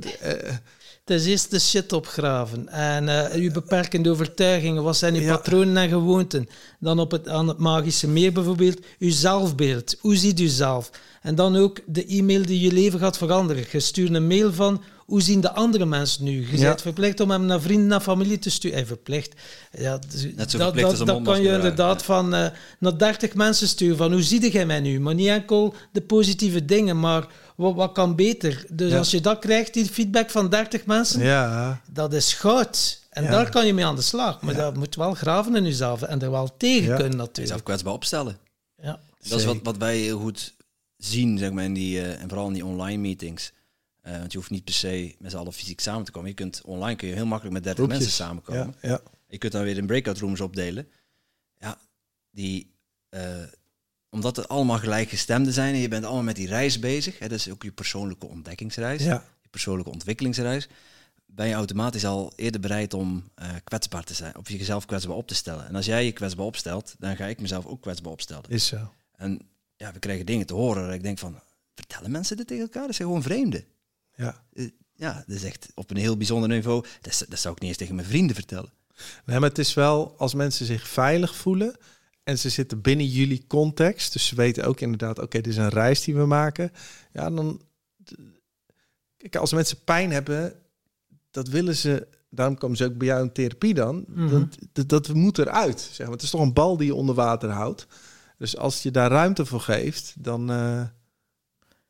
Het is eerst de shit opgraven. En eh uw beperkende overtuigingen, wat zijn uw Ja. patronen en gewoonten? Dan op het, aan het magische meer bijvoorbeeld, uw zelfbeeld. Hoe ziet u zelf? En dan ook de e-mail die je leven gaat veranderen. Je stuurt een mail van, hoe zien de andere mensen nu? Je Ja. bent verplicht om hem naar vrienden en familie te sturen. Eh, verplicht. Ja, Net zo dat, verplicht kan je inderdaad ja. van eh, naar 30 mensen sturen. Van, hoe zie jij mij nu? Maar niet enkel de positieve dingen, maar wat, wat kan beter? Dus Ja. als je dat krijgt, die feedback van 30 mensen, ja, dat is goud. En Ja. daar kan je mee aan de slag. Maar dat moet wel graven in jezelf en er wel tegen Ja. kunnen Jezelf natuurlijk. kwetsbaar opstellen. Ja. Dat is wat, wat wij heel goed zien, zeg maar, in die, eh, en vooral in die online meetings. Eh, want je hoeft niet per se met z'n allen fysiek samen te komen. Je kunt online kun je heel makkelijk met 30 Groepjes. mensen samenkomen. ja, ja. Je kunt dan weer in breakout rooms opdelen. Ja, die, eh, omdat het allemaal gelijkgestemden zijn en je bent allemaal met die reis bezig. Hè, dat is ook je persoonlijke ontdekkingsreis, ja. je persoonlijke ontwikkelingsreis. Ben je automatisch al eerder bereid om eh, kwetsbaar te zijn, of jezelf kwetsbaar op te stellen. En als jij je kwetsbaar opstelt, dan ga ik mezelf ook kwetsbaar opstellen. is zo. En ja, we krijgen dingen te horen dat ik denk van, vertellen mensen dit tegen elkaar? Dat zijn gewoon vreemden. Ja. Eh, Ja, dat is echt op een heel bijzonder niveau. Dat, dat zou ik niet eens tegen mijn vrienden vertellen. Nee, maar het is wel als mensen zich veilig voelen en ze zitten binnen jullie context, dus ze weten ook inderdaad, oké, dit is een reis die we maken. Ja, dan. Kijk, als mensen pijn hebben, dat willen ze. Daarom komen ze ook bij jou in therapie dan. Mhm. dat, dat, dat moet eruit. Zeg maar. Het is toch een bal die je onder water houdt. Dus als je daar ruimte voor geeft, dan. eh,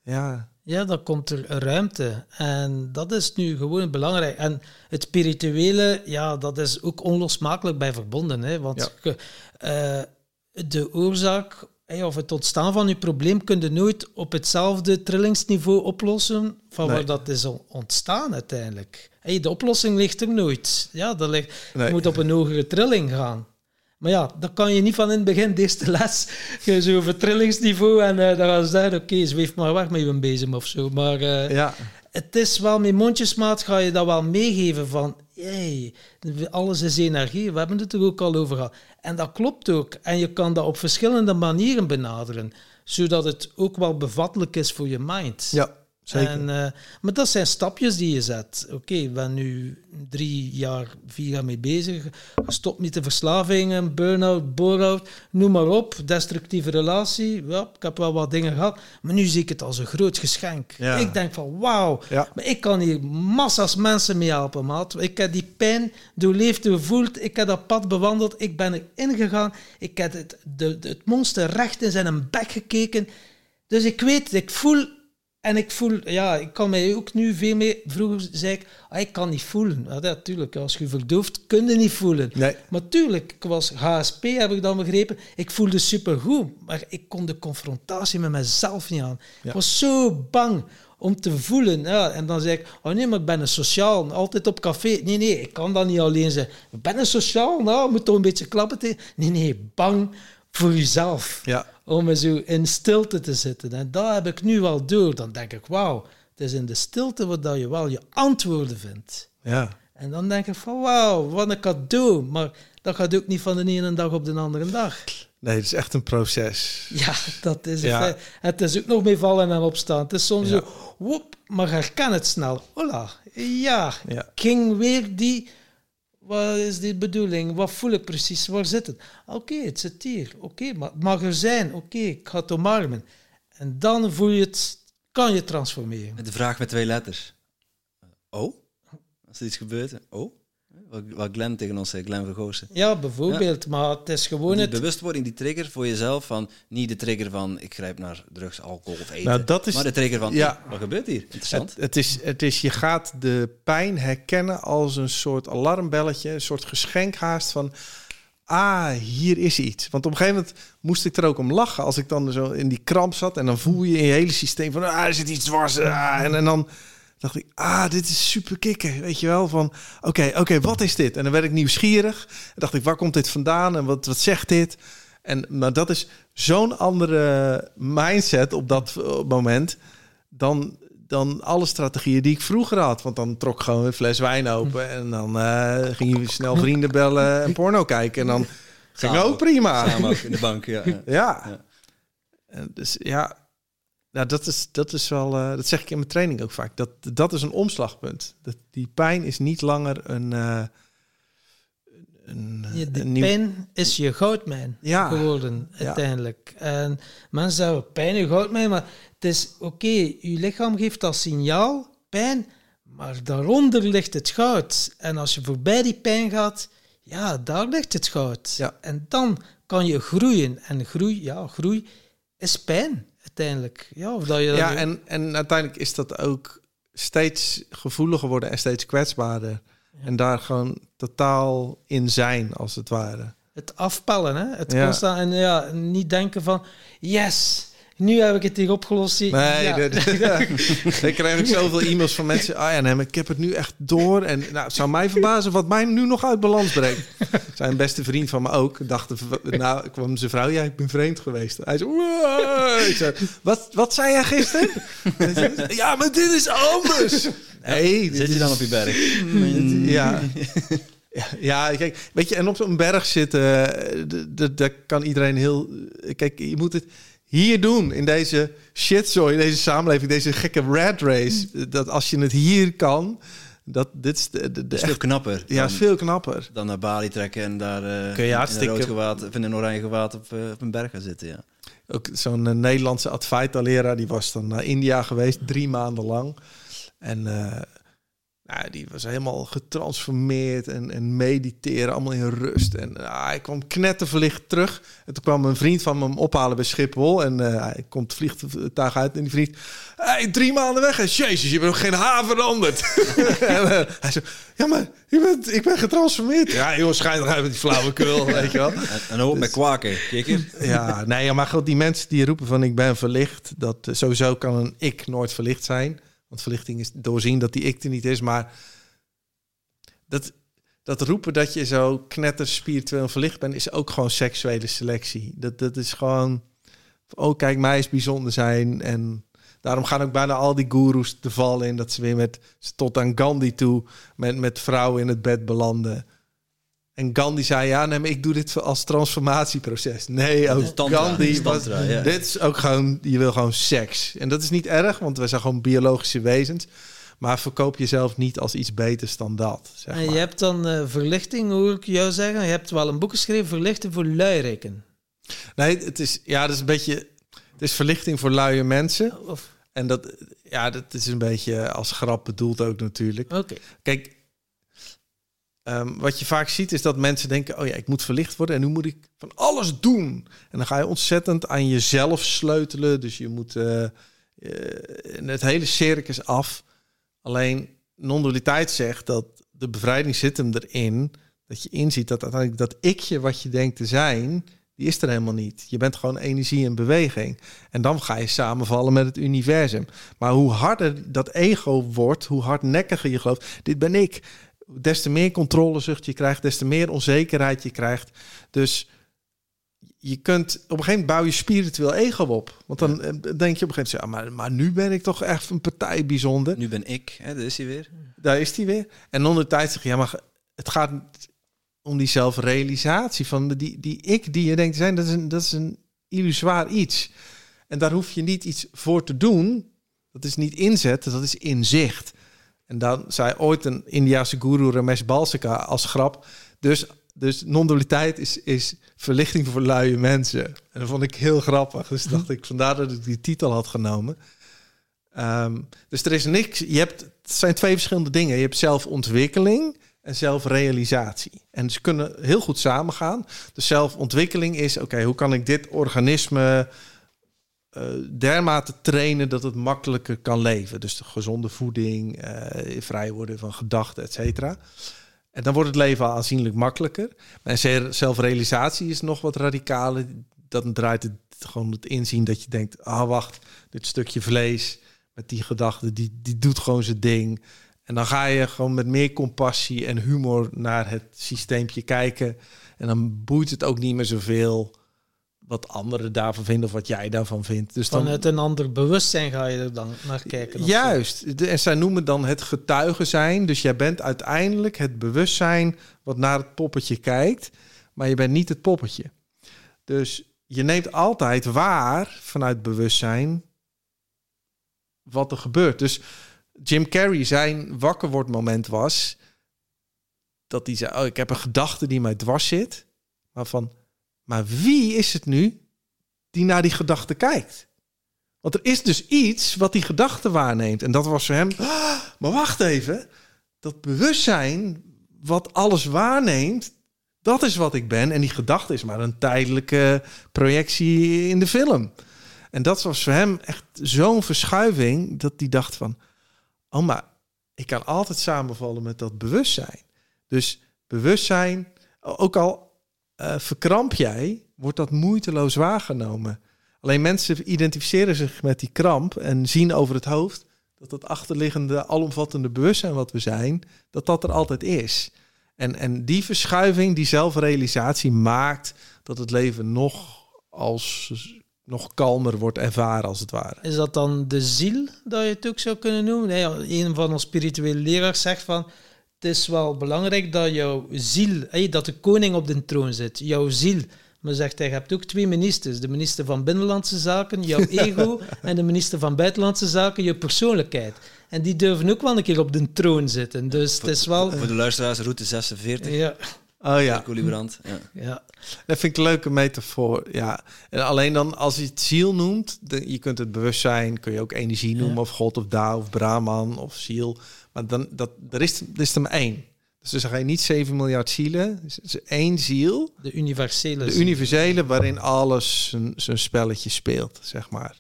ja, Ja, dan komt er ruimte. En dat is nu gewoon belangrijk. En het spirituele, ja, dat is ook onlosmakelijk bij verbonden. Hè? Want Ja. eh, de oorzaak of het ontstaan van je probleem kun je nooit op hetzelfde trillingsniveau oplossen van Nee. waar dat is on- ontstaan uiteindelijk. De oplossing ligt er nooit. Ja, dat ligt, Nee. Je moet op een hogere trilling gaan. Maar ja, dat kan je niet van in het begin, de eerste les. Je zo over trillingsniveau en eh, dan gaan ze zeggen, oké, zweef maar weg met je bezem of zo. Maar eh, ja, het is wel, met mondjesmaat ga je dat wel meegeven van, hey, alles is energie. We hebben het er ook al over gehad. En dat klopt ook. En je kan dat op verschillende manieren benaderen, zodat het ook wel bevattelijk is voor je mind. ja zeker. En, eh, maar dat zijn stapjes die je zet. Oké, ik ben nu drie jaar, vier jaar mee bezig. Gestopt met de verslavingen, burn-out, bore-out, noem maar op. Destructieve relatie. Ja, ik heb wel wat dingen gehad. Maar nu zie ik het als een groot geschenk. Ja. Ik denk van, wauw. Ja. Maar ik kan hier massa's mensen mee helpen, maat. Ik heb die pijn doorleefd, doorvoeld. Ik heb dat pad bewandeld. Ik ben erin gegaan. Ik heb het, de, de- het monster recht in zijn bek gekeken. Dus ik weet, ik voel En ik voel, ja, ik kan mij ook nu veel meer... Vroeger zei ik, ah, ik kan niet voelen. Ja, natuurlijk, als je verdoofd, kun je niet voelen. Nee. Maar tuurlijk, ik was HSP, heb ik dan begrepen. Ik voelde supergoed, maar ik kon de confrontatie met mezelf niet aan. Ja. Ik was zo bang om te voelen. Ja, en dan zei ik, oh nee, maar ik ben een sociaal, altijd op café. Nee, nee, ik kan dat niet alleen zijn. Ik ben een sociaal, nou, moet toch een beetje klappen. tegen. Nee, nee, bang voor jezelf. Ja. Om zo in stilte te zitten. En dat heb ik nu wel door. Dan denk ik, wauw, het is in de stilte waar dat je wel je antwoorden vindt. Ja. En dan denk ik van, wauw, wat een cadeau. Maar dat gaat ook niet van de ene dag op de andere dag. Nee, het is echt een proces. Ja, dat is Ja. het. Het is ook nog mee vallen en opstaan. Het is soms Ja. zo, woep, maar herken het snel. Hola, ja, Ja. ik ging weer die... Wat is die bedoeling? Wat voel ik precies? Waar zit het? Oké, het zit hier. Oké, maar het mag er zijn. Oké, ik ga het omarmen. En dan voel je het, kan je transformeren. De vraag met twee letters. Oh? Als er iets gebeurt, oh? Wat, Glenn tegen ons zei, Glenn Vergoosen. Ja, bijvoorbeeld. Maar het is gewoon Die het... bewustwording, die trigger voor jezelf van niet de trigger van ik grijp naar drugs, alcohol of eten. Nou, dat is- maar de trigger van ja. wat gebeurt hier? Interessant. Het, het, is, het is, je gaat de pijn herkennen als een soort alarmbelletje, een soort geschenk haast van, ah, hier is iets. Want op een gegeven moment moest ik er ook om lachen als ik dan zo in die kramp zat en dan voel je in je hele systeem van, ah, er zit iets dwars. Ah, en, en dan dacht ik, ah, dit is super kicken, weet je wel, van, oké, oké, wat is dit? En dan werd ik nieuwsgierig en dacht ik, waar komt dit vandaan en wat, wat zegt dit? En, maar dat is zo'n andere mindset op dat eh, moment dan, dan alle strategieën die ik vroeger had. Want dan trok ik gewoon een fles wijn open en dan eh, ging je snel vrienden bellen en porno kijken. En dan ging ook prima. Samen ook in de bank, ja. ja. Ja. Ja. En Dus ja, nou, dat, is, dat is wel, eh, dat zeg ik in mijn training ook vaak. Dat, dat is een omslagpunt. Dat, die pijn is niet langer een, eh, een, Ja, de een nieuw- pijn is je goudmijn Ja. geworden, Ja. uiteindelijk. En mensen zeggen, pijn je goudmijn, maar het is oké, je lichaam geeft dat signaal, pijn, maar daaronder ligt het goud. En als je voorbij die pijn gaat, ja, daar ligt het goud. Ja. En dan kan je groeien. En groei, ja, groei is pijn, uiteindelijk. Ja, of dat je Ja, dat- en, en uiteindelijk is dat ook steeds gevoeliger worden en steeds kwetsbaarder. En daar gewoon totaal in zijn, als het ware. Het afpellen, hè? Het Ja. constant en ja, niet denken van yes, nu heb ik het hier opgelost. Nee, ja. dat- dan krijg ik zoveel e-mails van mensen. Ah ja, nee, maar ik heb het nu echt door. En nou, het zou mij verbazen wat mij nu nog uit balans brengt. Zijn beste vriend van me ook. Dacht, nou, kwam zijn vrouw, ja, ik ben vreemd geweest. Hij zei, ik zei wat, wat zei jij gisteren? Ja, maar dit is anders. Nee, Zit je dan op je berg? Ja. Ja, ja, kijk, weet je, en op zo'n berg zitten, eh, d- d- daar kan iedereen heel... Kijk, je moet het hier doen, in deze shitzooi, in deze samenleving, deze gekke rat race. Dat als je het hier kan, dat dit is de, de, de Dat is echt- veel knapper ja, dan, is veel knapper. dan naar Bali trekken en daar eh, Kun je in hartstikke- een rood gewaad, of in een oranje gewaad op, eh, op een berg gaan zitten. Ja. Ook zo'n eh, Nederlandse Advaita-leraar, die was dan naar India geweest, drie maanden lang. En eh, nou, die was helemaal getransformeerd en, en mediteren, allemaal in rust. En ah, hij kwam knetterverlicht terug. En toen kwam een vriend van hem ophalen bij Schiphol. En eh, hij komt het vliegtuig uit en die vriend... Hey, drie maanden weg. En jezus, je bent nog geen haar veranderd. en, eh, hij zei, ja, maar je bent, ik ben getransformeerd. Ja, joh, schijt eruit met die flauwekul, weet je wel. En, en ook met kwaken, kikker. Ja, nee, maar goed, die mensen die roepen van ik ben verlicht, dat eh, sowieso kan een ik nooit verlicht zijn. Want verlichting is doorzien dat die ik er niet is, maar dat, dat roepen dat je zo knetter spiritueel verlicht bent, is ook gewoon seksuele selectie. Dat, dat is gewoon, oh kijk, mij is bijzonder zijn. En daarom gaan ook bijna al die goeroes te vallen in dat ze weer met tot aan Gandhi toe met, met vrouwen in het bed belanden. En Gandhi zei, ja, nee, maar ik doe dit als transformatieproces. Nee, ook Tantra, Gandhi was, tantra, ja. dit is ook gewoon, je wil gewoon seks. En dat is niet erg, want we zijn gewoon biologische wezens. Maar verkoop jezelf niet als iets beters dan dat. Zeg En maar. je hebt dan eh, verlichting, hoor ik jou zeggen. Je hebt wel een boek geschreven, Verlichten voor luieriken. Nee, het is, ja, dat is een beetje, het is verlichting voor luie mensen. Of, En dat, ja, dat is een beetje als grap bedoeld ook natuurlijk. oké. Kijk, ehm, wat je vaak ziet is dat mensen denken: oh ja, ik moet verlicht worden en nu moet ik van alles doen. En dan ga je ontzettend aan jezelf sleutelen. Dus je moet. eh, eh, het hele circus af. Alleen non-dualiteit zegt dat de bevrijding zit hem erin. Dat je inziet dat uiteindelijk dat ikje wat je denkt te zijn, die is er helemaal niet. Je bent gewoon energie en beweging. En dan ga je samenvallen met het universum. Maar hoe harder dat ego wordt, hoe hardnekkiger je gelooft, dit ben ik. Des te meer controlezucht je krijgt, des te meer onzekerheid je krijgt. Dus je kunt op een gegeven moment bouw je spiritueel ego op. Want dan eh, denk je op een gegeven moment, ja, maar, maar nu ben ik toch echt een partij bijzonder. Nu ben ik, hè, daar is hij weer. Daar is hij weer. En onder de tijd zeg je, ja, maar het gaat om die zelfrealisatie van die, die ik die je denkt te zijn, dat is een, dat is een illusoir iets. En daar hoef je niet iets voor te doen. Dat is niet inzet, dat is inzicht. En dan zei ooit een Indiase guru Ramesh Balsika als grap. Dus, dus non-dualiteit is, is verlichting voor luie mensen. En dat vond ik heel grappig. Dus dacht ik, vandaar dat ik die titel had genomen. Ehm, dus er is niks. Je hebt, het zijn twee verschillende dingen. Je hebt zelfontwikkeling en zelfrealisatie. En ze kunnen heel goed samengaan. De zelfontwikkeling is, oké, hoe kan ik dit organisme dermate trainen dat het makkelijker kan leven? Dus de gezonde voeding, uh, vrij worden van gedachten, et cetera. En dan wordt het leven aanzienlijk makkelijker. En zelfrealisatie is nog wat radicaler. Dan draait het gewoon het inzien dat je denkt, ah wacht, dit stukje vlees met die gedachten, die, die doet gewoon zijn ding. En dan ga je gewoon met meer compassie en humor naar het systeempje kijken. En dan boeit het ook niet meer zoveel wat anderen daarvan vinden of wat jij daarvan vindt. Dus dan, Vanuit een ander bewustzijn ga je er dan naar kijken. Juist. En zij noemen dan het getuigen zijn. Dus jij bent uiteindelijk het bewustzijn wat naar het poppetje kijkt. Maar je bent niet het poppetje. Dus je neemt altijd waar vanuit bewustzijn wat er gebeurt. Dus Jim Carrey zijn wakker wordt moment was dat hij zei: "Oh, ik heb een gedachte die mij dwars zit." Maar van, maar wie is het nu die naar die gedachte kijkt? Want er is dus iets wat die gedachte waarneemt en dat was voor hem. Ah, maar wacht even, dat bewustzijn wat alles waarneemt, dat is wat ik ben en die gedachte is maar een tijdelijke projectie in de film. En dat was voor hem echt zo'n verschuiving dat hij dacht van oh, maar ik kan altijd samenvallen met dat bewustzijn. Dus bewustzijn, ook al uh, verkramp jij, wordt dat moeiteloos waargenomen. Alleen mensen identificeren zich met die kramp en zien over het hoofd dat dat achterliggende, alomvattende bewustzijn wat we zijn, dat dat er altijd is. En, en die verschuiving, die zelfrealisatie maakt dat het leven nog als nog kalmer wordt ervaren, als het ware. Is dat dan de ziel, dat je het ook zou kunnen noemen? Nee, een van onze spirituele leraars zegt van... Het is wel belangrijk dat jouw ziel, dat de koning op de troon zit, jouw ziel. Maar zegt hij, je hebt ook twee ministers. De minister van Binnenlandse Zaken, jouw ego, en de minister van Buitenlandse Zaken, je persoonlijkheid. En die durven ook wel een keer op de troon zitten. Dus het is wel... Voor de luisteraars, route 46. Ja. Oh ja. Ja. ja. Dat vind ik een leuke metafoor. Ja. En alleen dan als je het ziel noemt, de, je kunt het bewustzijn, kun je ook energie noemen, ja. of God of Da of Brahman of ziel. Maar dan, dat, er, is, er is er maar één. Dus er zijn niet 7 miljard zielen. Het is één ziel. De universele De universele waarin alles zijn, spelletje speelt, zeg maar.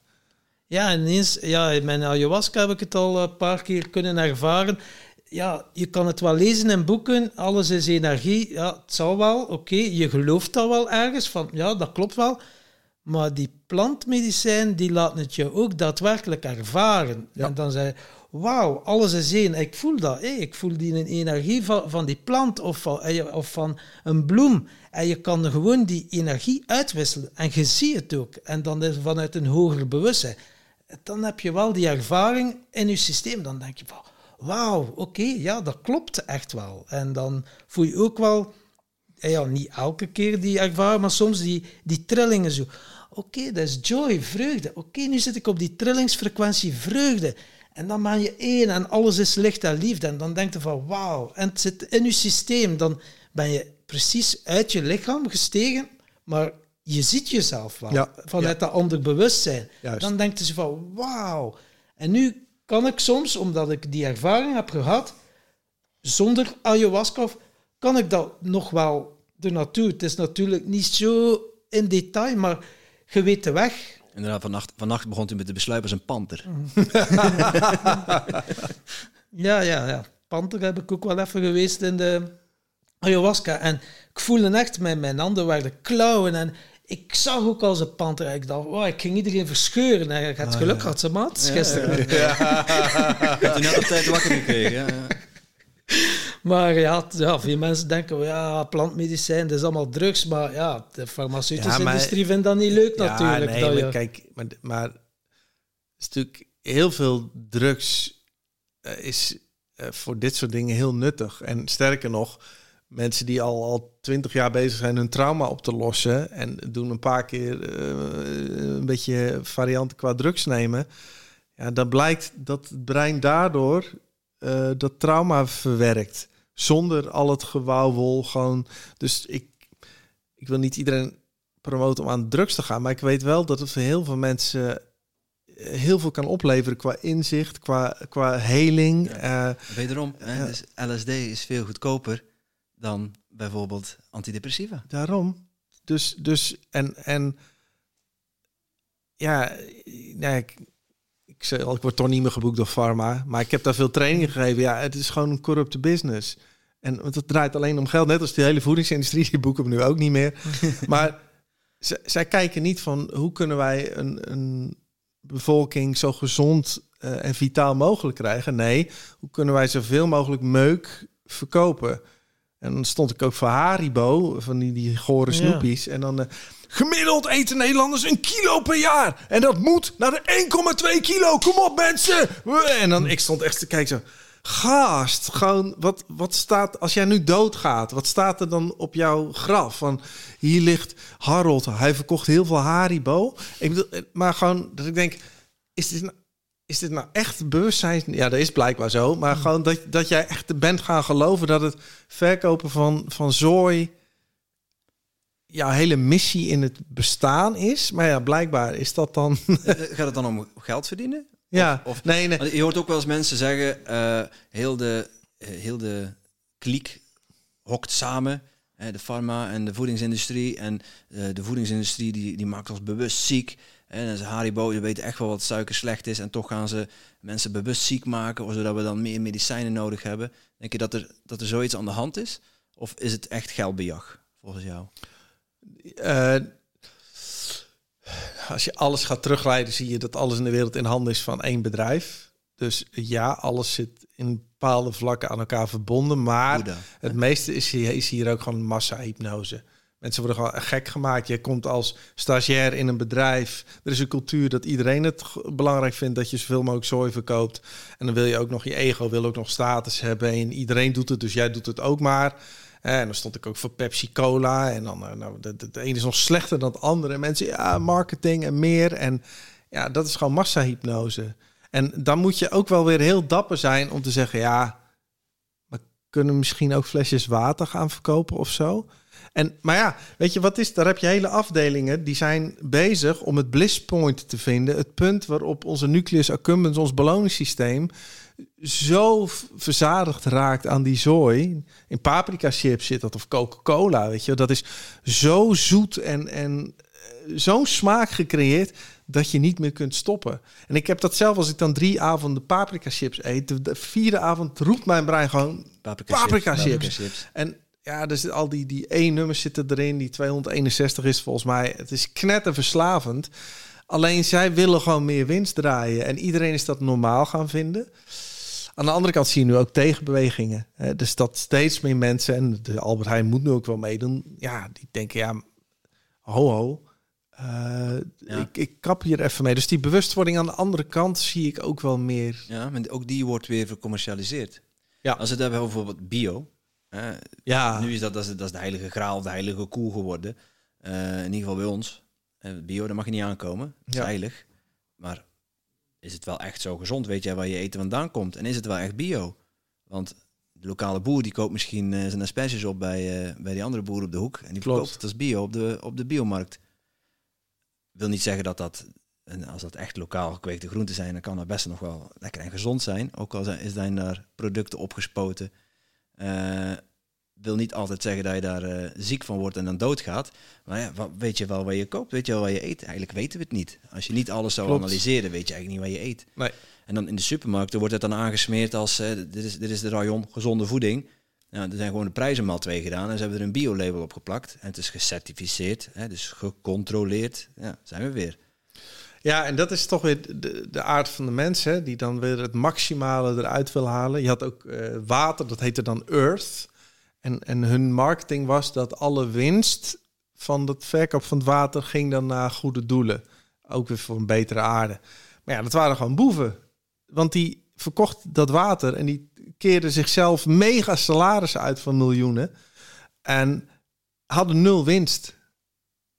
Ja, en eens, ja, in mijn ayahuasca heb ik het al een paar keer kunnen ervaren ja, je kan het wel lezen in boeken, alles is energie. Ja, het zal wel, oké, je gelooft dat wel ergens, van ja, dat klopt wel. Maar die plantmedicijn, die laat het je ook daadwerkelijk ervaren. En dan zei wauw, alles is één. Ik voel dat, ik voel die energie van, van die plant of van, eh, of van een bloem. En je kan gewoon die energie uitwisselen. En je ziet het ook. En dan is vanuit een hoger bewustzijn. Dan heb je wel die ervaring in je systeem. Dan denk je van wauw, oké, ja, dat klopt echt wel. En dan voel je ook wel, eh, ja, niet elke keer die ervaring, maar soms die, die trillingen zo. Oké, dat is joy, vreugde. Oké, nu zit ik op die trillingsfrequentie vreugde. En dan ben je één en alles is licht en liefde. En dan denk je van wauw. En het zit in je systeem. Dan ben je precies uit je lichaam gestegen, maar je ziet jezelf wel. Ja, vanuit dat ander bewustzijn. Juist. Dan denk je van wauw. En nu kan ik soms, omdat ik die ervaring heb gehad, zonder ayahuasca, kan ik dat nog wel de natuur. Het is natuurlijk niet zo in detail, maar je weet de weg. Inderdaad, vannacht, vannacht begon hij met de besluip als een panter. Ja, ja, ja. Panter heb ik ook wel even geweest in de ayahuasca. En ik voelde echt, mijn, mijn handen werden klauwen. En ik zag ook als een panter. Ik dacht, wow, ik ging iedereen verscheuren. En ik had geluk gehad, ze maat, Ja, gisteren. Heb toen net op tijd wakker gekregen. Ja, ja. Maar ja, ja, veel mensen denken, ja, plantmedicijn, dat is allemaal drugs. Maar ja, de farmaceutische Ja, maar- industrie vindt dat niet leuk natuurlijk. nee, dat maar je- kijk, maar, maar is natuurlijk heel veel drugs eh, is eh, voor dit soort dingen heel nuttig. En sterker nog, mensen die al al twintig jaar bezig zijn hun trauma op te lossen en doen een paar keer eh, een beetje varianten qua drugs nemen, ja, dan blijkt dat het brein daardoor dat trauma verwerkt. Zonder al het gewauwel, gewoon. Dus ik, ik wil niet iedereen promoten om aan drugs te gaan. Maar ik weet wel dat het voor heel veel mensen eh, heel veel kan opleveren qua inzicht, qua, qua heling. Eh, Wederom, hè, Ja. dus LSD is veel goedkoper dan bijvoorbeeld antidepressiva. daarom. Dus, dus en, en ja, nou, ik, ik, ik word toch niet meer geboekt door Pharma. Maar ik heb daar veel trainingen gegeven. Ja, het is gewoon een corrupte business. En want het draait alleen om geld. Net als die hele voedingsindustrie, die boeken we nu ook niet meer. maar zij kijken niet van hoe kunnen wij een, een bevolking zo gezond eh, en vitaal mogelijk krijgen. Nee, hoe kunnen wij zoveel mogelijk meuk verkopen? En dan stond ik ook voor Haribo, van die, die gore Ja. snoepies. En dan eh, gemiddeld eten Nederlanders een kilo per jaar. En dat moet naar de 1,2 kilo. Kom op mensen! En dan, ik stond echt te kijken zo... Gast, gewoon, wat, wat staat, als jij nu doodgaat, wat staat er dan op jouw graf? Van, hier ligt Harold, hij verkocht heel veel Haribo. Ik bedoel, eh, maar gewoon, dat ik denk, is dit nou, is dit nou echt bewustzijn? Ja, dat is blijkbaar zo. Maar gewoon dat, dat jij echt bent gaan geloven dat het verkopen van, van zooi jouw hele missie in het bestaan is. Maar ja, blijkbaar is dat dan... Gaat het dan om geld verdienen? Ja, of- nee, nee. Want Je hoort ook wel eens mensen zeggen, eh, heel, de, eh, heel de kliek hokt samen. hè, de farma en de voedingsindustrie. En eh, de voedingsindustrie die, die maakt ons bewust ziek. En dan is Haribo, je weet echt wel wat suiker slecht is. En toch gaan ze mensen bewust ziek maken, zodat we dan meer medicijnen nodig hebben. Denk je dat er, dat er zoiets aan de hand is? Of is het echt geldbejag, volgens jou? Als je alles gaat terugleiden, zie je dat alles in de wereld in handen is van één bedrijf. Dus ja, alles zit in bepaalde vlakken aan elkaar verbonden. Maar het meeste is hier, is hier ook gewoon massa-hypnose. Mensen worden gewoon gek gemaakt. Je komt als stagiair in een bedrijf. Er is een cultuur dat iedereen het belangrijk vindt dat je zoveel mogelijk zooi verkoopt. En dan wil je ook nog je ego, wil ook nog status hebben. En iedereen doet het, dus jij doet het ook maar. En dan stond ik ook voor Pepsi Cola. En dan, eh, nou, de, de, ene is nog slechter dan het andere. En mensen, ja, marketing en meer. En ja, dat is gewoon massa-hypnose. En dan moet je ook wel weer heel dapper zijn om te zeggen, ja, we kunnen misschien ook flesjes water gaan verkopen of zo. En, maar ja, weet je wat is? Daar heb je hele afdelingen die zijn bezig om het bliss point te vinden. Het punt waarop onze nucleus accumbens, ons beloningssysteem, zo verzadigd raakt aan die zooi. In paprika chips zit dat of Coca-Cola, weet je. Dat is zo zoet en, en eh, zo'n smaak gecreëerd dat je niet meer kunt stoppen. En ik heb dat zelf als ik dan drie avonden paprika chips eet. De, de vierde avond roept mijn brein gewoon Paprika, Paprika chips. chips. Paprika chips. en ja, dus al die, die één nummers zitten erin. Die 261 is volgens mij. Het is knetterverslavend. Alleen zij willen gewoon meer winst draaien. En iedereen is dat normaal gaan vinden. Aan de andere kant zie je nu ook tegenbewegingen. Hè? Dus dat steeds meer mensen, en de Albert Heijn moet nu ook wel meedoen. Ja, die denken, ja, ho ho. eh, Ja. ik, ik kap hier even mee. Dus die bewustwording aan de andere kant zie ik ook wel meer. Ja, maar ook die wordt weer vercommercialiseerd. Ja. Als we het hebben over bijvoorbeeld bio. hè, Ja, Nu is dat, dat, is, dat is de heilige graal, de heilige koe geworden. Eh, in ieder geval bij ons. Bio, daar mag je niet aankomen. Dat is Ja. heilig. Maar is het wel echt zo gezond? Weet jij waar je eten vandaan komt? En is het wel echt bio? Want de lokale boer die koopt misschien eh, zijn asperges op bij, eh, bij die andere boer op de hoek. En die Klopt. verkoopt het als bio op de, op de biomarkt. wil niet zeggen dat dat, en als dat echt lokaal gekweekte groenten zijn, dan kan dat best nog wel lekker en gezond zijn. Ook al zijn daar producten opgespoten. Eh, wil niet altijd zeggen dat je daar eh, ziek van wordt en dan doodgaat. Maar ja, wat, weet je wel wat je koopt? Weet je wel wat je eet? Eigenlijk weten we het niet. Als je niet alles zou Klopt. analyseren, weet je eigenlijk niet wat je eet. Nee. En dan in de supermarkten wordt het dan aangesmeerd als eh, dit, is, dit is de rayon gezonde voeding. Nou, er zijn gewoon de prijzen maal twee gedaan en ze hebben er een bio-label op geplakt. En het is gecertificeerd, hè, dus gecontroleerd. Ja, zijn we weer. Ja, en dat is toch weer de, de aard van de mensen, die dan weer het maximale eruit wil halen. Je had ook eh, water, dat heette dan Earth. En, en hun marketing was dat alle winst van het verkoop van het water ging dan naar goede doelen. Ook weer voor een betere aarde. Maar ja, dat waren gewoon boeven. Want die verkocht dat water en die keerden zichzelf mega salarissen uit van miljoenen. En hadden nul winst.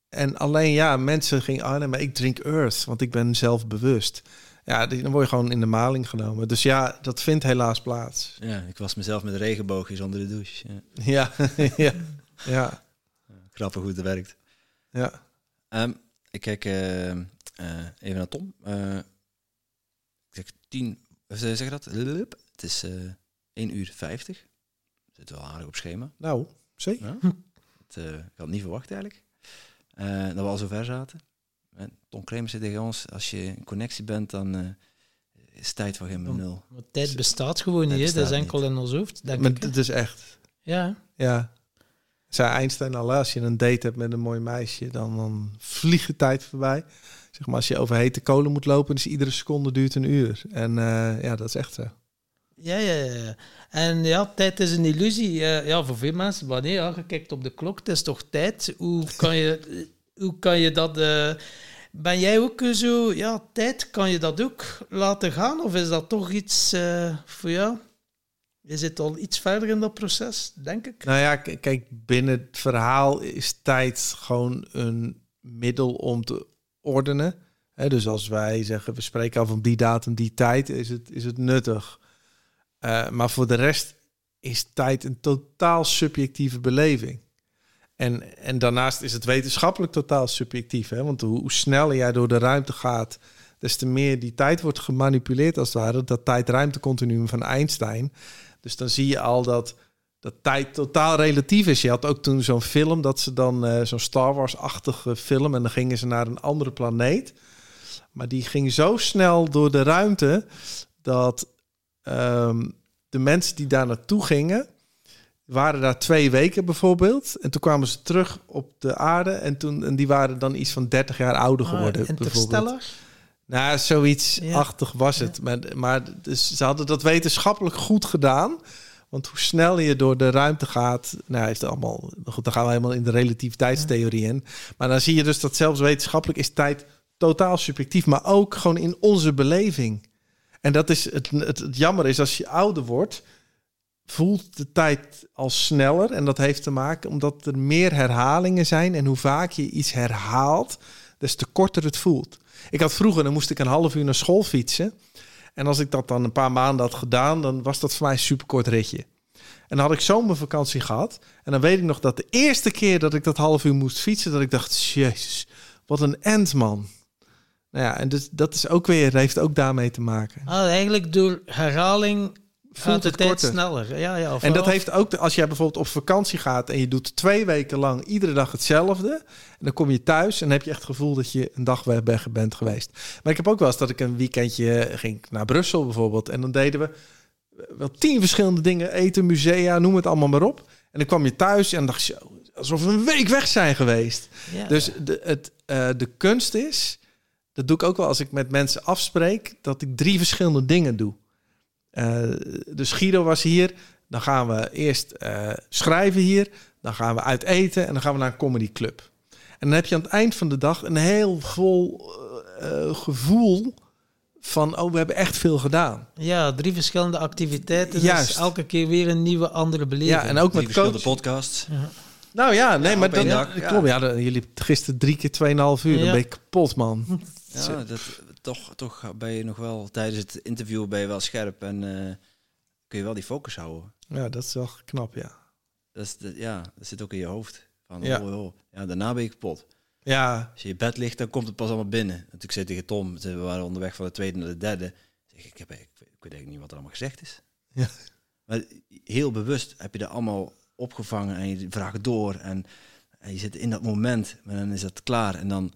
En alleen ja, mensen gingen, ah maar ik drink Earth, want ik ben zelfbewust. Ja, die- dan word je gewoon in de maling genomen. Dus ja, dat vindt helaas plaats. Ja, ik was mezelf met regenboogjes onder de douche. Ja. Ja, ja, ja, Grappig hoe het werkt. ja. Ehm, ik kijk eh, eh, even naar Tom. Eh, ik zeg 10, of zeg je dat? Lup. Het is eh 1 uur 50. Zit wel aardig op schema. Nou, zeker. Ja. Het, ik had het niet verwacht eigenlijk. Dat we al zo ver zaten. En Tom Kremers zei tegen ons, als je in connectie bent, dan eh, is tijd voor geen nul. Maar tijd bestaat gewoon niet, dat is enkel in ons hoofd, denk Maar het is echt, Ja, ja. Zei Einstein al, als je een date hebt met een mooi meisje, dan, dan vliegt de tijd voorbij. Zeg maar, als je over hete kolen moet lopen, dus iedere seconde duurt een uur. En eh, ja, dat is echt zo. ja, ja, ja. En ja, tijd is een illusie. Eh, ja, voor veel mensen, wanneer ja, je kijkt op de klok, het is toch tijd. Hoe kan je, hoe kan je dat... eh, ben jij ook zo, ja, tijd, kan je dat ook laten gaan? Of is dat toch iets eh, voor jou? Je zit al iets verder in dat proces, denk ik. Nou ja, kijk, binnen het verhaal is tijd gewoon een middel om te ordenen. Dus als wij zeggen, we spreken af om die datum, die tijd, is het, is het nuttig. Eh, maar voor de rest is tijd een totaal subjectieve beleving. En, en daarnaast is het wetenschappelijk totaal subjectief. Hè? Want hoe, sneller jij door de ruimte gaat, des te meer die tijd wordt gemanipuleerd als het ware. Dat tijd-ruimtecontinuum van Einstein. Dus dan zie je al dat dat tijd totaal relatief is. Je had ook toen zo'n film dat ze dan eh, zo'n Star Wars-achtige film en dan gingen ze naar een andere planeet. Maar die ging zo snel door de ruimte dat ehm, de mensen die daar naartoe gingen waren daar twee weken bijvoorbeeld en toen kwamen ze terug op de aarde en toen en die waren dan iets van 30 jaar ouder geworden. Ah, bijvoorbeeld. Interstellar? Nou, zoiets Ja. achtig was het. Maar, maar dus ze hadden dat wetenschappelijk goed gedaan. Want hoe snel je door de ruimte gaat, nou is het allemaal. Goed, dan gaan we helemaal in de relativiteitstheorie in. Maar dan zie je dus dat zelfs wetenschappelijk is tijd totaal subjectief, maar ook gewoon in onze beleving. En dat is het, het, het jammer is als je ouder wordt, voelt de tijd al sneller. En dat heeft te maken omdat er meer herhalingen zijn. En hoe vaak je iets herhaalt, des te korter het voelt. Ik had vroeger, dan moest ik een half uur naar school fietsen. En als ik dat dan een paar maanden had gedaan, dan was dat voor mij een superkort ritje. En dan had ik zomervakantie gehad. En dan weet ik nog dat de eerste keer dat ik dat half uur moest fietsen, dat ik dacht, jezus, wat een end, man. Nou ja, en dus, dat is ook weer, heeft ook daarmee te maken. Ah, eigenlijk door herhaling Voelt het tijd korter. sneller. Ja, ja, En dat heeft ook, als jij bijvoorbeeld op vakantie gaat en je doet twee weken lang iedere dag hetzelfde. En dan kom je thuis en dan heb je echt het gevoel dat je een dag weg bent geweest. Maar ik heb ook wel eens dat ik een weekendje ging naar Brussel bijvoorbeeld. En dan deden we wel tien verschillende dingen. Eten, musea, noem het allemaal maar op. En dan kwam je thuis en dacht je, zo, alsof we een week weg zijn geweest. Ja. Dus de, het, eh, de kunst is, dat doe ik ook wel als ik met mensen afspreek, dat ik drie verschillende dingen doe. Eh, dus Guido was hier, dan gaan we eerst eh, schrijven hier, dan gaan we uit eten en dan gaan we naar een comedyclub. En dan heb je aan het eind van de dag een heel vol eh, gevoel van, oh, we hebben echt veel gedaan. ja, drie verschillende activiteiten. Juist. Dus elke keer weer een nieuwe, andere beleving. Ja, en ook Drie met verschillende coach. podcasts. Nou ja, nee, Ja, maar dag, ja, ja. klopt. Ja, dan- jullie gisteren drie keer 2,5 uur, dan Ja. ben je kapot, man. Ja, dat, toch, toch ben je nog wel tijdens het interview ben je wel scherp en eh, kun je wel die focus houden. Ja, dat is wel knap, ja. Dat, is ja, dat zit ook in je hoofd. Van, Ja. oh, oh. ja, daarna ben je kapot. Ja, Als je in bed ligt, dan komt het pas allemaal binnen. En toen zei tegen Tom, we waren onderweg van de tweede naar de derde. Zeg, ik, heb, ik, ik weet eigenlijk niet wat er allemaal gezegd is. Ja. Maar heel bewust heb je er allemaal opgevangen en je vraagt door en, en je zit in dat moment en dan is dat klaar en dan,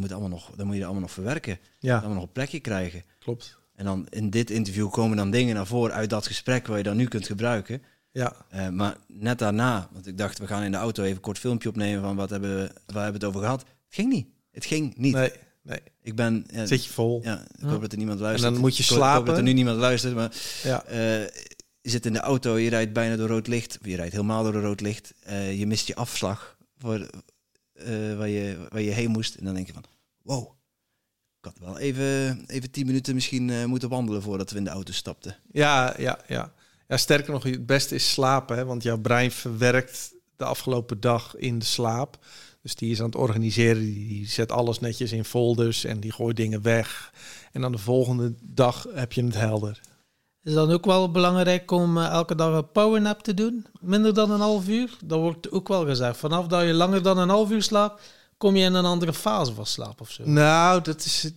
dan, moet, allemaal nog, dan moet je dat allemaal nog verwerken. Ja, Allemaal nog een plekje krijgen. klopt. En dan in dit interview komen dan dingen naar voren uit dat gesprek waar je dan nu kunt gebruiken. Ja, Eh, maar net daarna, want ik dacht we gaan in de auto even een kort filmpje opnemen van wat hebben we, waar hebben we het over gehad. Het ging niet. Het ging niet. nee, nee. Ik ben, ja, Zit je vol. ja, ik hoop dat er niemand luistert. En dan moet je hoop- Ik hoop slapen. dat er nu niemand luistert, maar Ja, eh, je zit in de auto, je rijdt bijna door rood licht, of je rijdt helemaal door rood licht. Eh, je mist je afslag voor, eh, waar, je, waar je heen moest. En dan denk je van, wow, ik had wel even, even tien minuten misschien eh, moeten wandelen voordat we in de auto stapten. ja, ja, ja. Ja, sterker nog, het beste is slapen, hè, want jouw brein verwerkt de afgelopen dag in de slaap. Dus die is aan het organiseren, die die zet alles netjes in folders en die gooit dingen weg. En dan de volgende dag heb je het helder. Is dan ook wel belangrijk om eh, elke dag een powernap te doen? Minder dan een half uur? Dat wordt ook wel gezegd. Vanaf dat je langer dan een half uur slaapt, kom je in een andere fase van slaap of zo. Nou, dat is, het-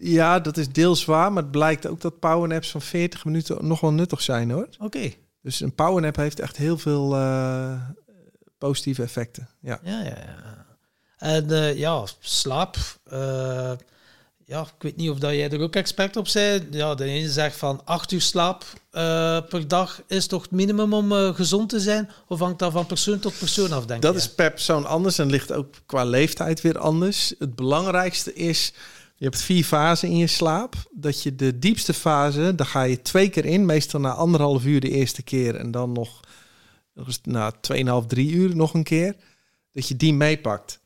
ja, dat is deels waar, maar het blijkt ook dat powernaps van 40 minuten nog wel nuttig zijn hoor. Oké, Dus een powernap heeft echt heel veel eh, positieve effecten. Ja. ja, ja, ja. En eh, ja, slaap. eh, ja, ik weet niet of dat jij er ook expert op bent. Ja, de ene zegt van acht uur slaap eh, per dag is toch het minimum om eh, gezond te zijn? Of hangt dat van persoon tot persoon af, denk Dat is per persoon anders en ligt ook qua leeftijd weer anders. Het belangrijkste is, je hebt vier fasen in je slaap. Dat je de diepste fase, daar ga je twee keer in. Meestal na anderhalf uur de eerste keer en dan nog, nog eens na 2,5, drie uur nog een keer. Dat je die meepakt.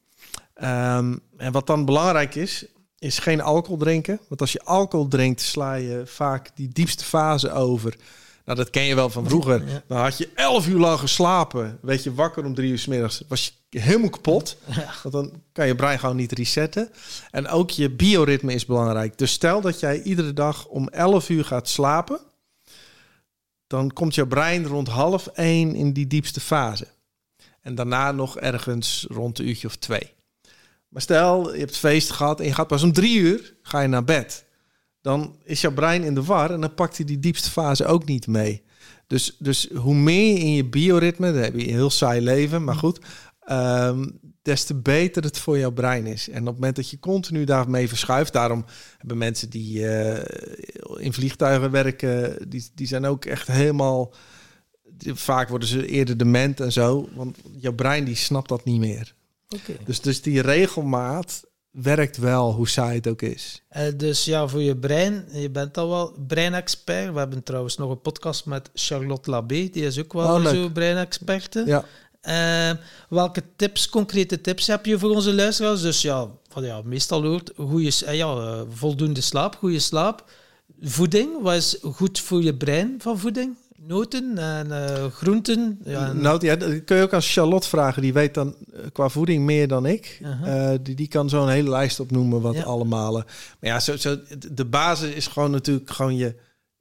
Ehm, en wat dan belangrijk is, is geen alcohol drinken. Want als je alcohol drinkt, sla je vaak die diepste fase over. Nou, dat ken je wel van vroeger. Ja. Dan had je elf uur lang geslapen. Weet je, wakker om drie uur s middags. Was je helemaal kapot. Ja. Want dan kan je brein gewoon niet resetten. En ook je bioritme is belangrijk. Dus stel dat jij iedere dag om 11 uur gaat slapen. Dan komt jouw brein rond half één in die diepste fase. En daarna nog ergens rond een uurtje of twee. Maar stel, je hebt feest gehad en je gaat pas om drie uur ga je naar bed. Dan is jouw brein in de war en dan pakt hij die diepste fase ook niet mee. Dus, dus hoe meer je in je bioritme, dan heb je een heel saai leven, maar goed, ehm, des te beter het voor jouw brein is. En op het moment dat je continu daarmee verschuift, daarom hebben mensen die eh, in vliegtuigen werken, die, die zijn ook echt helemaal, vaak worden ze eerder dement en zo, want jouw brein die snapt dat niet meer. Dus, dus die regelmaat werkt wel, hoe saai het ook is. Eh, dus ja, voor je brein, je bent al wel breinexpert. We hebben trouwens nog een podcast met Charlotte Labé, die is ook wel Oh, leuk. zo breinexperte. Ja. Eh, welke tips, concrete tips heb je voor onze luisteraars? Dus ja, wat ja meestal hoort, goede, eh, ja, voldoende slaap, goede slaap. Voeding, wat is goed voor je brein van voeding? Noten en eh, groenten. Ja, Nou, ja, dat kun je ook aan Charlotte vragen. Die weet dan eh, qua voeding meer dan ik. Aha. Eh, die, die kan zo'n hele lijst opnoemen wat Ja. allemaal. Maar ja, zo, zo, de basis is gewoon natuurlijk gewoon je,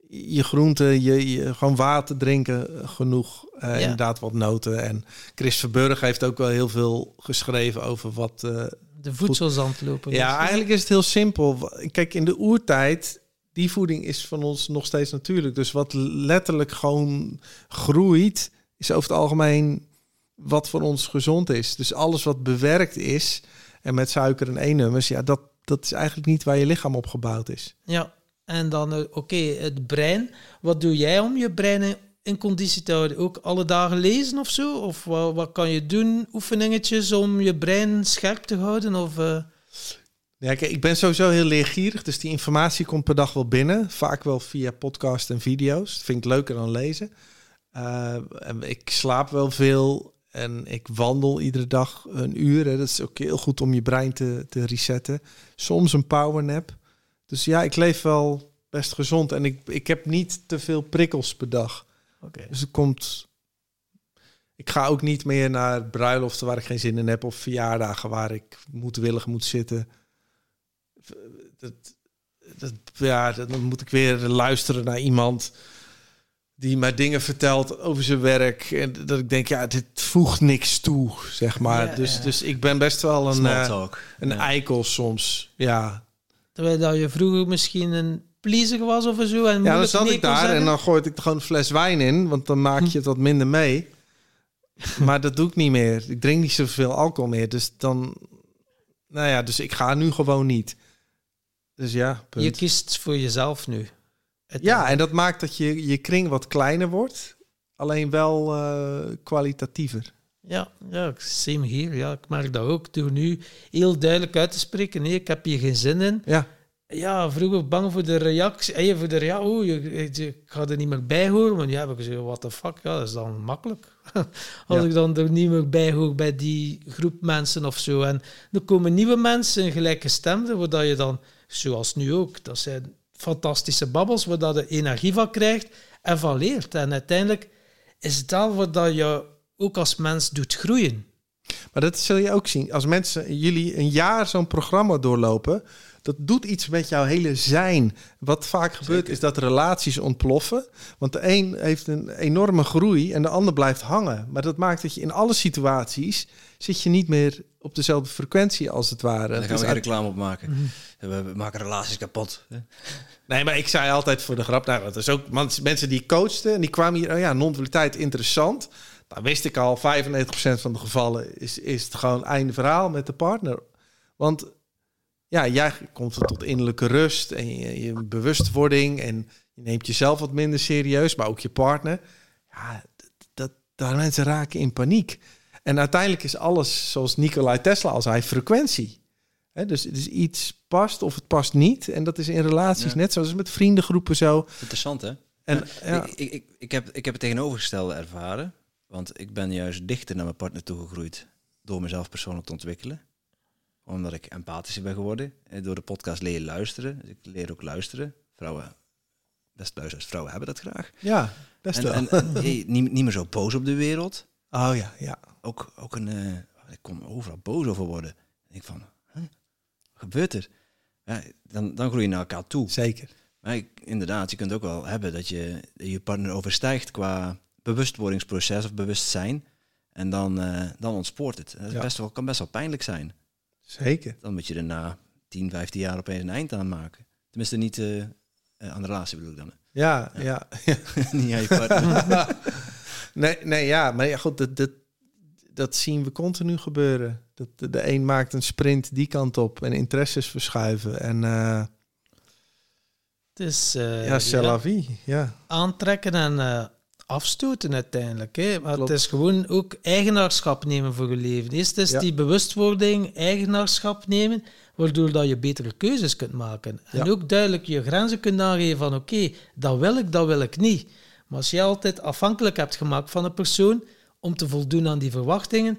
je groenten, je, je gewoon water drinken genoeg. Ja. Inderdaad wat noten. En Chris Verburg heeft ook wel heel veel geschreven over wat... de voedselzandloper. ja, eigenlijk is het heel simpel. Kijk, in de oertijd, die voeding is van ons nog steeds natuurlijk. Dus wat letterlijk gewoon groeit, is over het algemeen wat voor ons gezond is. Dus alles wat bewerkt is en met suiker en E-nummers, ja, dat, dat is eigenlijk niet waar je lichaam op gebouwd is. Ja, en dan, eh, oké, het brein. Wat doe jij om je brein in, conditie te houden? Ook alle dagen lezen of zo? Of wat, wat kan je doen? Oefeningetjes om je brein scherp te houden? Of, eh, Ja, kijk, ik ben sowieso heel leergierig, dus die informatie komt per dag wel binnen. Vaak wel via podcast en video's. Dat vind ik leuker dan lezen. En ik slaap wel veel en ik wandel iedere dag een uur. Hè. Dat is ook heel goed om je brein te, te resetten. Soms een powernap. Dus ja, ik leef wel best gezond en ik, ik heb niet te veel prikkels per dag. Dus het komt... Ik ga ook niet meer naar bruiloften waar ik geen zin in heb... of verjaardagen waar ik moedwillig moet zitten. Dat, dat, ja, dan moet ik weer luisteren naar iemand... die mij dingen vertelt over zijn werk. En dat ik denk, ja, dit voegt niks toe, zeg maar. Ja, dus, ja. dus ik ben best wel een, eh, een Ja. eikel soms. Ja, Terwijl dat je vroeger misschien een pleaser was of zo. En Ja, dan zat ik daar zeggen. en dan gooi ik er gewoon een fles wijn in, want dan maak je het wat minder mee. maar dat doe ik niet meer. Ik drink niet zoveel alcohol meer. Dus dan, nou ja, dus ik ga nu gewoon niet. Dus ja, punt. Je kiest voor jezelf nu. Ja, en dat maakt dat je, je kring wat kleiner wordt. Alleen wel eh, kwalitatiever. Ja, ja, same hier. Ja, ik merk dat ook. Door nu heel duidelijk uit te spreken. Nee, ik heb hier geen zin in. Ja, Ja, vroeger bang voor de reactie. eh, voor de rea oh, je, je- ik ga er niet meer bij horen. Want ja, heb ik gezegd, what the fuck. Ja, dat is dan makkelijk. Als Ja. ik dan er niet meer bij hoor bij die groep mensen of zo. En er komen nieuwe mensen, stemde, waar je dan, zoals nu ook, dat zijn fantastische babbels, waar je energie van krijgt en van leert. En uiteindelijk is het wel wat dat je ook als mens doet groeien. maar dat zul je ook zien. Als mensen, jullie een jaar zo'n programma doorlopen... dat doet iets met jouw hele zijn. Wat vaak gebeurt is dat relaties ontploffen. Want de een heeft een enorme groei en de ander blijft hangen. Maar dat maakt dat je in alle situaties... zit je niet meer op dezelfde frequentie als het ware. Daar gaan we geen uit- reclame op maken. We, we maken relaties kapot. hè. Nee, maar ik zei altijd voor de grap, nou, dat is ook mens- mensen die coachten en die kwamen hier, oh ja, non-dualiteit interessant. Dan wist ik al, 95% van de gevallen is, is het gewoon einde verhaal met de partner. Want ja, jij komt tot innerlijke rust en je, je bewustwording en je neemt jezelf wat minder serieus, maar ook je partner. Ja, dat, dat, daar mensen raken in paniek. En uiteindelijk is alles, zoals Nikolai Tesla al zei, frequentie. Hè, dus, dus iets past of het past niet. En dat is in relaties Ja. net zoals met vriendengroepen zo. Interessant, hè? En ja, ik, ik, ik, heb, ik heb het tegenovergestelde ervaren. Want ik ben juist dichter naar mijn partner toegegroeid door mezelf persoonlijk te ontwikkelen. Omdat ik empathischer ben geworden. En door de podcast leer je luisteren. Dus ik leer ook luisteren. Vrouwen, best luisteren, vrouwen hebben dat graag. ja best En, wel. en, en, hey, niet, niet meer zo boos op de wereld. oh ja, ja. Ook, ook een, eh, ik kon overal boos over worden. En ik van, huh? wat gebeurt er? Ja, dan, dan groei je naar elkaar toe. Zeker. Maar ik- inderdaad, je kunt ook wel hebben dat je je partner overstijgt qua bewustwordingsproces of bewustzijn. En dan, eh, dan ontspoort het. Dat Ja. best wel, kan best wel pijnlijk zijn. Zeker. Dan moet je er na 10, 15 jaar opeens een eind aan maken. Tenminste, niet eh, eh, aan de relatie bedoel ik dan. Ja, ja. ja. niet aan je partner. nee, nee, ja. Maar ja, goed, dat, dat, dat zien we continu gebeuren. Dat de, de een maakt een sprint die kant op en interesses verschuiven. En eh Het is eh, ja, c'est la vie. Ja. aantrekken en eh, afstoten uiteindelijk. Hè. Maar Klopt. het is gewoon ook eigenaarschap nemen voor je leven. Eerst is Ja. die bewustwording, eigenaarschap nemen, waardoor dat je betere keuzes kunt maken. En Ja. ook duidelijk je grenzen kunt aangeven van oké, dat wil ik, dat wil ik niet. Maar als je altijd afhankelijk hebt gemaakt van een persoon om te voldoen aan die verwachtingen,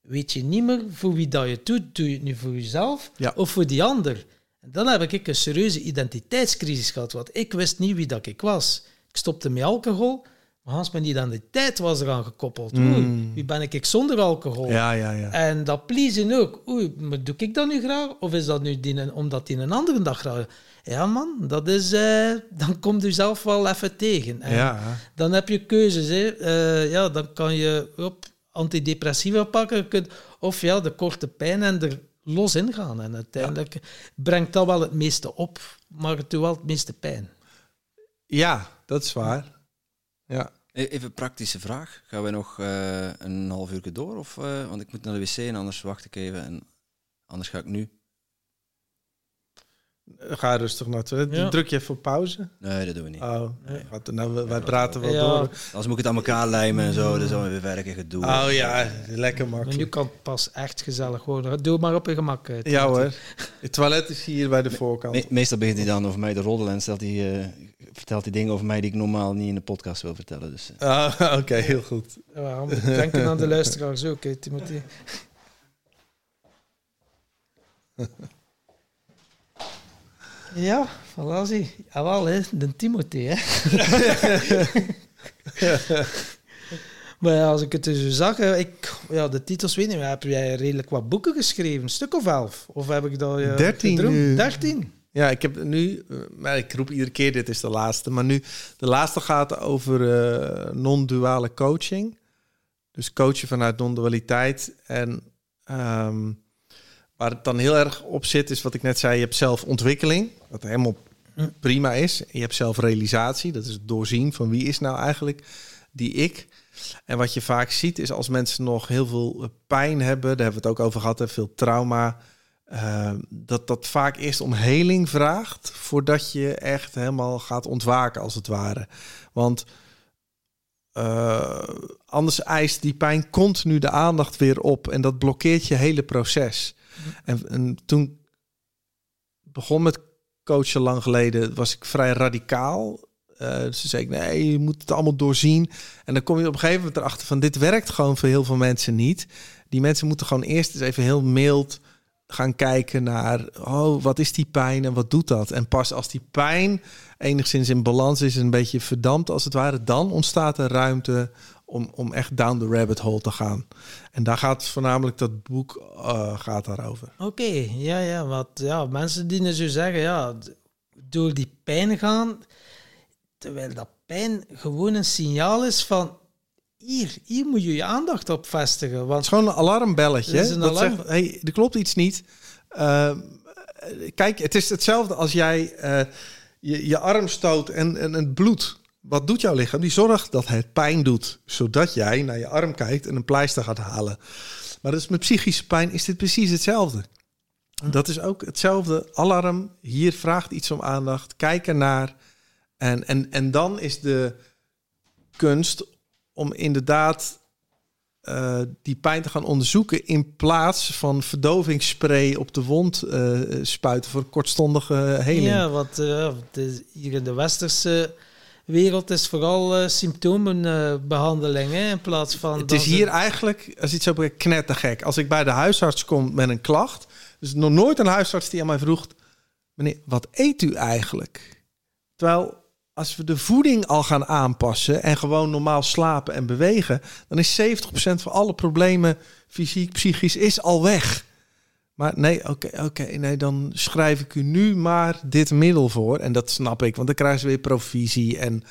weet je niet meer voor wie dat je het doet. Doe je het nu voor jezelf Ja. of voor die ander? En dan heb ik een serieuze identiteitscrisis gehad, want ik wist niet wie dat ik was. Ik stopte met alcohol, maar als mijn identiteit was eraan gekoppeld. Mm. Oei, wie ben ik zonder alcohol? Ja, ja, ja. En dat pleasen ook. Oei, maar doe ik dat nu graag? Of is dat nu die, omdat die een andere dag graag... Ja man, dat is... eh, dan komt u zelf wel even tegen. En Ja, dan heb je keuzes. Hè. Eh, ja, dan kan je op antidepressiva pakken. Kunt, of ja, de korte pijn en er los in gaan. En uiteindelijk brengt dat wel het meeste op, maar het doet wel het meeste pijn. ja, dat is waar. Ja. E- Even een praktische vraag. Gaan we nog eh, een half uur door? Of, eh, want ik moet naar de wc en anders wacht ik even. En anders ga ik nu. Ga rustig naartoe. Ja. Druk je even op pauze. Nee, dat doen we niet. Oh, Nee. wat, nou, wij praten wel Ja. door. Anders moet ik het aan elkaar lijmen en zo. Dat is dan weer werken gedoe. Oh ja, lekker Maar nu makkelijk. kan het pas echt gezellig worden. Doe maar op je gemak. eh, Ja hoor. Het toilet is hier bij de voorkant. Me- meestal begint hij dan over mij te roddelen en stelt hij, eh, vertelt hij dingen over mij die ik normaal niet in de podcast wil vertellen. Dus, eh, Ah, Oké, heel goed. Ja, moeten denken aan de luisteraars ook, hè, Timothy. Ja, voilà, zie. Jawel, hè, de Timothy, hè. maar ja, als ik het dus zag, ik, ja, de titels weet ik niet, maar heb jij redelijk wat boeken geschreven? Een stuk of elf? Of heb ik dat uh, Dertien nu. Dertien? Ja, ik heb nu, eh, maar ik roep iedere keer dit is de laatste, maar nu de laatste gaat over eh, non-duale coaching. Dus coachen vanuit non-dualiteit. En ehm, waar het dan heel erg op zit, is wat ik net zei, je hebt zelf ontwikkeling, wat helemaal prima is. Je hebt zelf realisatie, dat is het doorzien van wie is nou eigenlijk die ik. En wat je vaak ziet is als mensen nog heel veel eh, pijn hebben, daar hebben we het ook over gehad, veel trauma, uh, dat dat vaak eerst om heling vraagt voordat je echt helemaal gaat ontwaken als het ware. Want uh, anders eist die pijn continu de aandacht weer op en dat blokkeert je hele proces. En, en toen begon met coachen lang geleden, was ik vrij radicaal. Uh, ze zei ik, nee, je moet het allemaal doorzien. En dan kom je op een gegeven moment erachter van, dit werkt gewoon voor heel veel mensen niet. Die mensen moeten gewoon eerst eens even heel mild gaan kijken naar, oh, wat is die pijn en wat doet dat? En pas als die pijn enigszins in balans is, een beetje verdampt als het ware, dan ontstaat er ruimte om, om echt down the rabbit hole te gaan. En daar gaat voornamelijk dat boek uh, gaat daarover. Oké, ja, ja, wat ja, mensen die zo zeggen, ja, door die pijn gaan, terwijl dat pijn gewoon een signaal is van hier, hier moet je je aandacht op vestigen. Want het is gewoon een alarmbelletje. Is een dat alarm... zegt, hey, er klopt iets niet. Uh, kijk, het is hetzelfde als jij uh, je, je arm stoot en, en het bloed. Wat doet jouw lichaam? Die zorgt dat het pijn doet, zodat jij naar je arm kijkt en een pleister gaat halen. Maar dus met psychische pijn is dit precies hetzelfde. Dat is ook hetzelfde alarm. Hier vraagt iets om aandacht. Kijk ernaar. En, en, en dan is de kunst om inderdaad uh, die pijn te gaan onderzoeken in plaats van verdovingsspray op de wond uh, spuiten voor kortstondige heling. Ja, want uh, hier in de westerse wereld is vooral symptomenbehandeling hè, in plaats van. Het is hier eigenlijk, als iets zo knettergek. Als ik bij de huisarts kom met een klacht, dus nog nooit een huisarts die aan mij vroeg: meneer, wat eet u eigenlijk? Terwijl als we de voeding al gaan aanpassen en gewoon normaal slapen en bewegen, dan is 70% van alle problemen, fysiek, psychisch, is al weg. Maar nee, oké, oké, nee, dan schrijf ik u nu maar dit middel voor. En dat snap ik, want dan krijgen ze weer provisie. En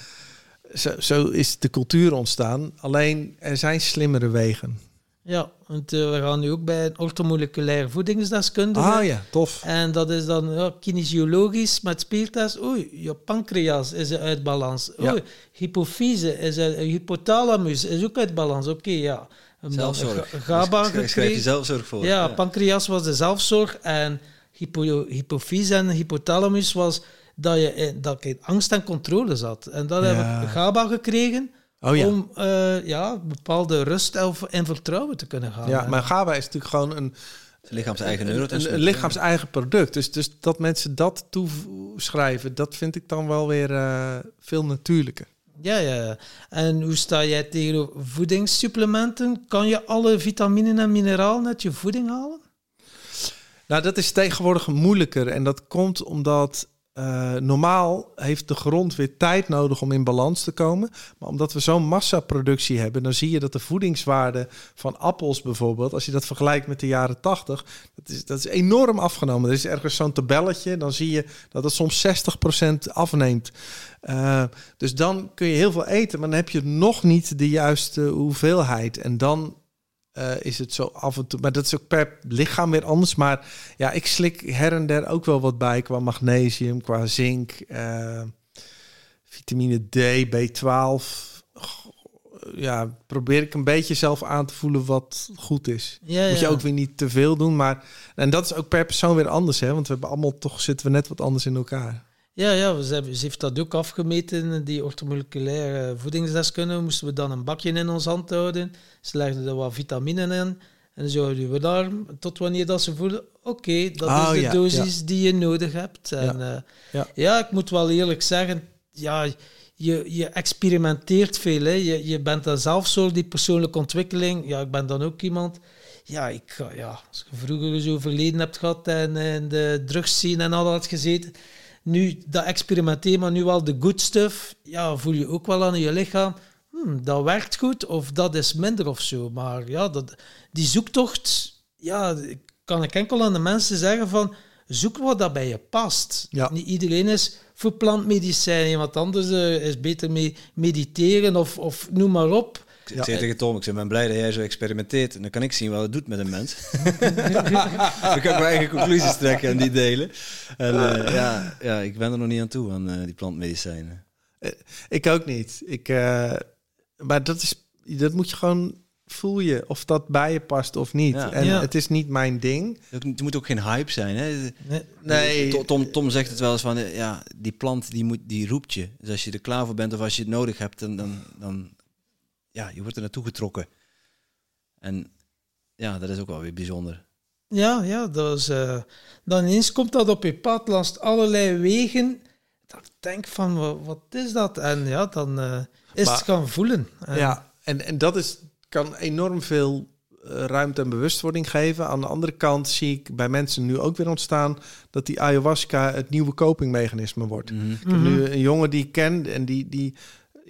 zo is de cultuur ontstaan. Alleen, er zijn slimmere wegen. Ja, want uh, we gaan nu ook bij een orthomoleculaire voedingsdeskundige. Ah ja, tof. En dat is dan ja, kinesiologisch met speeltest. Oei, je pancreas is uit balans. Oei, ja. hypofyse is uit, hypothalamus is ook uit balans. Oké, okay, ja. Zelfzorg. GABA dus, schrijf je zelfzorg voor. Ja, ja, pancreas was de zelfzorg en hypo, hypofyse en hypothalamus was dat, je, dat ik in angst en controle zat. En dat heb ik GABA gekregen Oh, ja. om uh, ja, bepaalde rust en vertrouwen te kunnen gaan. Ja, maar GABA is natuurlijk gewoon een lichaams-eigen een, een, een lichaams-eigen product. Dus, dus dat mensen dat toeschrijven, dat vind ik dan wel weer uh, veel natuurlijker. Ja, ja. En hoe sta jij tegen voedingssupplementen? Kan je alle vitaminen en mineralen uit je voeding halen? Nou, dat is tegenwoordig moeilijker. En dat komt omdat uh, normaal heeft de grond weer tijd nodig om in balans te komen. Maar omdat we zo'n massaproductie hebben, dan zie je dat de voedingswaarde van appels bijvoorbeeld, als je dat vergelijkt met de jaren 80, dat is, dat is enorm afgenomen. Er is ergens zo'n tabelletje, dan zie je dat het soms 60% afneemt. Uh, dus dan kun je heel veel eten, maar dan heb je nog niet de juiste hoeveelheid. En dan uh, is het zo af en toe. Maar dat is ook per lichaam weer anders. Maar ja, ik slik her en der ook wel wat bij qua magnesium, qua zink, uh, vitamine D, B12. Ja, probeer ik een beetje zelf aan te voelen wat goed is. Ja, Moet je ja. ook weer niet te veel doen. Maar en dat is ook per persoon weer anders, hè? Want we hebben allemaal toch zitten we net wat anders in elkaar. Ja, ja ze, hebben, ze heeft dat ook afgemeten, die orthomoleculaire voedingsdeskundige. Moesten we dan een bakje in ons hand houden. Ze legden er wat vitamine in. En dan zouden we daar, tot wanneer dat ze voelen, oké, dat Oh, is de ja, dosis ja. die je nodig hebt. En, Ja. eh, Ja. ja, ik moet wel eerlijk zeggen, ja, je, je experimenteert veel. Hè. Je, je bent dan zelf zo, die persoonlijke ontwikkeling. Ja, ik ben dan ook iemand... Ja, ik, ja, als je vroeger zo verleden hebt gehad en in de drugsscene en al dat gezeten, nu dat experimenteren, maar nu wel de good stuff, ja, voel je ook wel aan je lichaam, hmm, dat werkt goed of dat is minder of zo. Maar ja, dat, die zoektocht, ja, kan ik enkel aan de mensen zeggen van, zoek wat dat bij je past. Ja. Niet iedereen is voor plantmedicijn, iemand anders eh, is beter mee mediteren of, of noem maar op. Ik zei tegen Tom, ik zei, ben blij dat jij zo experimenteert. En dan kan ik zien wat het doet met een mens. dan kan ik mijn eigen conclusies trekken en die delen. En eh, ja, ja, ik ben er nog niet aan toe, aan eh, die plantmedicijnen. Ik ook niet. Ik, eh, maar dat is dat moet je gewoon voel je of dat bij je past of niet. Ja. En Ja. het is niet mijn ding. Het moet ook geen hype zijn. Hè? Nee. Tom, Tom, zegt het wel eens van, eh, ja, die plant die, moet, die roept je. Dus als je er klaar voor bent of als je het nodig hebt, dan, dan, dan ja, je wordt er naartoe getrokken. En ja, dat is ook wel weer bijzonder. Ja, ja, dat is, eh, dan ineens komt dat op je pad langs allerlei wegen. Dat denk van, wa- wat, is dat? En ja, dan eh, is Maar- het gaan voelen. En Ja, en, en dat is, kan enorm veel eh, ruimte en bewustwording geven. Aan de andere kant zie ik bij mensen nu ook weer ontstaan dat die ayahuasca het nieuwe copingmechanisme wordt. Mhm. Ik heb nu een jongen die ik ken en die, die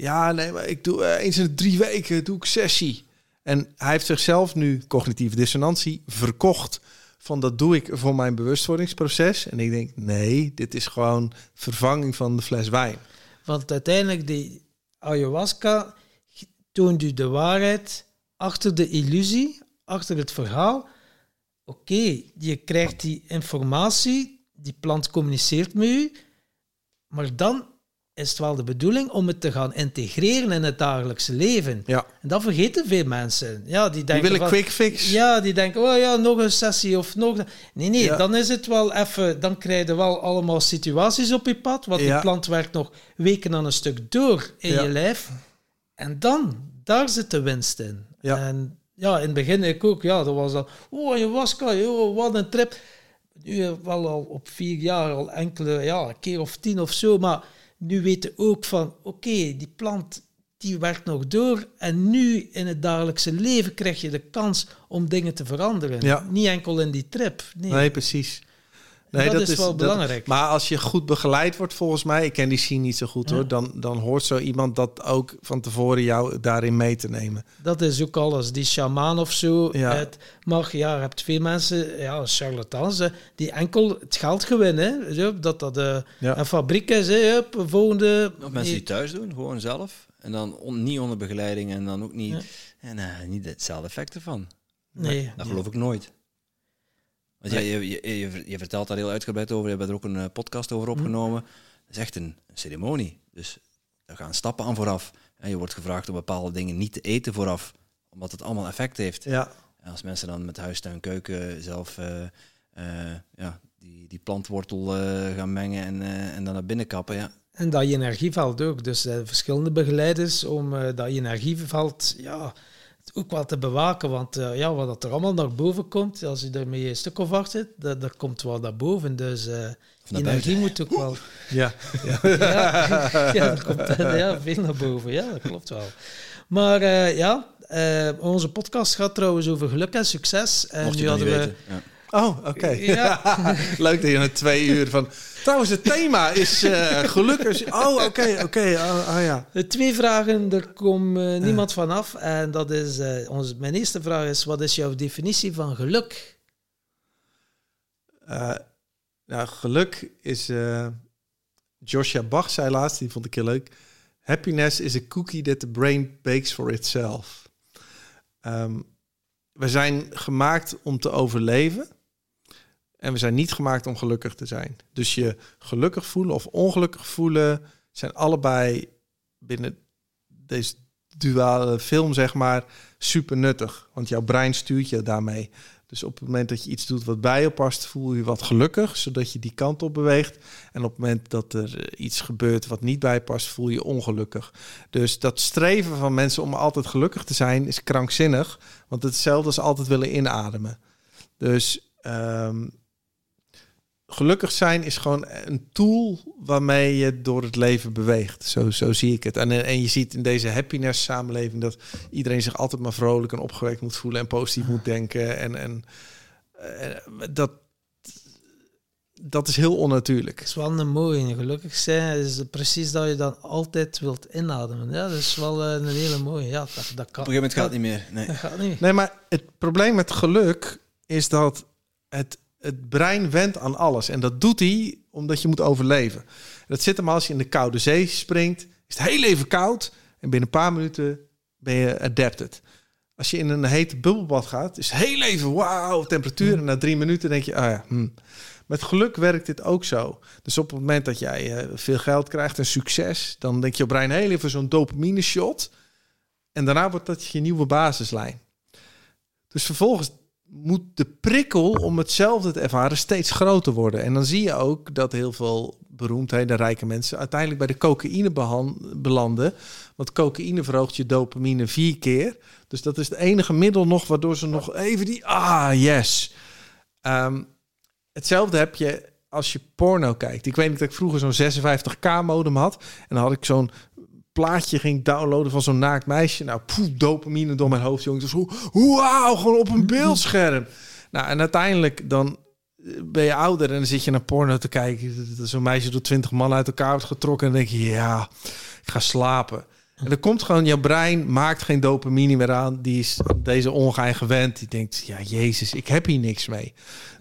ja, nee, maar ik doe eh, eens in de drie weken doe ik sessie. En hij heeft zichzelf nu cognitieve dissonantie verkocht. Van dat doe ik voor mijn bewustwordingsproces. En ik denk, nee, dit is gewoon vervanging van de fles wijn. Want uiteindelijk, die ayahuasca toont u de waarheid achter de illusie, achter het verhaal. Oké, je krijgt die informatie, die plant communiceert met u, maar dan is het wel de bedoeling om het te gaan integreren in het dagelijkse leven. Ja, En dat vergeten veel mensen. Ja, die die denken willen van- quick fix. Ja, die denken, oh ja, nog een sessie of nog... Nee, nee, Ja. dan is het wel even... Dan krijg je wel allemaal situaties op je pad, want Ja. die plant werkt nog weken aan een stuk door in Ja. je lijf. En dan, daar zit de winst in. Ja. En ja, in het begin ik ook, ja, dat was dan... Oh, ayahuasca, joh, wat een trip. Nu wel al op vier jaar al enkele, ja, een keer of tien of zo, maar nu weten ook van, oké, die plant die werkt nog door en nu in het dagelijkse leven krijg je de kans om dingen te veranderen. Ja. Niet enkel in die trip. Nee, Nee, precies. Dat is wel dat- belangrijk. maar als je goed begeleid wordt, volgens mij, ik ken die scene niet zo goed Ja. hoor, dan, dan hoort zo iemand dat ook van tevoren jou daarin mee te nemen. Dat is ook alles. Die shamaan of zo. Ja. Het mag, ja, je hebt veel mensen, ja, charlatans, hè, die enkel het geld gewinnen. hè. Dat dat eh, Ja. een fabriek is, hè, hup, volgende... Of mensen die thuis doen, gewoon zelf. En dan on- niet onder begeleiding en dan ook niet, Ja. en, eh, niet hetzelfde effect ervan. Nee. Dat geloof ik nooit. Want je, je, je, je vertelt daar heel uitgebreid over. Je hebt er ook een eh, podcast over opgenomen. Dat is echt een, een ceremonie. Dus daar gaan stappen aan vooraf. En je wordt gevraagd om bepaalde dingen niet te eten vooraf. Omdat het allemaal effect heeft. Ja, En als mensen dan met huis, tuin, keuken zelf eh, eh, ja, die, die plantwortel gaan mengen en, en dan naar binnen kappen. Ja, En dat je energieveld ook. Dus verschillende begeleiders om dat je energieveld ja, ook wel te bewaken. Want eh, ja, wat dat er allemaal naar boven komt, als je ermee een stuk of acht zit, dat, dat komt wel naar boven. Dus eh naar energie moet ook wel... ja, ja. ja, ja, dat komt eh, ja, veel naar boven. Ja, dat klopt wel. Maar eh, ja, eh, onze podcast gaat trouwens over geluk en succes. En mocht je nu hadden we... weten. Ja. Oh, oké. Ja. Leuk dat je na twee uur van... Trouwens, het thema is eh gelukkig. Oh, oké, oké. Oh, oh, ja. De twee vragen, er komt eh, niemand vanaf. En dat is, eh, onze, mijn eerste vraag is, wat is jouw definitie van geluk? Eh, nou, geluk is... eh Joshua Bach zei laatst, die vond ik heel leuk. Happiness is a cookie that the brain bakes for itself. Ehm, we zijn gemaakt om te overleven. En we zijn niet gemaakt om gelukkig te zijn. Dus je gelukkig voelen of ongelukkig voelen zijn allebei binnen deze duale film, zeg maar, super nuttig. Want jouw brein stuurt je daarmee. Dus op het moment dat je iets doet wat bij je past, voel je wat gelukkig, zodat je die kant op beweegt. En op het moment dat er iets gebeurt wat niet bij past, voel je ongelukkig. Dus dat streven van mensen om altijd gelukkig te zijn is krankzinnig. Want het is hetzelfde altijd willen inademen. Dus ehm, gelukkig zijn is gewoon een tool waarmee je door het leven beweegt. Zo, zo zie ik het. En, en je ziet in deze happiness samenleving dat iedereen zich altijd maar vrolijk en opgewekt moet voelen en positief moet denken. En, en eh, dat, dat is heel onnatuurlijk. Dat is wel een mooie. Gelukkig zijn is precies dat je dan altijd wilt inademen. Ja, dat is wel eh, een hele mooie. Ja, dat, dat kan. Op een gegeven moment gaat het niet meer. Nee. Dat gaat niet. Nee, maar het probleem met geluk is dat het, het brein went aan alles. En dat doet hij omdat je moet overleven. Dat zit hem als je in de koude zee springt. Is het heel even koud. En binnen een paar minuten ben je adapted. Als je in een hete bubbelbad gaat, is het heel even wauw temperatuur. En na drie minuten denk je, ah ja, hm. Met geluk werkt dit ook zo. Dus op het moment dat jij eh, veel geld krijgt en succes, dan denk je brein heel even zo'n dopamine shot. En daarna wordt dat je nieuwe basislijn. Dus vervolgens moet de prikkel om hetzelfde te ervaren steeds groter worden. En dan zie je ook dat heel veel beroemdheden, rijke mensen, uiteindelijk bij de cocaïne belanden. Want cocaïne verhoogt je dopamine vier keer. Dus dat is het enige middel nog waardoor ze nog even die, ah yes. Ehm, hetzelfde heb je als je porno kijkt. Ik weet niet dat ik vroeger zo'n 56k modem had. En dan had ik zo'n plaatje ging downloaden van zo'n naakt meisje. Nou, poef, dopamine door mijn hoofd, jongens. Dus wauw, gewoon op een beeldscherm. Nou, en uiteindelijk dan eh, ben je ouder en dan zit je naar porno te kijken. Zo'n meisje door twintig man uit elkaar wordt getrokken. En dan denk je, ja, ik ga slapen. En er komt gewoon, jouw brein maakt geen dopamine meer aan. Die is deze ongein gewend. Die denkt, ja, jezus, ik heb hier niks mee.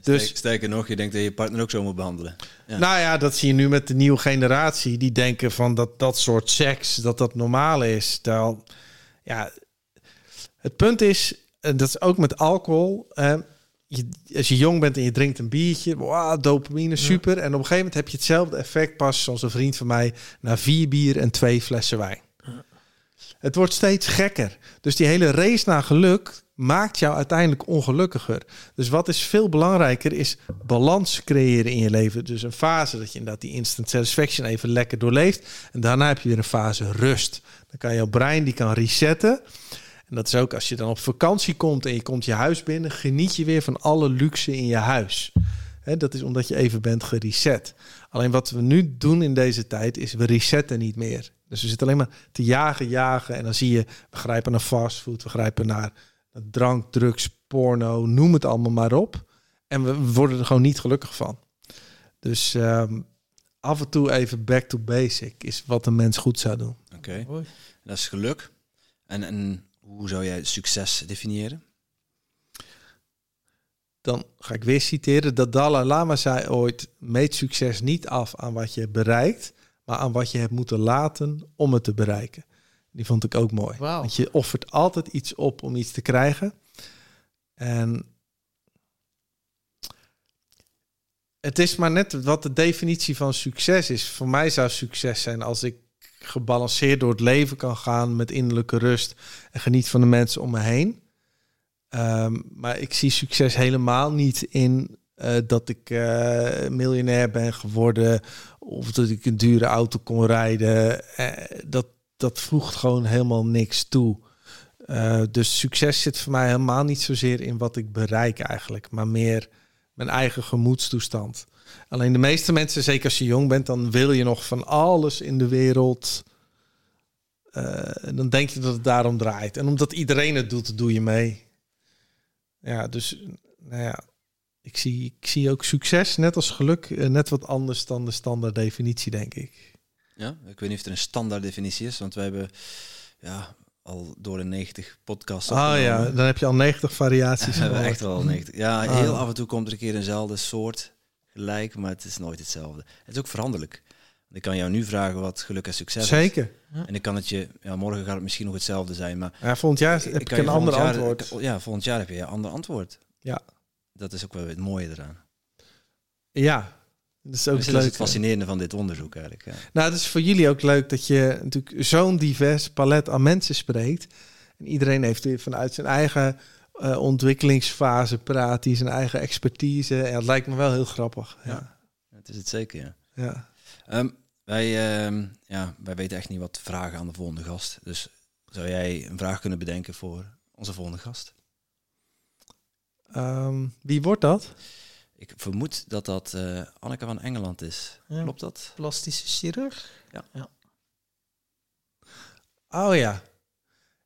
Dus, Sterker nog, je denkt dat je partner ook zo moet behandelen. Ja. Nou ja, dat zie je nu met de nieuwe generatie. Die denken van dat dat soort seks, dat dat normaal is. Terwijl, ja, het punt is, en dat is ook met alcohol. je, als je jong bent en je drinkt een biertje, wow, dopamine, super. En op een gegeven moment heb je hetzelfde effect pas, zoals een vriend van mij, na vier bier en twee flessen wijn. Het wordt steeds gekker. Dus die hele race naar geluk maakt jou uiteindelijk ongelukkiger. Dus wat is veel belangrijker is balans creëren in je leven. Dus een fase dat je inderdaad die instant satisfaction even lekker doorleeft. En daarna heb je weer een fase rust. Dan kan jouw brein die kan resetten. En dat is ook als je dan op vakantie komt en je komt je huis binnen, geniet je weer van alle luxe in je huis. dat is omdat je even bent gereset. Alleen wat we nu doen in deze tijd is we resetten niet meer. Dus we zitten alleen maar te jagen, jagen. En dan zie je, we grijpen naar fastfood, we grijpen naar, drank, drugs, porno, noem het allemaal maar op. En we worden er gewoon niet gelukkig van. Dus ehm, af en toe even back to basic is wat een mens goed zou doen. Oké, dat is geluk. En, en hoe zou jij succes definiëren? Dan ga ik weer citeren. Dat Dalai Lama zei ooit: meet succes niet af aan wat je bereikt, maar aan wat je hebt moeten laten om het te bereiken. Die vond ik ook mooi. Wow. Want je offert altijd iets op om iets te krijgen. En het is maar net wat de definitie van succes is. Voor mij zou succes zijn als ik gebalanceerd door het leven kan gaan met innerlijke rust en geniet van de mensen om me heen. Ehm, maar ik zie succes helemaal niet in uh, dat ik uh, miljonair ben geworden of dat ik een dure auto kon rijden. Uh, dat, dat voegt gewoon helemaal niks toe. dus succes zit voor mij helemaal niet zozeer in wat ik bereik eigenlijk, maar meer mijn eigen gemoedstoestand. Alleen de meeste mensen, zeker als je jong bent, dan wil je nog van alles in de wereld. dan denk je dat het daarom draait. En omdat iedereen het doet, doe je mee. Ja, dus nou ja, ik zie, ik zie ook succes, net als geluk, eh, net wat anders dan de standaard definitie, denk ik. Ja, ik weet niet of er een standaard definitie is, want we hebben ja, al door de 90 podcasts. Ah ja, dan heb je al 90 variaties. we echt wel 90. Ja, ah. heel af en toe komt er een keer eenzelfde soort gelijk, maar het is nooit hetzelfde. Het is ook veranderlijk. Ik kan jou nu vragen wat geluk en succes Zeker. is. Zeker. En ik kan het je, ja, morgen gaat het misschien nog hetzelfde zijn, maar... Ja, volgend jaar heb ik, een ander antwoord. Ja, volgend jaar heb je een ander antwoord. Ja dat is ook wel het mooie eraan. Ja, dat is ook dus leuk. Dat is het fascinerende van dit onderzoek eigenlijk. Ja. Nou, het is voor jullie ook leuk dat je natuurlijk zo'n divers palet aan mensen spreekt. En iedereen heeft weer vanuit zijn eigen uh, ontwikkelingsfase praat, die zijn eigen expertise. En dat lijkt me wel heel grappig. Ja, ja. het is het zeker, ja. ja. Um, wij, um, ja, wij weten echt niet wat te vragen aan de volgende gast. Dus zou jij een vraag kunnen bedenken voor onze volgende gast? Um, wie wordt dat? Ik vermoed dat dat uh, Anneke van Engeland is. Klopt dat? Plastische chirurg? Ja. ja. Oh ja.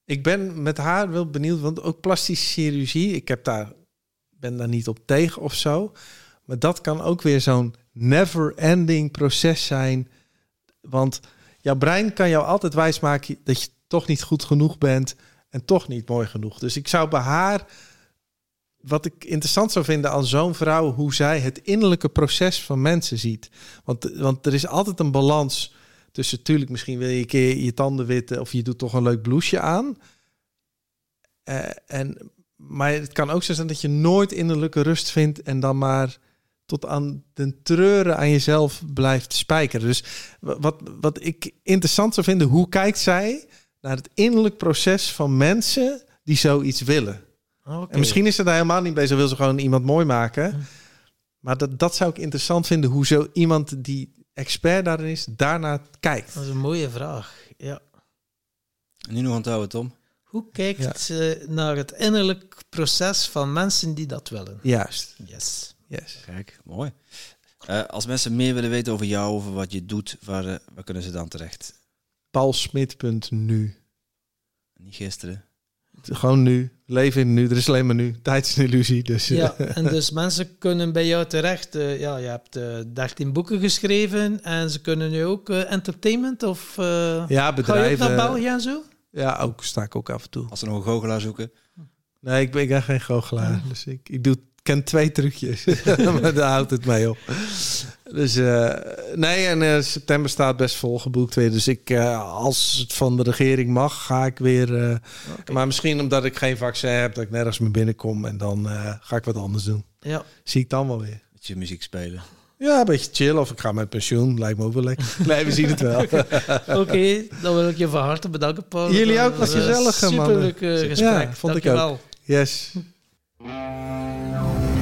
Ik ben met haar wel benieuwd, want ook plastische chirurgie, ik heb daar, ben daar niet op tegen of zo. Maar dat kan ook weer zo'n never-ending proces zijn. Want jouw brein kan jou altijd wijsmaken dat je toch niet goed genoeg bent en toch niet mooi genoeg. Dus ik zou bij haar wat ik interessant zou vinden aan zo'n vrouw, hoe zij het innerlijke proces van mensen ziet. Want, want er is altijd een balans tussen, natuurlijk, misschien wil je een keer je tanden witten of je doet toch een leuk blouseje aan. Uh, en, maar het kan ook zo zijn dat je nooit innerlijke rust vindt en dan maar tot aan de treuren aan jezelf blijft spijkeren. Dus wat, wat ik interessant zou vinden, hoe kijkt zij naar het innerlijk proces van mensen die zoiets willen. En misschien is ze daar helemaal niet bezig, wil ze gewoon iemand mooi maken. Maar dat, dat zou ik interessant vinden, hoe zo iemand die expert daarin is, daarnaar kijkt. Dat is een mooie vraag. Ja. Nu nog onthouden, Tom. Hoe kijkt ze naar het innerlijk proces van mensen die dat willen? Juist. Yes. Yes. Kijk, mooi. Eh, als mensen meer willen weten over jou, over wat je doet, waar, eh, waar kunnen ze dan terecht? Paulsmit.nu. Niet gisteren. Gewoon nu. Leven in nu. Er is alleen maar nu. Tijd is een illusie. Dus eh, Ja, en dus mensen kunnen bij jou terecht. eh, ja, je hebt eh 13 boeken geschreven en ze kunnen nu ook eh, entertainment of eh ja, ga je ook bedrijven. naar België en zo? Ja, ook sta ik ook af en toe. Als ze nog een goochelaar zoeken. Nee, ik ben, ik ben geen goochelaar. Dus ik, ik doe, ken twee trucjes. maar daar houdt het mee op. Dus eh, nee, en eh, september staat best volgeboekt weer. Dus ik, eh, als het van de regering mag, ga ik weer. eh, Maar misschien omdat ik geen vaccin heb, dat ik nergens meer binnenkom. En dan eh, ga ik wat anders doen. Ja, Zie ik dan wel weer. Met je muziek spelen. Ja, een beetje chill. Of ik ga met pensioen. Lijkt me ook wel lekker. Nee, we zien het wel. oké. dan wil ik je van harte bedanken, Paul. Jullie ook, was gezellig, man. Superleuk eh, gesprek. Ja, vond ik Dankjewel. Yes. Música